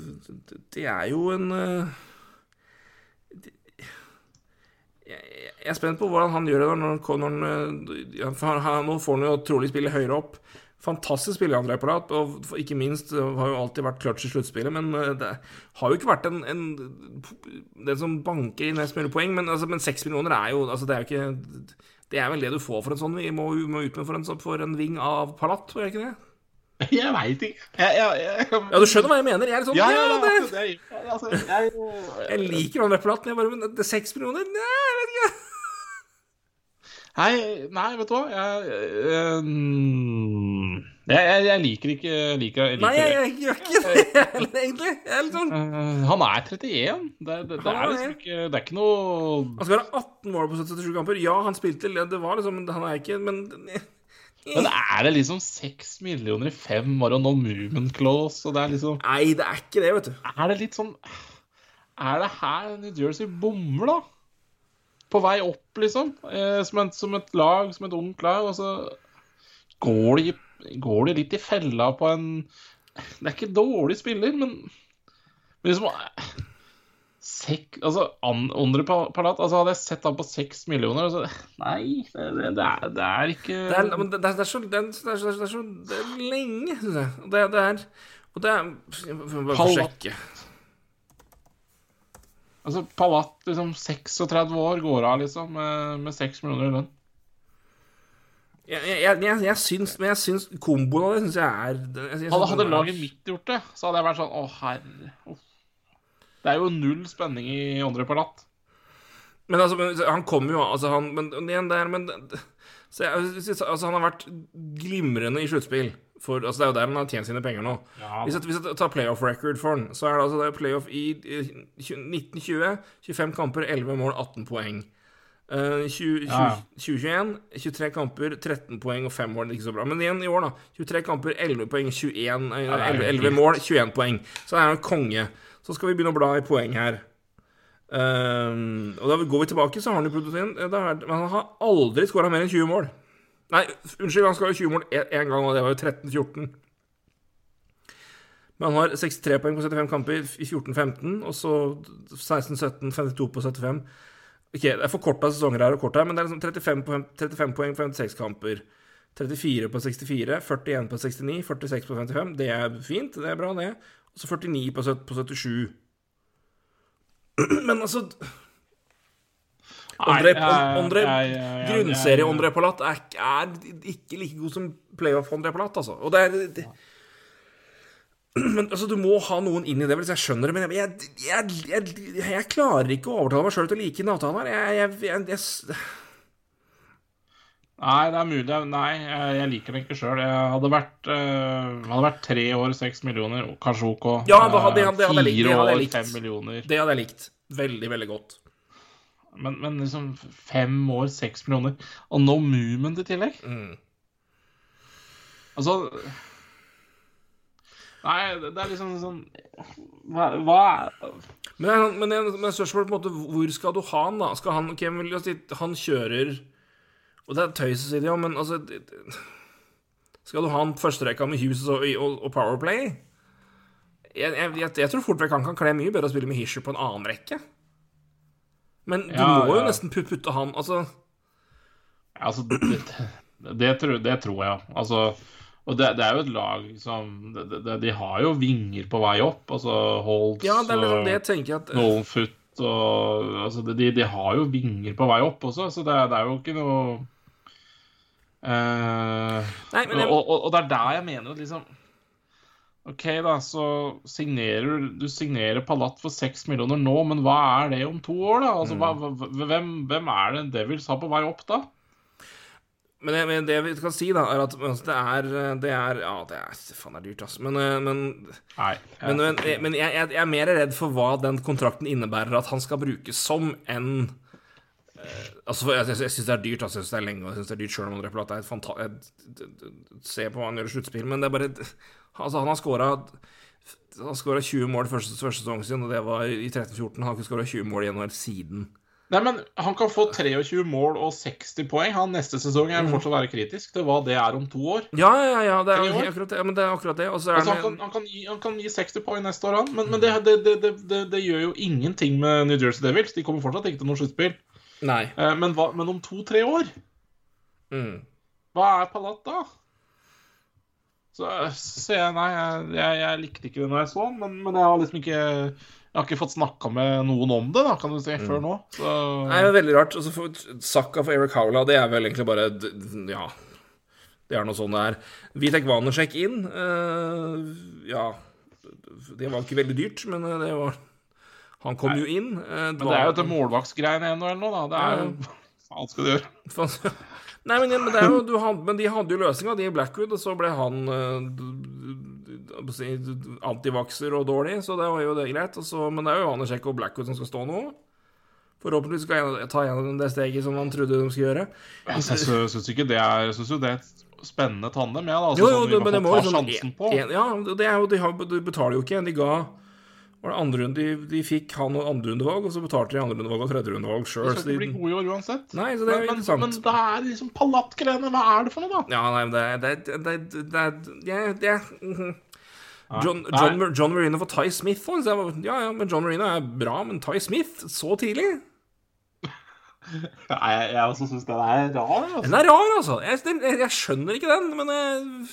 det er jo en eh, jeg, er spent på hvordan han gjør det når han, når eh, Nå får han jo trolig spille høyere opp. Fantastisk spiller, André Palat, og ikke minst har jo alltid vært clutch i sluttspillet. Men det har jo ikke vært en, en den som banker i mest mulig poeng. Men, altså, men seks millioner er jo altså, Det er jo ikke Det er vel det du får for en sånn Vi må, vi må ut med for en, sånn- for en ving av Palat, er det ikke det? Jeg veit ikke. Jeg, jeg, jeg, Ja, du skjønner hva jeg mener? Jeg er litt sånn Ja, ja, ja, det, altså, det er, altså, jeg, Jeg liker Palat, men jeg bare Men det er seks millioner? Nei, jeg vet ikke. Nei, nei, vet du hva? Jeg, jeg, jeg, jeg, jeg liker ikke jeg liker, jeg liker Nei, jeg, jeg gjør ikke det heller, egentlig. Jeg er litt sånn Eh, Han er 31. Det, det, det, er liksom ikke Det er ikke noe Han skal ha 18 mål på 77 kamper. Ja, han spilte Det var liksom Han er ikke Men Men er det liksom seks millioner i fem år og no movement clause, og det er liksom Nei, det er ikke det, vet du. Er det litt sånn Er det her New Jersey bommer, da? På vei opp, liksom? Eh, som, et, som, et, lag, som et ungt lag, og så går de, går de litt i fella på en Det er ikke dårlig spiller, men, men liksom Sek, altså, Andre Palat altså Hadde jeg sett han på seks millioner altså, Nei, det, det, er, det, er, ikke Det er, men det, er så, det, er, så, så lenge, syns jeg. Det, det er Og det er Bare Palat. sjekke. Altså, Palat, liksom 36 år, går av liksom med, med 6 millioner i lønn. Jeg, jeg, jeg, jeg, syns, men jeg syns komboen av det syns jeg er jeg, jeg Hadde, hadde laget mitt gjort det, så hadde jeg vært sånn Å, herre uff. Det er jo null spenning i Andre Palat. Men altså, men, han kommer jo altså, han, Men igjen, det er men, så altså, Han har vært glimrende i sluttspill. For, altså, det er jo der han har tjent sine penger nå. Ja, hvis, jeg, hvis jeg tar playoff record for han, så er det altså det er playoff i eh, 1920. 25 kamper, 11 mål, 18 poeng. Uh, 20, 20, Ja, ja. 2021, 23 kamper, 13 poeng og 5 mål. Ikke så bra. Men igjen i år, da. 23 kamper, 11 poeng, 21, eh, det er jo 11, 11 mål, 21 poeng. Så det er han konge. Så skal vi begynne å bla i poeng her. Um, og da går vi tilbake, så har han jo det- Men han har aldri skåra mer enn 20 mål. Nei, unnskyld, han skåra 20 mål én gang, og det var jo 13-14. Men han har 63 poeng på 75 kamper i 14-15, og så 16-17, 52 på 75. Ok, Det er forkorta sesonger her og kort her, men det er liksom 35, på, 35 poeng på 56 kamper. 34 på 64, 41 på 69, 46 på 55. Det er fint, det er bra, det. Og så 49 på, på 77. Men altså André, André Grunnserie André Palat er, er ikke like god som playoff André Palat, altså. Og det er det, Men altså, du må ha noen inn i det, jeg skjønner det. Men jeg, jeg, jeg, jeg, klarer ikke å overtale meg sjøl til å like den avtalen her. Jeg, Nei, det er mulig. Nei, jeg, liker det ikke sjøl. Hadde eh, hadde vært tre år, seks millioner, kanskje OK. Ja, det hadde- det hadde- det hadde likt, Fire år, fem millioner. det hadde jeg likt. Veldig, veldig godt. Men, men liksom fem år, seks millioner, og no movement i tillegg? Mm. Altså Nei, det det er liksom sånn Hva, hva Men, men, men spørsmålet på en måte Hvor skal du ha han, da? Skal han okay, Han kjører Og det er tøys å si det, ja, men altså Skal du ha han førsterekka med Hughes og, og, og Powerplay? Jeg, jeg, jeg, jeg tror fort vekk han kan kle mye bedre å spille med Hischer på en annen rekke. Men du Ja, må jo ja. nesten putte, han Altså Altså, det, det, tror, det tror jeg. Altså, og det, det er jo et lag som det, det, De har jo vinger på vei opp. Altså Holtz Ja, det er liksom det jeg tenker at Nolan Foot og altså, de, de har jo vinger på vei opp også, så det, det er jo ikke noe eh, Nei, men jeg, og, og, og det er der jeg mener at liksom OK, da, så signerer du signerer Palat for seks millioner nå, men hva er det om to år, da? Altså, hva, hva, hvem, hvem er det Devils har på vei opp, da? Men det, men det vi kan si, da, er at altså, det er Det er Ja, det er Faen, det er dyrt, altså. Men, eh, men Nei. Men, men, men jeg, jeg, jeg er mer redd for hva den kontrakten innebærer at han skal brukes som, enn eh, Altså, jeg, jeg, jeg syns det er dyrt, altså, jeg syns det er lenge, og jeg syns det er dyrt sjøl om André Plata er et fantastisk Se på hva han gjør i sluttspill, men det er bare Altså, han har scora han skåra 20 mål første, første sesongen sin, og det var i 13-14. Han har ikke skåra 20 mål i januar siden. Nei, men han kan få 23 mål og 60 poeng. Han neste sesong er fortsatt være kritisk til hva det er om to år. Ja, ja, ja, det er, akkurat det, ja, men det er akkurat det. Altså, han, kan, han, kan gi, han kan gi 60 poeng neste år, han. Men, men det, det, det, det, det, det gjør jo ingenting med New Jersey Devils. De kommer fortsatt ikke til noe sluttspill. Eh, Men, men om to-tre år, Mm. hva er Palat da? Så så jeg Nei, jeg, jeg, jeg likte ikke det når jeg så den, men, men jeg har liksom ikke Jeg har ikke fått snakka med noen om det, da, kan du si, før nå. Så Nei, det er veldig rart. Altså, for Saka for Eric Howla, det er vel egentlig bare Ja. Det er noe sånn det er. Vitek Vanersek inn. Uh, ja Det var ikke veldig dyrt, men eh, det var Han kom jo inn. eh, Men det er jo dette målvaktsgreiene ennå, eller noe, da. Det er jo Hva faen skal du gjøre? Nei, men, men, det er jo, du had, men de hadde jo løsninga, de i Blackwood, og så ble han si, antivakser og dårlig, så det var jo det greit. Og så, men det er jo Vanersek og Blackwood som skal stå nå. Forhåpentligvis skal jeg ta gjennom det steget som han trodde de skulle gjøre. Altså, jeg syns ikke det er Jeg jo det er spennende tandem, jeg, da. Altså, Jo, jo, sånn vi men det må jo sånn på. en, Ja, det er jo, de, har, de betaler jo ikke. De ga var det andre runde, de, de fikk han og andrerundevalg, og så betalte de andrerundevalg og tredjerundevalg De sjøl. skal ikke bli gode i år uansett. Nei, så det er jo men, men, men det er liksom palattgreiene. Hva er det for noe, da? Ja, nei, det er det, det, det, det, det, det mhm. John, Nei. John, John, John Marino for Ty Smith var- Ja, ja, men John Marino er bra, men Ty Smith så tidlig? Nei, jeg, jeg også syns den er rar. Altså. Den er rar, altså. Jeg, den- jeg, jeg skjønner ikke den, men jeg,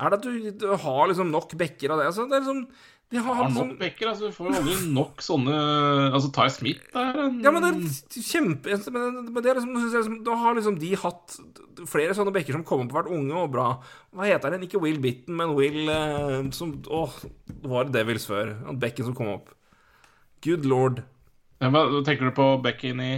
Er det at du, du har liksom nok bekker av det? Altså, det er liksom de har, Har nok bekker, altså. Du får jo aldri nok sånne Altså, Ty Smith er en Ja, men det er kjempe Men, det er liksom, jeg liksom, Da har liksom de hatt flere sånne bekker som kommer på hvert unge og bra. Hva heter den? Ikke Will Bitten, men Will eh, som Åh, det var Devils før. Han Bekken som kom opp. Good lord. ja, men, Tenker du på bekken i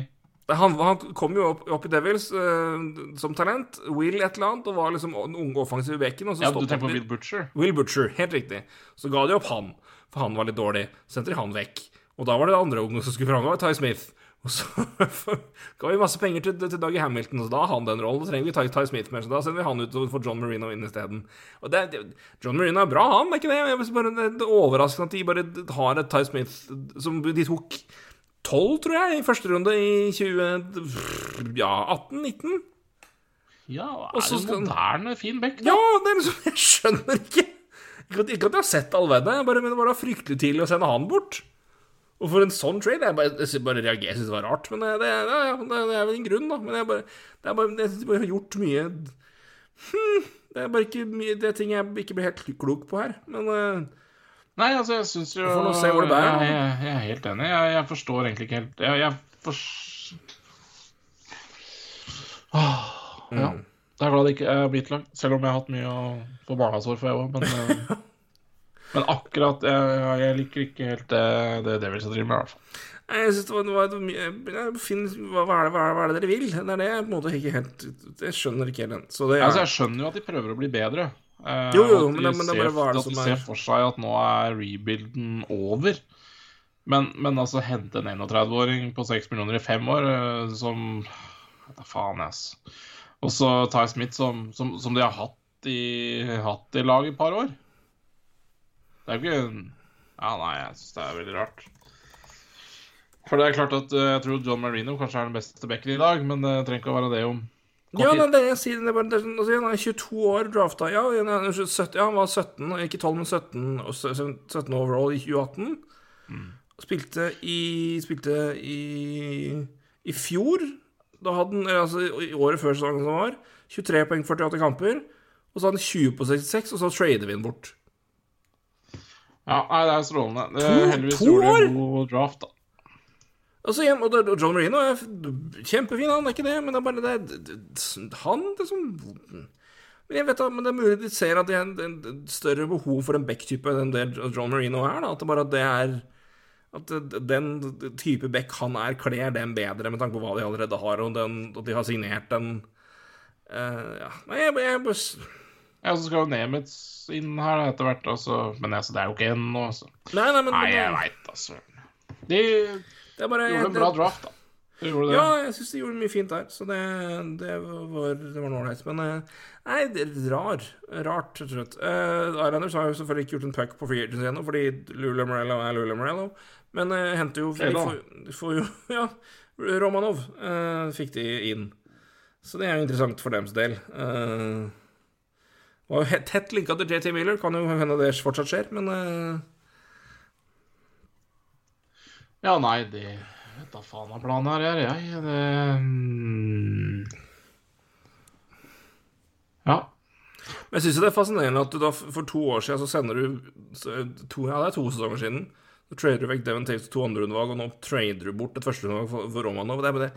Han, han kom jo opp, opp i Devils uh, som talent. Will et eller annet, og var liksom den unge offensive bekken. Og så Ja, du tenker på Will Butcher? Will Butcher, helt riktig. Så ga de opp han, for han var litt dårlig. Sendte de han vekk. Og da var det det andre unge som skulle fram, var Ty Smith. Og så ga vi masse penger til, til Dougie Hamilton, så da har han den rollen. Da trenger vi Ty, Ty Smith mer, så da sender vi han ut og får John Marino inn isteden. John Marino er bra, han, er ikke det. Jeg synes bare, det er overraskende at de bare har et Ty Smith som de tok tolv, tror jeg, i første runde i 20... Ja, 18-19? Ja, Og er det en moderne, fin bekk? da? Ja, det er liksom Jeg skjønner ikke. Ikke at, ikke at jeg har sett all verden, jeg bare, men det var da fryktelig tidlig å sende han bort. Og for en sånn trade Jeg bare, jeg bare reagerer, jeg synes det var rart. Men det, det, ja, det, det er vel en grunn, da. Men jeg bare, det er bare, jeg synes bare har gjort mye hm, Det er bare ikke mye Det er ting jeg ikke blir helt klok på her. Men eh, Nei, altså, jeg syns jo får nå se hvor det bærer. Jeg, jeg, jeg er helt enig. Jeg, jeg forstår egentlig ikke helt Jeg, jeg for... Åh, Ja. det er glad det ikke er bitlagt, selv om jeg har hatt mye å få barnehagehår for, jeg òg. Men, eh, men akkurat jeg, liker ikke helt det, det Devils driver med, i hvert fall. jeg synes det var, det var, var mye jeg hva, hva, det, hva, hva er det dere vil? Det er det jeg på en måte ikke helt Jeg skjønner ikke helt den. Så det Altså, jeg skjønner jo at de prøver å bli bedre. Eh, Jo, jo, men de det- men det bare ser- er At de ser er- for seg at nå er rebuilden over. Men, men altså, hente en 31-åring på 6 millioner i fem år, eh, som Da faen, ass. Og så Ty Smith, som, som, som de har hatt i, hatt i lag i et par år. Det er jo ikke Ja, nei, jeg syns det er veldig rart. For det er klart at eh, jeg tror John Marino kanskje er den beste backen i dag, men det trenger ikke å være det om Ja, nei, det jeg sier. Det er bare, det er, sånn- altså, han er 22 år drafta. Ja, han er 17, ja, han var 17, ikke 12, men 17, 17 overall i 2018. Spilte i Spilte i I fjor. Da hadde han altså, i året før sesongen som var, 23 poeng, 48 kamper. Og så hadde han 20 på 66, og så trader vi den bort. Ja, nei, det er strålende. Det, To- heldigvis to gjorde en god draft, da. Altså, igjen, og og John Marino er kjempefin, han er ikke det, men det er bare det, det, det Han liksom Men jeg vet da, men det er mulig de ser at det er en, en større behov for en Beck-type enn det John Marino er. da, At det bare at det er At den type Beck han er, kler dem bedre med tanke på hva de allerede har, og den, at de har signert den uh, Ja. Nei, jeg, jeg bare Ja, så skal jo Nemitz inn her etter hvert, altså. Men altså, det er jo ikke ennå, altså. Nei, nei, men Nei, jeg veit, altså. De det er bare gjorde en bra draft, da. Gjorde det. Ja, jeg syns de gjorde mye fint der, så det, det var det var ålreit. Men eh, nei, det er rar. Rart, rett. Uh, Islanders har jo selvfølgelig ikke gjort en puck på free agency ennå, fordi Lula Morello er Lula Morello. Men uh, henter jo de får, jo Ja, Romanov uh, fikk de inn. Så det er jo interessant for deres del. Uh, var jo tett linka til JT Miller, kan jo hende det fortsatt skjer, men eh, Ja, nei, det vet da faen hva planen her er, jeg. Det mm. Ja. Men jeg syns det er fascinerende at du da for to år siden så sender du to, Ja, det er to sesonger siden. Så trader du vekk Devon Takes til to andrerundevalg, og nå trader du bort et førsterundevalg for, for Romanov. Det er bare det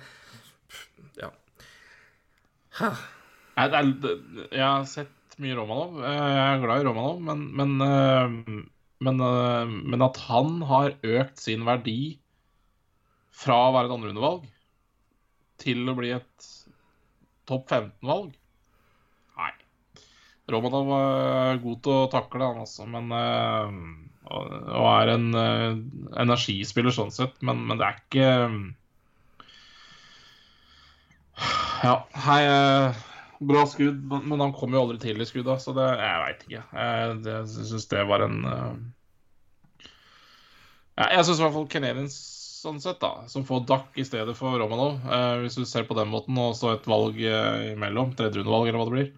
Ja. Hæ? Jeg, er, jeg har sett mye Romanov. Eh, Jeg er glad i Romanov, men, men, eh, men, eh, men at han har økt sin verdi fra å være et andrerundevalg til å bli et topp 15-valg Nei. Romanov er god til å takle, han også, men eh, og, er en eh, energispiller sånn sett, men, men det er ikke Ja, hei eh, Bra skudd, men, han kom jo aldri til i skudda, så det Jeg veit ikke. Jeg, det- syns det var en uh... ja, Jeg syns i hvert fall Canadians sånn sett, da, som får Duck i stedet for Romanov, uh, hvis du ser på den måten, og så et valg uh, imellom, tredjerundevalg eller hva det blir,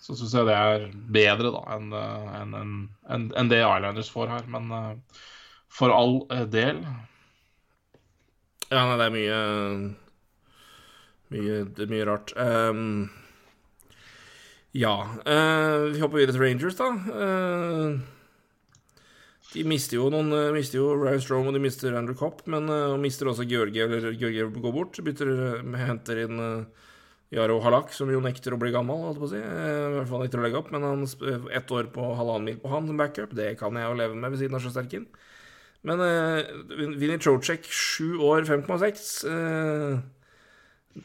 så syns jeg det er bedre da enn en, en, en, det Islanders får her. Men eh, for all eh, del Ja, nei, det er mye Mye, det er mye rart. Um, ja Uh, Vi hopper videre til Rangers, da. Uh, de mister jo noen uh, mister jo Ryan Strome og de mister Andrew Copp, men uh, mister også Georgiev, eller Georgiev går bort. Bytter, henter inn Jaro Halak, som jo nekter å bli gammel, holdt på å si. I hvert fall nekter å legge opp, men han ett år på halvannen mil på han som backup, det kan jeg jo leve med ved siden av Sjøsterken. Men uh, Vinny Trocek, sju år, 5,6. eh,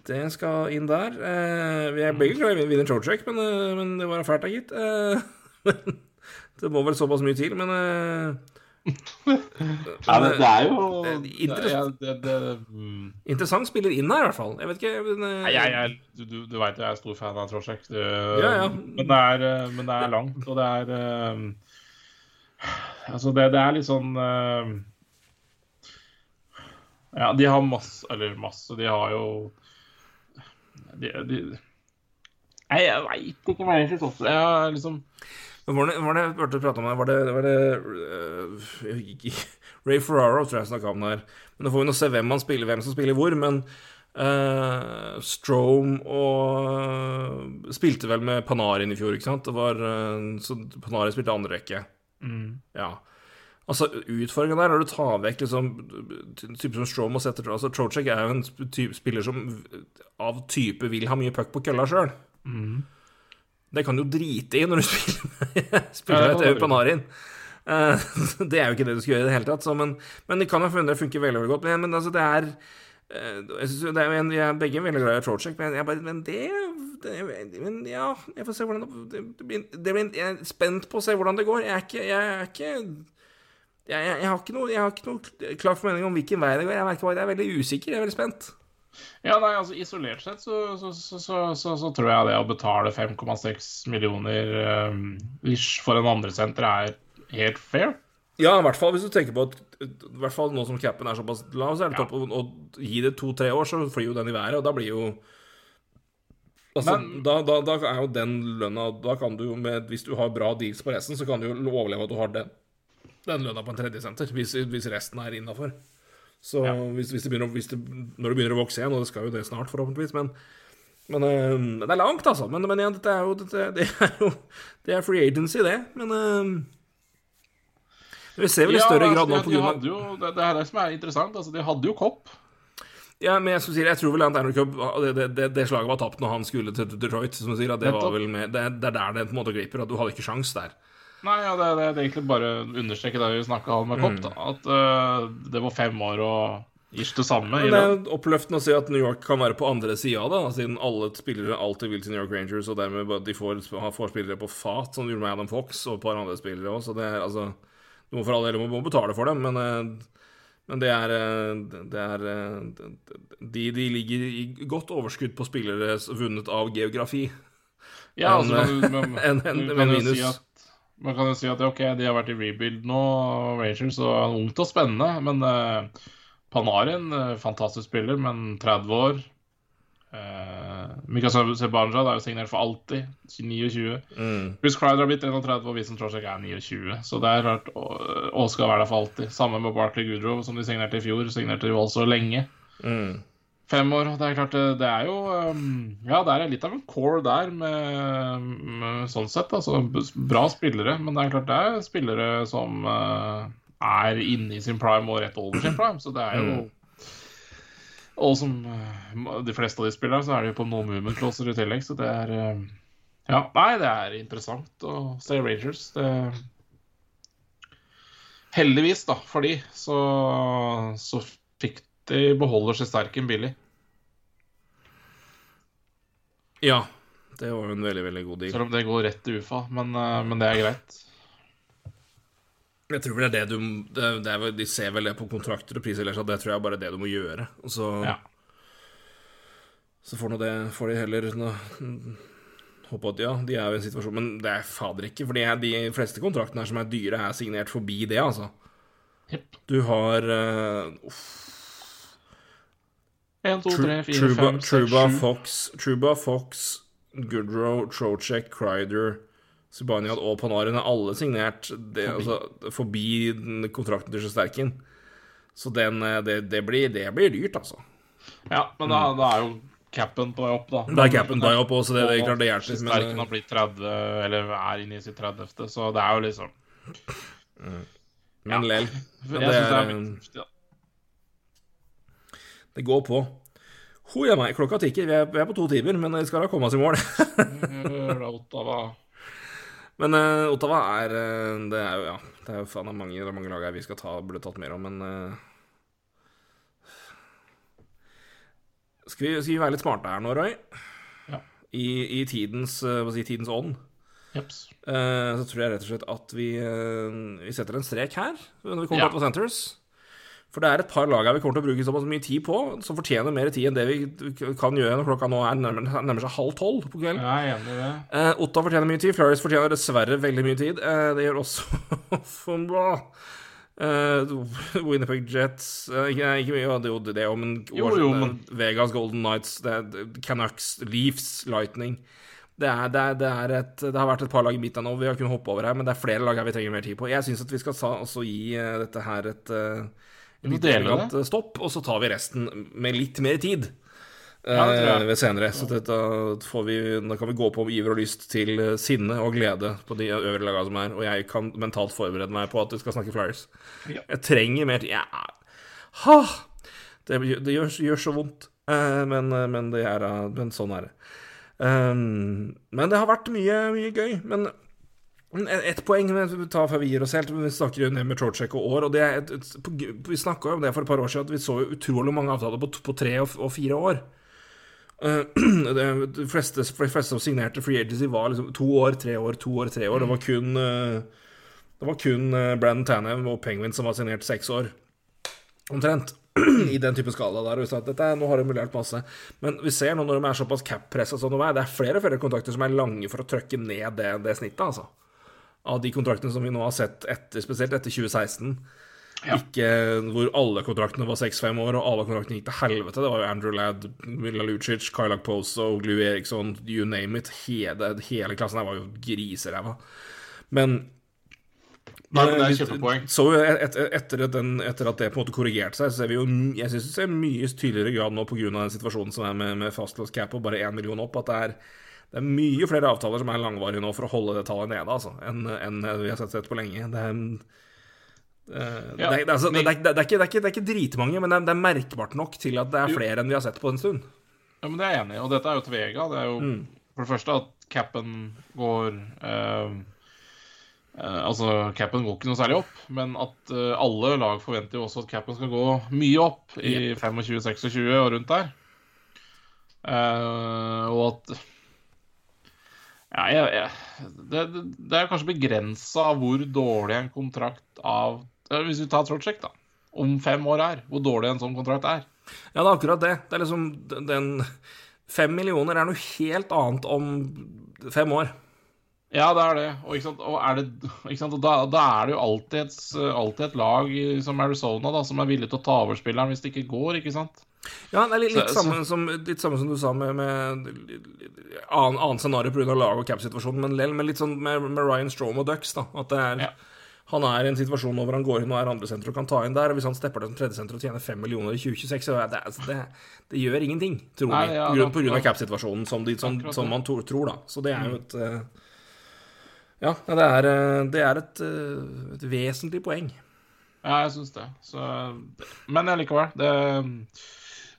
det skal inn der. Eh, vi er begge glad i Vinny Trocek, men, eh, men det var fælt da, gitt. Eh, det må vel såpass mye til, men Ja, det, det er jo er det, interessant. det, det, mm. Interessant spiller inn her, i hvert fall. Jeg vet ikke men, Nei, jeg, jeg, du, du, veit jeg er stor fan av Trosjek. Ja, ja. Men, men det er langt, og det er um, Altså, det, det er litt sånn eh, Ja, de har masse Eller masse, de har jo de, de, Nei, jeg veit ikke hva jeg syns også. Jeg har liksom var det, var det hørte du prate om det, var det, var det uh, Ray Ferraro tror jeg snakka om det her. Men da får vi nå se hvem man spiller, hvem som spiller hvor. Men uh, Strome og Spilte vel med Panarin i fjor, ikke sant? Det var, øh, så Panarin spilte andre rekke. Ja. Altså, utfordringen der, når du tar vekk liksom typer som Strom og setter Altså, Trocek er jo en type spiller som av type vil ha mye puck på kølla sjøl. Det kan du jo drite i når du spiller, spiller et det på. Eh, det er jo ikke det du skal gjøre i det hele tatt, så, men, men det kan jo funne, funke veldig, veldig godt. Men, men altså, det er eh, jeg synes det er en, jeg er begge veldig glad i Trocek, men, jeg bare, men det, det Men ja, jeg får se hvordan det, det, det, blir, det blir, Jeg er spent på å se hvordan det går. Jeg er ikke Jeg, er ikke, jeg, jeg, har ikke noe Jeg har ikke noe klar formening om hvilken vei det går. Jeg merker bare jeg er veldig usikker. Jeg er veldig spent. Ja, nei, altså Isolert sett så, så, så, så, tror jeg det å betale 5,6 millioner um, ish for en andresenter er helt fair. Ja, i hvert fall hvis du tenker på at I hvert fall nå som capen er såpass lav, så er det Ja. topp å gi det to-tre år, så flyr jo den i været, og da blir jo Altså, Men- da, da, da er jo den lønna Da kan du jo med Hvis du har bra deals på resten, så kan du jo overleve at du har den, den lønna på en tredjesenter, hvis, hvis resten er innafor. Så hvis, hvis det begynner, hvis det, når det begynner å vokse igjen, og det skal jo det snart, forhåpentligvis, men men øh, det er langt, altså. Men, men igjen, dette er jo, dette, det er jo Det er free agency, det. Men øh, vi ser vel i større altså, grad nå på grunn av jo, det, det er det som er interessant. Altså, de hadde jo kopp. Ja, men jeg, si, jeg tror vel at Andrew Cup det, det, det, det slaget var tapt når han skulle til Detroit. Som sier, det, med, det, er der det på en måte glipper. At du hadde ikke sjans der. Nei, ja, det, det, det er egentlig bare å understreke det vi snakka om med Mm. kopp. da, At uh, det var fem år og ish det samme. Men det er oppløftende å se at New York kan være på andre sida, da, siden alle spillere alltid vil til New York Rangers, og dermed bare de får, får spillere på fat, som de gjorde med Adam Fox og et par andre spillere òg. Så det er altså Du må for all del må betale for dem, men, eh, men det er, eh, det er de, de ligger i godt overskudd på spillere vunnet av geografi. Ja, altså, men, men, en- en- en minus. Si at, man kan jo si at ok, de har vært i rebuild nå, Rangers, og ungt og spennende. Men uh, Panarin, eh, fantastisk spiller, men 30 år. Uh, Mikael Sebanjad er jo signert for alltid, 29. Mm. Chris Kreider har blitt 31, og Vincent Trosek er 29. Så det er klart å skal være der for alltid. Samme med Barkley Goodrow, som de signerte i fjor. Signerte de også lenge. Mm. Fem år. Det er klart, det, det er jo um, Ja, det er litt av en core der, med, med sånn sett. Altså, bra spillere, men det er klart det er spillere som uh, er inne i sin prime og rett over sin prime, så det er jo Og som uh, de fleste av de spillerne, så er de jo på no movement closer i tillegg, så det er Ja, nei, det er interessant å se Rangers. Det Heldigvis, da, for de, så, så fikk de beholde Sjesterken billig. Ja. Det var jo en veldig, veldig god deal. Selv om det går rett til UFA, men, eh, men det er greit. Jeg tror vel det er det du det, det er De ser vel det på kontrakter og priser, at det tror jeg bare er det du må gjøre. Og så Ja. Så får, nå det, får de heller nå, håpe at ja, de er jo i en situasjon Men det er fader ikke, for de, fleste kontraktene her som er dyre, er signert forbi det, altså. Yep. Du har uh, 1, 2, 3, 4, Truba, 5, 6, Truba, 7. Fox, Truba, Fox, Goodrow, Trocek, Crider, Subaniad og Panarin er alle signert det, forbi. Altså, forbi kontrakten til Sjøsterken. Så den, eh, det, det, blir, det blir dyrt, altså. Ja, men da, da er jo capen på vei opp, da. Da er capen på vei opp, også, det, det, er klart det hjelper. Men, Sterken har blitt 30, eller er inne i sitt 30., så det er jo liksom men lell. Jeg Men synes det det er er, veldig fornuftig, da. Det går på. Ho ja meg, klokka tikker. Vi er, vi er på to timer, men vi skal da komme oss i mål. Ottawa. Men uh, Ottawa er eh, Det er jo ja, det er jo faen mange, det er mange lag her vi skal ta, burde tatt mer om, men uh, skal, vi, skal vi være litt smarte her nå, Roy? Ja. I, i tidens, eh, hva si, tidens ånd. Jeps. Uh, så tror jeg rett og slett at vi, eh, vi setter en strek her når vi kommer Ja. til Centres. For det er et par lag her vi kommer til å bruke såpass mye tid på, som fortjener mer tid enn det vi kan gjøre når klokka nå er nærmer, nærmer seg halv tolv på kvelden. Det. Eh, Otta fortjener mye tid. Flurries fortjener dessverre veldig mye tid. Eh, det gjør også. Eh, Winnipeg Jets eh, Ikke, ikke mye, det, det, det, men, Jo, jo, men- Vegas Golden det, Canucks, Leafs, Lightning det, er, det, er, det, er et, det har vært et par lag i midten nå vi har kunnet hoppe over her, men det er flere lag her vi trenger mer tid på. Jeg syns at vi skal sa, også gi eh, dette her et uh, litt elegant eh, stopp, og så tar vi resten med litt mer tid. Ja, eh, ved senere. Så dette får vi, da kan vi gå på med iver og lyst til eh, sinne og glede på de øvrige lagene som er, og jeg kan mentalt forberede meg på at vi skal snakke Flyers. Ja. Jeg trenger mer. Ja. Ha! Det, det gjør, gjør så vondt, men, men, det er, men sånn er det. Um, men det har vært mye, mye gøy. Men ett poeng vi tar før vi gir oss helt. Vi snakker jo ned med Trocek og år. Og det er et, et, på- vi snakka jo om det for et par år siden, at vi så utrolig mange avtaler på, på tre og, og fire år. Uh, de, fleste, de fleste som signerte Free Agency, var liksom to år, tre år, to år, tre år. Det var kun uh, Det var kun uh, Brandon Tanev og Penguin som var signert seks år. Omtrent. I den type skala der. Og at dette, nå har de mulighet masse. Men vi ser nå når de er såpass cap-pressa som de er, det er flere og flere kontrakter som er lange for å trykke ned det, det snittet, altså. Av de kontraktene som vi nå har sett etter, spesielt etter 2016. Ja. Ikke hvor alle kontraktene var 6-5 år, og alle kontraktene gikk til helvete. Det var jo Andrew Ladd, Mila Lucic, Kylak Poso, Glu Eriksson, you name it. Hele, hele klassen her var jo griseræva. Men Nei, men det er Eh, kjempepoeng. Så et, et, etter, at den, etter at det på en måte korrigerte seg, så ser vi jo Jeg synes det ser mye tydeligere grad nå pga. situasjonen som er med, med fastlåst cap og bare én million opp, at det er, det er mye flere avtaler som er langvarige nå for å holde det tallet nede, altså, enn en vi har sett, sett på lenge. Det er det, er- ikke, dritmange, men det er, det er merkbart nok til at det er flere enn vi har sett på en stund. Ja, men det er jeg enig i. Og dette er jo til Vega. Det er jo Mm. for det første at capen går eh, eh, Altså, capen går ikke noe særlig opp, men at eh, alle lag forventer jo også at capen skal gå mye opp i 25-26 og rundt der. Eh, og at Ja, jeg, jeg, det, det, er kanskje begrensa hvor dårlig en kontrakt av Hvis vi tar Trotchek, da. Om fem år er. Hvor dårlig en sånn kontrakt er. Ja, det er akkurat det. Det er liksom den- Fem millioner er noe helt annet om fem år. Ja, det er det. Og? Og, er det, og da, da er det jo alltid et, alltid et lag som Arizona da, som er villig til å ta over spilleren hvis det ikke går, ikke sant? Ja, det er litt, litt, samme, som, litt samme som du sa med, med annen, annen scenario pga. lag- og cap-situasjonen, men lell, men litt sånn med, med Ryan Strom og Ducks. da At det er Ja. Han er i en situasjon hvor han går inn og er andresenter og kan ta inn der. Og hvis han stepper det som tredjesenter og tjener 5 millioner i 2026, så det, altså, det, det gjør ingenting, tror Nei, vi. ja, på grunn, av cap-situasjonen, som, de- som, som. Mm. man tror, da. Så det er jo et eh, Ja, det er, eh, det er et, eh, et vesentlig poeng. Ja, jeg syns det. Så, men allikevel. Det,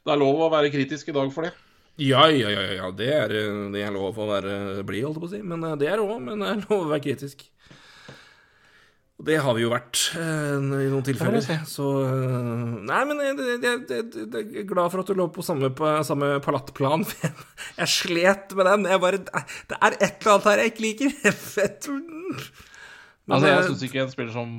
det er lov å være kritisk i dag for det. Ja, ja, ja, ja, det er, eh, det er lov å være blid, holdt jeg på å si. Men eh, det er òg, men det er lov å være kritisk. Og det har vi jo vært eh, i noen tilfeller. Så Nei, men jeg, jeg, jeg, jeg, jeg er glad for at du lå på samme, på samme palattplan. Jeg slet med den. Jeg bare Det er et eller annet her jeg ikke liker. Fett. Men, Altså, jeg syns ikke en spiller som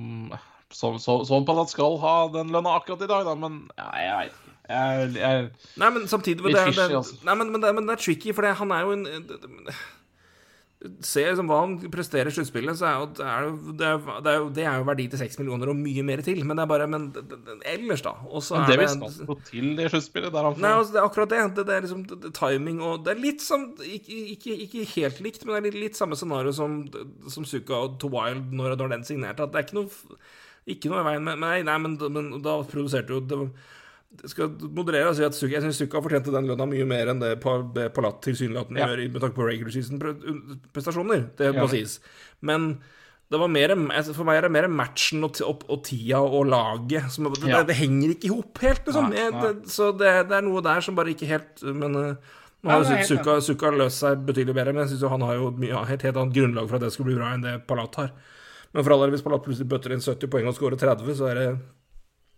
som, som, som Palat skal ha den lønna akkurat i dag, da, men ja, jeg veit. Jeg, jeg, Nei, men samtidig det, fishy, det, er- altså. Nei, men, men, det, er- men det er tricky, for han er jo en Se liksom hva han presterer i sluttspillet, så er jo, det, er jo, det, er, det, er jo, det er jo verdi til seks millioner og mye mer til. Men det er bare Men ellers, da. Men er det vi skal få til det sluttspillet, der han Nei, altså, det er akkurat det. Det, er liksom timing og Det er litt som Ikke, ikke, ikke helt likt, men det er litt, litt samme scenario som, som Suka og To Wild når, når den signerte. At det er ikke noe Ikke noe i veien med Nei, nei men, men da produserte jo det skal moderere og si at jeg syns Sukka fortjente den lønna mye mer enn det Palat tilsynelatende Ja. gjør med tanke på regular season-prestasjoner. Det må Ja. sies. Men det var mer, altså, for meg er det mer matchen og, og, og tida og laget som det, Ja. det henger ikke i hop helt, liksom. Nei, nei. Det, så det, det er noe der som bare ikke helt Men uh, nå har det Suka, Suka løst seg betydelig bedre, men jeg syns han har jo mye, helt, helt annet grunnlag for at det skal bli bra enn det Palat har. Men for all del, hvis Palat plutselig bøtter inn 70 poeng og scorer 30, så er det,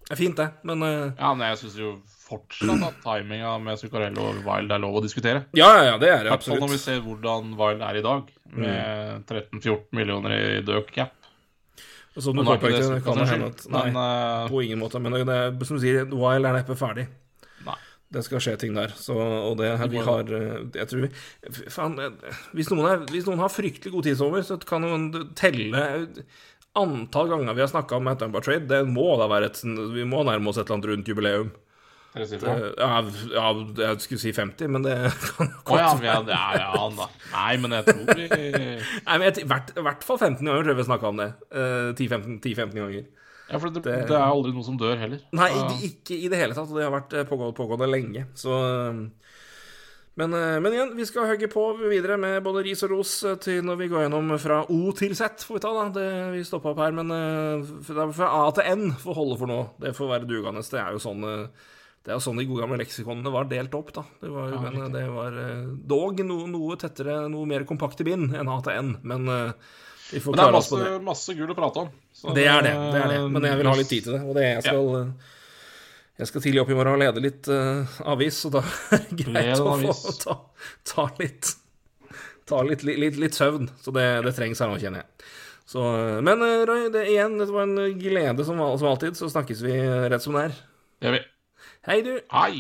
det er fint, det. Men uh, Ja, men jeg syns jo fortsatt at timinga med Zuccarello og Wild er lov å diskutere. ja, ja, ja, det er det absolutt. når vi ser hvordan Wild er i dag, med 13-14 millioner i død cap. Som du nå er det kan det Zucca hende at Nei, men uh... på ingen måte. Men det, det som du sier, Wild er neppe ferdig. Nei. Det skal skje ting der. Så, og det her, vi har eh, Jeg tror vi Faen, hvis noen, er, hvis noen har fryktelig god tidsover, så kan noen telle antall ganger vi har snakka om Atomba Trade. Det må da være et Vi må nærme oss et eller annet rundt jubileum. Eh, Ja, ja, jeg skulle si 50, men det kan jo godt ja, ja, ja. Nei, men jeg tror vi Nei, men i hvert, hvert fall 15 ganger tror jeg vi snakka om det. Uh, 10-15 10-15 ganger. Ja, for det, Det- det er aldri noe som dør heller. Nei, ikke i det hele tatt. og Det har vært eh, pågående, pågående lenge. Så eh, men, eh, men igjen, vi skal hogge på videre med både ris og ros eh, til når vi går gjennom fra O til Z, får vi ta, da. Det, vi stoppa opp her, men det er fra A til N får holde for nå. Det får være dugende. Det er jo sånn eh, det er jo sånn de gode gamle leksikonene var delt opp, da. Det var, Ja, men eh, det var eh, dog noe, noe tettere, noe mer kompakt i bind enn A til N. Men eh, vi får Men klare masse, oss på det. det. er masse gull å prate om. Så Det er det, det er det. Men jeg vil ha litt tid til det. Og det jeg skal eh, Jeg skal tidlig opp i morgen og lede litt uh, avis, så da er det greit å få ta, ta litt Ta litt, litt, litt, søvn. Så det, det trengs her nå, kjenner jeg. Så, eh, men eh, Roy, det, igjen, dette var en glede som, som alltid. Så snakkes vi rett som det er. Det gjør vi. Hei, du. Hei!